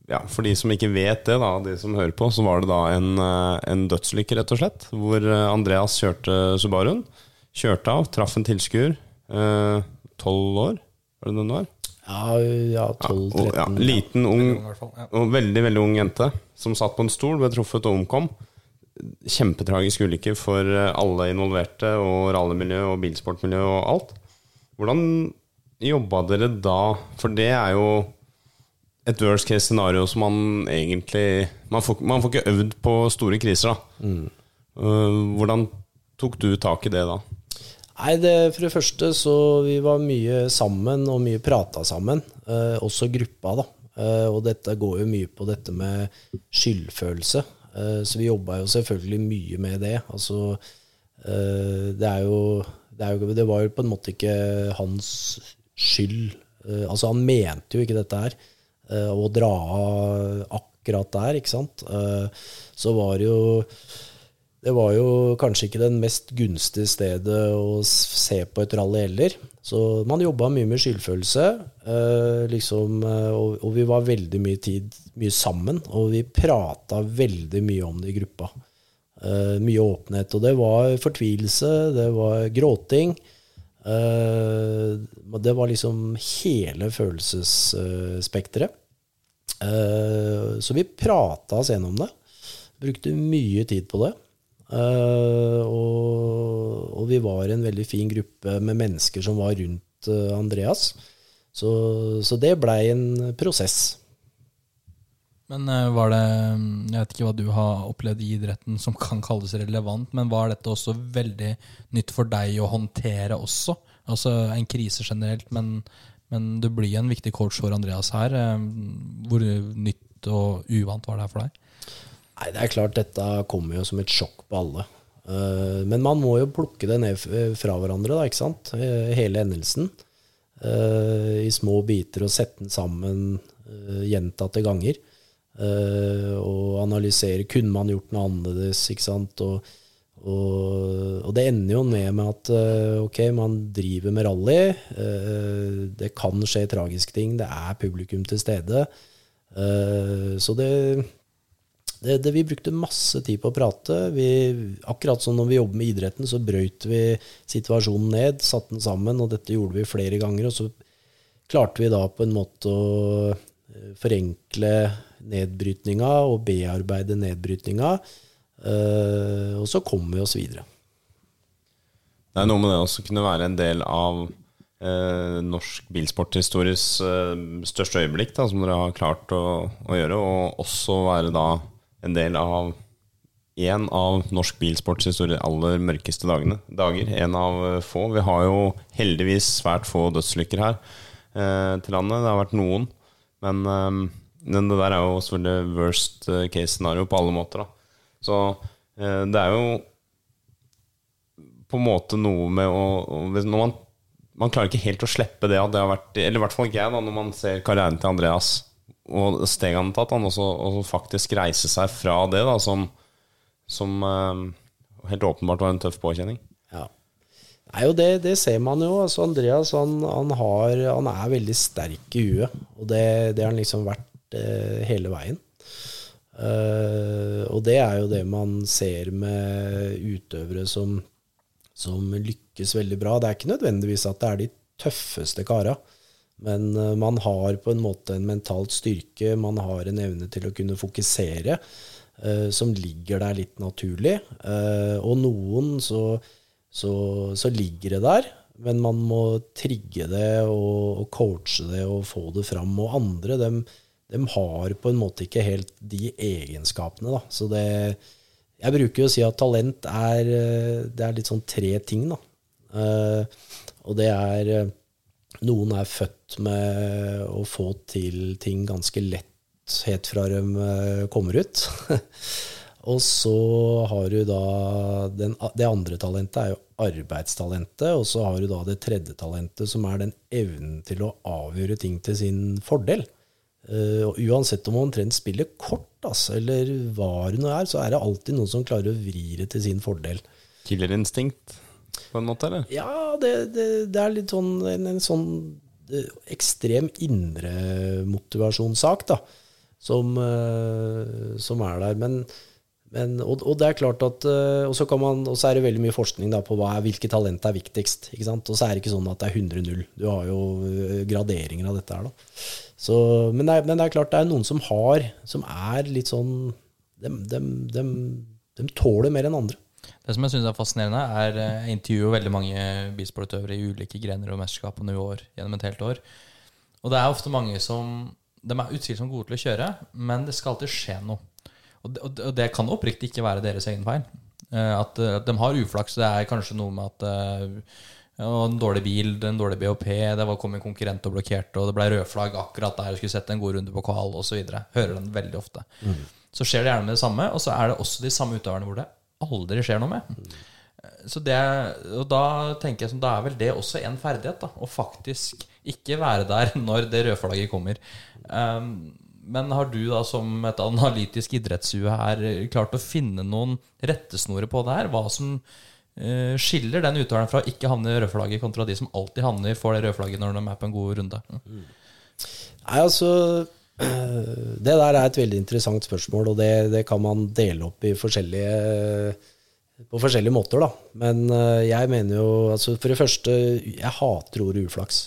ja, For de som ikke vet det, da, de som hører på, så var det da en, eh, en dødslykke, rett og slett. Hvor eh, Andreas kjørte Subaruen. Kjørte av, traff en tilskuer. Eh, tolv eh, år, var det den var? Ja, 12-13. Ja, liten, ung, og veldig, veldig ung jente som satt på en stol, ble truffet og omkom kjempetragisk ulykke for eh, alle involverte, og rallymiljø og bilsportmiljø og alt. Hvordan jobba dere da? For det er jo et worst case scenario som man egentlig Man får, man får ikke øvd på store kriser, da. Mm. Eh, hvordan tok du tak i det da? Nei, det, For det første så vi var mye sammen og mye prata sammen. Eh, også gruppa, da. Eh, og dette går jo mye på dette med skyldfølelse. Eh, så vi jobba jo selvfølgelig mye med det. Altså, eh, det er jo det, er jo, det var jo på en måte ikke hans skyld. Eh, altså, han mente jo ikke dette her. Å dra av akkurat der, ikke sant. Så var det jo det var jo kanskje ikke den mest gunstige stedet å se på et rally heller. Så man jobba mye med skyldfølelse, eh, liksom, eh, og, vi var veldig mye tid mye sammen. Og vi prata veldig mye om det i gruppa. Eh, mye åpenhet. Og det var fortvilelse, det var gråting. Det var liksom hele følelsesspekteret. Så vi prata oss gjennom det. Brukte mye tid på det. Uh, og, og, vi var en veldig fin gruppe med mennesker som var rundt uh, Andreas. Så, så det blei en prosess. Men uh, var det Jeg vet ikke hva du har opplevd i idretten som kan kalles relevant, men var dette også veldig nytt for deg å håndtere også? Altså en krise generelt, men, men du blir en viktig coach for Andreas her. Hvor nytt og uvant var det her for deg? Nei, det er klart dette kommer jo som et sjokk på alle. Uh, men man må jo plukke det ned fra hverandre, da, ikke sant? Eh, hele hendelsen. Uh, I små biter og sette den sammen gjentatte ganger. og analysere kunne man gjort noe annerledes, ikke sant. Og, og, og det ender jo ned med at ok, man driver med rally. det kan skje tragiske ting. Det er publikum til stede. så det det, det, vi brukte masse tid på å prate. Vi, akkurat som når vi jobber med idretten, så brøyt vi situasjonen ned, satte den sammen, og dette gjorde vi flere ganger. Og så klarte vi da på en måte å eh, forenkle nedbrytninga og bearbeide nedbrytninga. Eh, og så kom vi oss videre. Det er noe med det også kunne være en del av eh, norsk bilsporthistories eh, største øyeblikk, da, som dere har klart å, å, gjøre, og også være da en del av en av norsk bilsportshistories aller mørkeste dagene, dager. En av eh, få. Vi har jo heldigvis svært få dødslykker her eh, til landet. Det har vært noen, men, eh, det der er jo selvfølgelig worst eh, case scenario på alle måter. da. Så det er jo på en måte noe med å, man, man klarer ikke helt å slippe det at det har vært Eller i hvert fall ikke jeg, da, når man ser karrieren til Andreas og steg han tatt, han også, og faktisk reise seg fra det, da, som, som uh, helt åpenbart var en tøff påkjenning. Ja. Nei, jo det, det, ser man jo. Altså, Andreas han, han, har, han, er veldig sterk i huet. Og det, det har han liksom vært eh, hele veien. Uh, og det er jo det man ser med utøvere som som lykkes veldig bra. Det er ikke nødvendigvis at det er de tøffeste kara, men eh, man har på en måte en mentalt styrke, man har en evne til å kunne fokusere, uh, som ligger der litt naturlig. Uh, og noen så, så, så, ligger det der, men man må trigge det og, og coache det og få det fram. Og andre, dem, dem har på en måte ikke helt de egenskapene. Da. Så det, jeg bruker jo å si at talent er, eh, er litt sånn tre ting, da. Og det er eh, Noen er født med å få til ting ganske lett helt fra de kommer ut. [laughs] og så har du da den, Det andre talentet er jo arbeidstalentet, og så har du da det tredje talentet, som er den evnen til å avgjøre ting til sin fordel. Uh, uansett om man omtrent spiller kort, altså, eller hva det nå er, så er det alltid noen som klarer å vri det til sin fordel. Killerinstinkt, på en måte? eller? Ja, det, det, det er litt sånn en, en sånn uh, ekstrem indremotivasjonssak, da, som, uh, som er der. Men men, og, og, det er klart at, man, og så er det veldig mye forskning da, på hva er, hvilke talent er viktigst. Og så er det ikke sånn at det er 100-0. Du har jo graderinger av dette her. da. Så, men, det er, men, det er, klart det er noen som har Som er litt sånn De, de, de, de tåler mer enn andre. Det som jeg syns er fascinerende, er eh, Jeg intervjuer veldig mange bilsportutøvere i ulike grener og mesterskap og nivåer gjennom et helt år. Og det er ofte mange som De er utvilsomt gode til å kjøre, men det skal alltid skje noe. Og det, og det kan oppriktig ikke være deres egen feil. Eh, at, at de har uflaks. Det er kanskje noe med at og en dårlig bil, en dårlig BHP, det var kom en konkurrent og blokkerte, og det ble rødflagg akkurat der du skulle sette en god runde på kval osv. Hører den veldig ofte. Mm. Så skjer det gjerne med det samme, og så er det også de samme utøverne hvor det aldri skjer noe med. Så det, og da tenker jeg som, da er vel det også en ferdighet, da. Å faktisk ikke være der [laughs] når det rødflagget kommer. Um, men har du da som et analytisk idrettshue her klart å finne noen rettesnorer på det her? Hva som uh, skiller den utøveren fra ikke havne i rødflagget, kontra de som alltid havner får det rødflagget når de er på en god runde? Mm. Nei, altså Det der er et veldig interessant spørsmål, og det, det kan man dele opp i forskjellige på forskjellige måter, da. Men eh, jeg mener jo altså For det første, jeg hater ordet uflaks.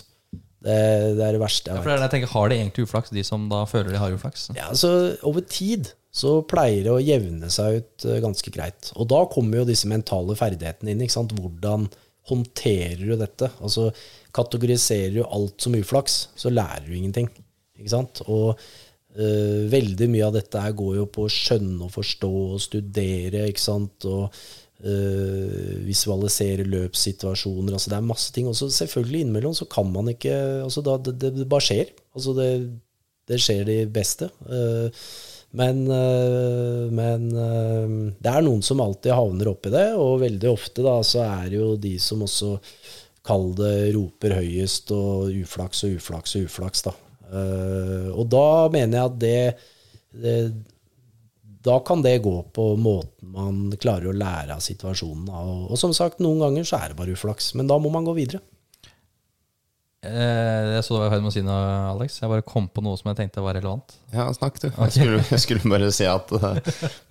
Det, det er det verste jeg vet. Ja, Har de egentlig uflaks, de som da føler de har uflaks? Ja, altså Over tid så pleier det å jevne seg ut eh, ganske greit. Og da kommer jo disse mentale ferdighetene inn. ikke sant? Hvordan håndterer du dette? Altså, Kategoriserer du alt som uflaks, så lærer du ingenting. Ikke sant? Og uh, veldig mye av dette her går jo på å skjønne og forstå og studere. ikke sant? Og uh, visualisere løpssituasjoner. altså Det er masse ting. Og selvfølgelig innimellom så kan man ikke altså da, det, det, bare skjer. Altså det, det skjer de beste. Uh, men, men, det er noen som alltid havner oppi det, og veldig ofte da, så er det jo de som også kall det roper høyest, og uflaks og uflaks og uflaks. da. Eh, og da mener jeg at det, det da kan det gå på måten man klarer å lære av situasjonen. Og, og som sagt, noen ganger så er det bare uflaks, men da må man gå videre. Eh, jeg så du var i ferd med å si noe, Alex. Jeg bare kom på noe som jeg tenkte var relevant. Ja, snakk du. Okay. Jeg, skulle, jeg, skulle, bare si at uh,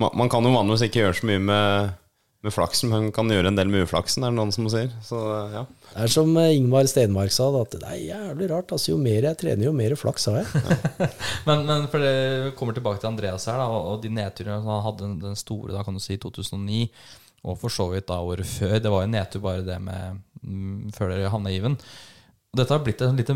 man, man, kan jo vanligvis ikke gjøre så mye med med flaksen, men kan gjøre en del med uflaksen, er det noen som sier. Så ja. Det er som Ingmar Ingvar Stenmark sa, at det er jævlig rart. Altså, jo mer jeg trener, jo mer flaks har jeg. [laughs] Men, men for det kommer tilbake til Andreas her, da, og, de nedturene han hadde den, store da kan du si 2009, og for så vidt da året før. Det var jo nedtur bare det med mm, før dere havna i Even. Dette har blitt et lite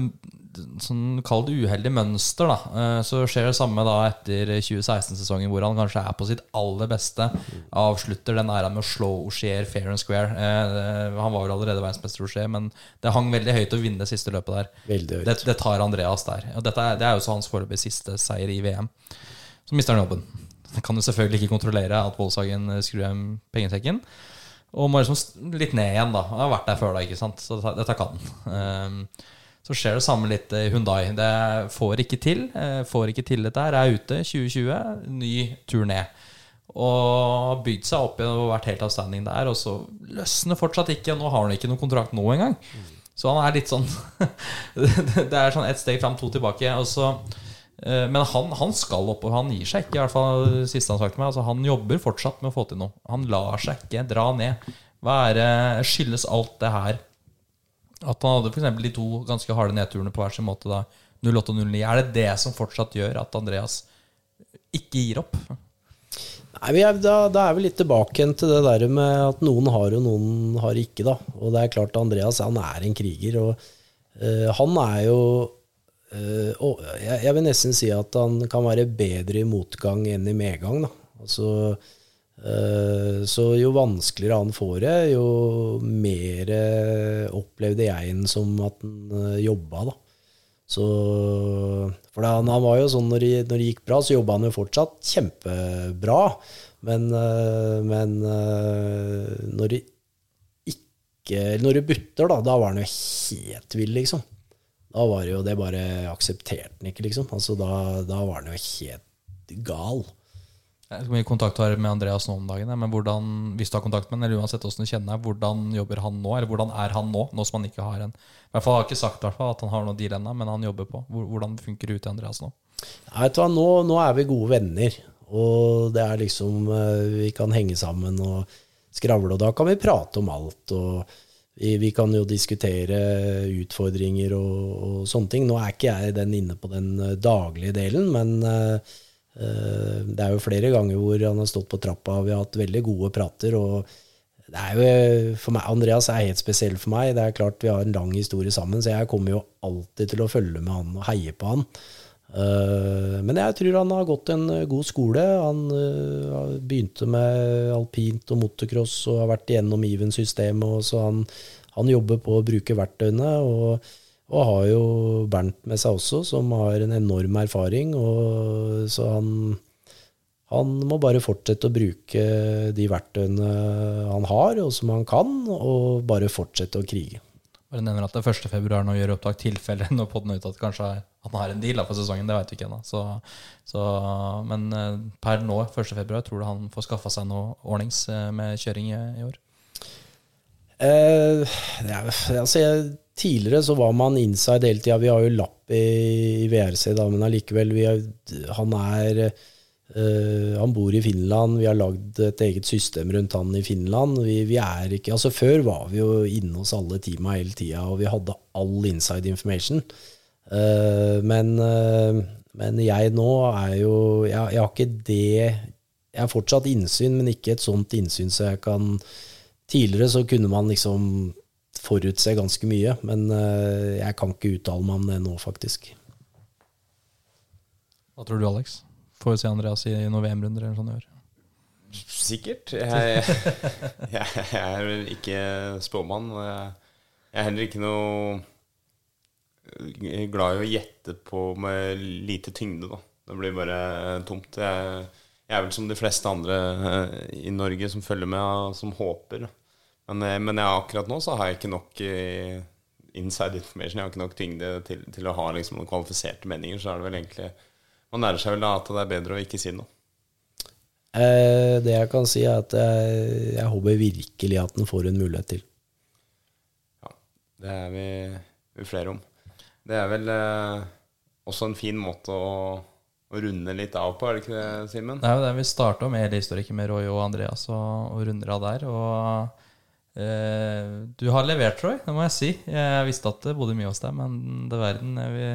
sånn kall det uheldig mønster. da Eh, Så skjer det samme da etter 2016-sesongen, hvor han kanskje er på sitt aller beste. Avslutter den æraen med å slå Auxier fair and square. Eh, Han var vel allerede verdensmester Auxier, men det hang veldig høyt å vinne det siste løpet der. Det, det tar Andreas der. Og dette er, det er jo så hans foreløpig siste seier i VM. Så mister han jobben. Kan jo selvfølgelig ikke kontrollere at Volkswagen skrur hjem pengesekken. Og må liksom litt ned igjen, da. Han har vært der før, da, ikke sant. Så dette, kan han. Ehm, så skjer det samme litt i Hundai. Det får ikke til. eh, Får ikke til dette her. Er ute 2020. Ny tur ned. Og bygd seg opp igjen og vært helt avstanding der. Og så løsner fortsatt ikke. Nå har han ikke noen kontrakt nå engang. Så han er litt sånn [laughs] Det er sånn ett steg fram, to tilbake. Og så eh, men han, han skal opp, og han gir seg ikke. I hvert fall siste Han sa til meg altså, Han jobber fortsatt med å få til noe. Han lar seg ikke dra ned. Er Skyldes alt det her at han hadde eksempel de to ganske harde nedturene på hver sin måte? da 08 og 09 Er det det som fortsatt gjør at Andreas ikke gir opp? Nei, er, da, da er vi litt tilbake igjen til det der med at noen har og noen har ikke. da. Og det er klart Andreas han er en kriger. og eh, Han er jo eh, og jeg, jeg vil nesten si at han kan være bedre i motgang enn i medgang. da. Altså, eh, så jo vanskeligere han får det, jo mer eh, opplevde jeg ham som at han eh, jobba. da. Så, for han, han var jo sånn når det, når det gikk bra, så jobba han jo fortsatt kjempebra. Men, men når det ikke Når det butter, da, da var han jo helt vill, liksom. Da var det jo det bare aksepterte han ikke, liksom. Altså, da, da var han jo helt gal. Jeg vet ikke mye kontakt har med Andreas nå om dagen, men hvordan, hvis du har kontakt med han, eller uansett hvordan du kjenner hvordan jobber han nå? Eller hvordan er han nå, nå som han ikke har en I hvert fall har ikke sagt hvert at han har noe deal ennå, men han jobber på. Hvor- Hvordan funker det ut i Andreas nå? Nei, Vet du hva, nå, nå er vi gode venner. Og det er liksom øh, Vi kan henge sammen og skravle, og da kan vi prate om alt. Og vi, vi kan jo diskutere utfordringer og, og sånne ting. Nå er ikke jeg den inne på den øh, daglige delen, men øh, det er jo flere ganger hvor han har stått på trappa, vi har hatt veldig gode prater. og det er jo, for meg, Andreas er helt spesiell for meg. Det er klart Vi har en lang historie sammen, så jeg kommer jo alltid til å følge med han og heie på han. Eh, men jeg tror han har gått en eh, god skole. Han eh, begynte med alpint og motocross og har vært igjennom Even-systemet. Så han, han jobber på å bruke verktøyene. Og, og har jo Bernt med seg også, som har en enorm erfaring. Og, så han, han må bare fortsette å bruke de verktøyene han har, og som han kan, og bare fortsette å krige. Bare nevner at det er 1. februar nå gjør opptak tilfelle [laughs] når podden er ute at kanskje han har en deal for sesongen. Det vet vi ikke ennå. Men eh, per nå, 1. februar, tror du han får skaffa seg noe ordnings eh, med kjøring i, i år? Eh, ja, altså tidligere så var man inside hele tida. Vi har jo lapp i, i VRC, da, men allikevel Han er eh, Han bor i Finland. Vi har lagd et eget system rundt han i Finland. Vi, vi er ikke Altså Før var vi jo inne hos alle teama hele tida, og vi hadde all inside information. Uh, men, uh, men jeg nå er jo jeg, jeg har ikke det Jeg har fortsatt innsyn, men ikke et sånt innsyn så jeg kan Tidligere så kunne man liksom forutse ganske mye, men jeg kan ikke uttale meg om det nå, faktisk. Hva tror du, Alex? Får vi se Andreas i noen VM-runder eller sånn i år? Sikkert. Jeg, jeg, jeg er ikke spåmann. Jeg er heller ikke noe glad i å gjette på med lite tyngde, da. Det blir bare tomt. Jeg, jeg er vel som de fleste andre eh, i Norge som følger med, som håper. Men, eh, men jeg, akkurat nå så har jeg ikke nok eh, inside information. Jeg har ikke nok tyngde til, til å ha liksom, noen kvalifiserte meninger. Så er det vel egentlig Man lærer seg vel da at det er bedre å ikke si noe. Eh, det jeg kan si, er at jeg, jeg håper virkelig at den får en mulighet til. Ja, det er vi, vi flere om. Det er vel eh, også en fin måte å, å runde litt av på, er det ikke det, Simen? Det er jo det vi starta med hele historikken med Roy og Andreas, og, og runder av der. Og eh, du har levert, Roy, det må jeg si. Jeg visste at det bodde mye hos deg, men det verden er vi,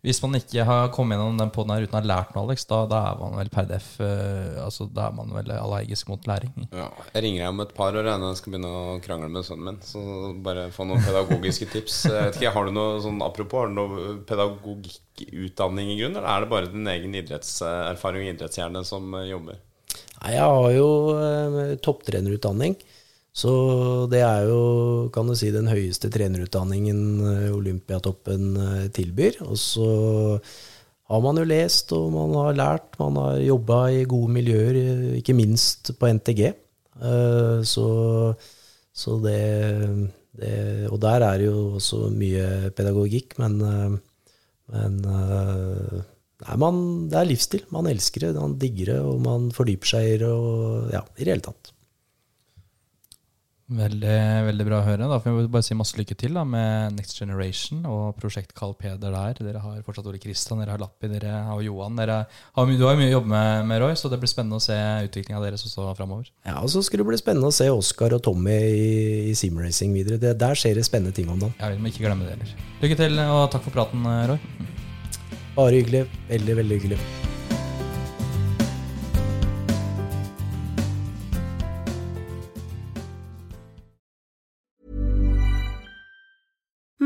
Hvis man ikke har kommet gjennom den poden her uten å ha lært noe, Alex, da, da er man vel per def uh, Altså, da er man vel allergisk mot læring. Ja, jeg ringer deg om et par år jeg, når jeg skal begynne å krangle med sønnen min. Så bare få noen pedagogiske tips. Jeg vet ikke, Har du noe sånn apropos, har du noe pedagogikkutdanning i grunn, eller er det bare din egen idrettserfaring og idrettshjerne som eh, jobber? Nei, jeg har jo eh, topptrenerutdanning. Så det er jo, kan du si, den høyeste trenerutdanningen eh, Olympiatoppen eh, tilbyr. Og så har man jo lest, og man har lært, man har jobba i gode miljøer, eh, ikke minst på NTG. Så, så det, det Og der er det jo også mye pedagogikk, men, men Nei, man, det er livsstil. Man elsker det, man digger det, og man fordyper seg i det, og ja, i det hele tatt. Veldig, veldig bra å høre. Da får vi bare si masse lykke til da, med Next Generation og prosjekt Carl Peder der. Dere har fortsatt Ole Kristian, dere har Lappi, dere har Johan. Dere har, du har jo mye å jobbe med, med, Roy, så det blir spennende å se utviklinga deres også framover. Ja, og så skulle det bli spennende å se Oskar og Tommy i, i simracing videre. Det, der skjer det spennende ting om dagen. Ja, Vi må ikke glemme det heller. Lykke til, og takk for praten, Roy. Bare hyggelig. Veldig, veldig hyggelig.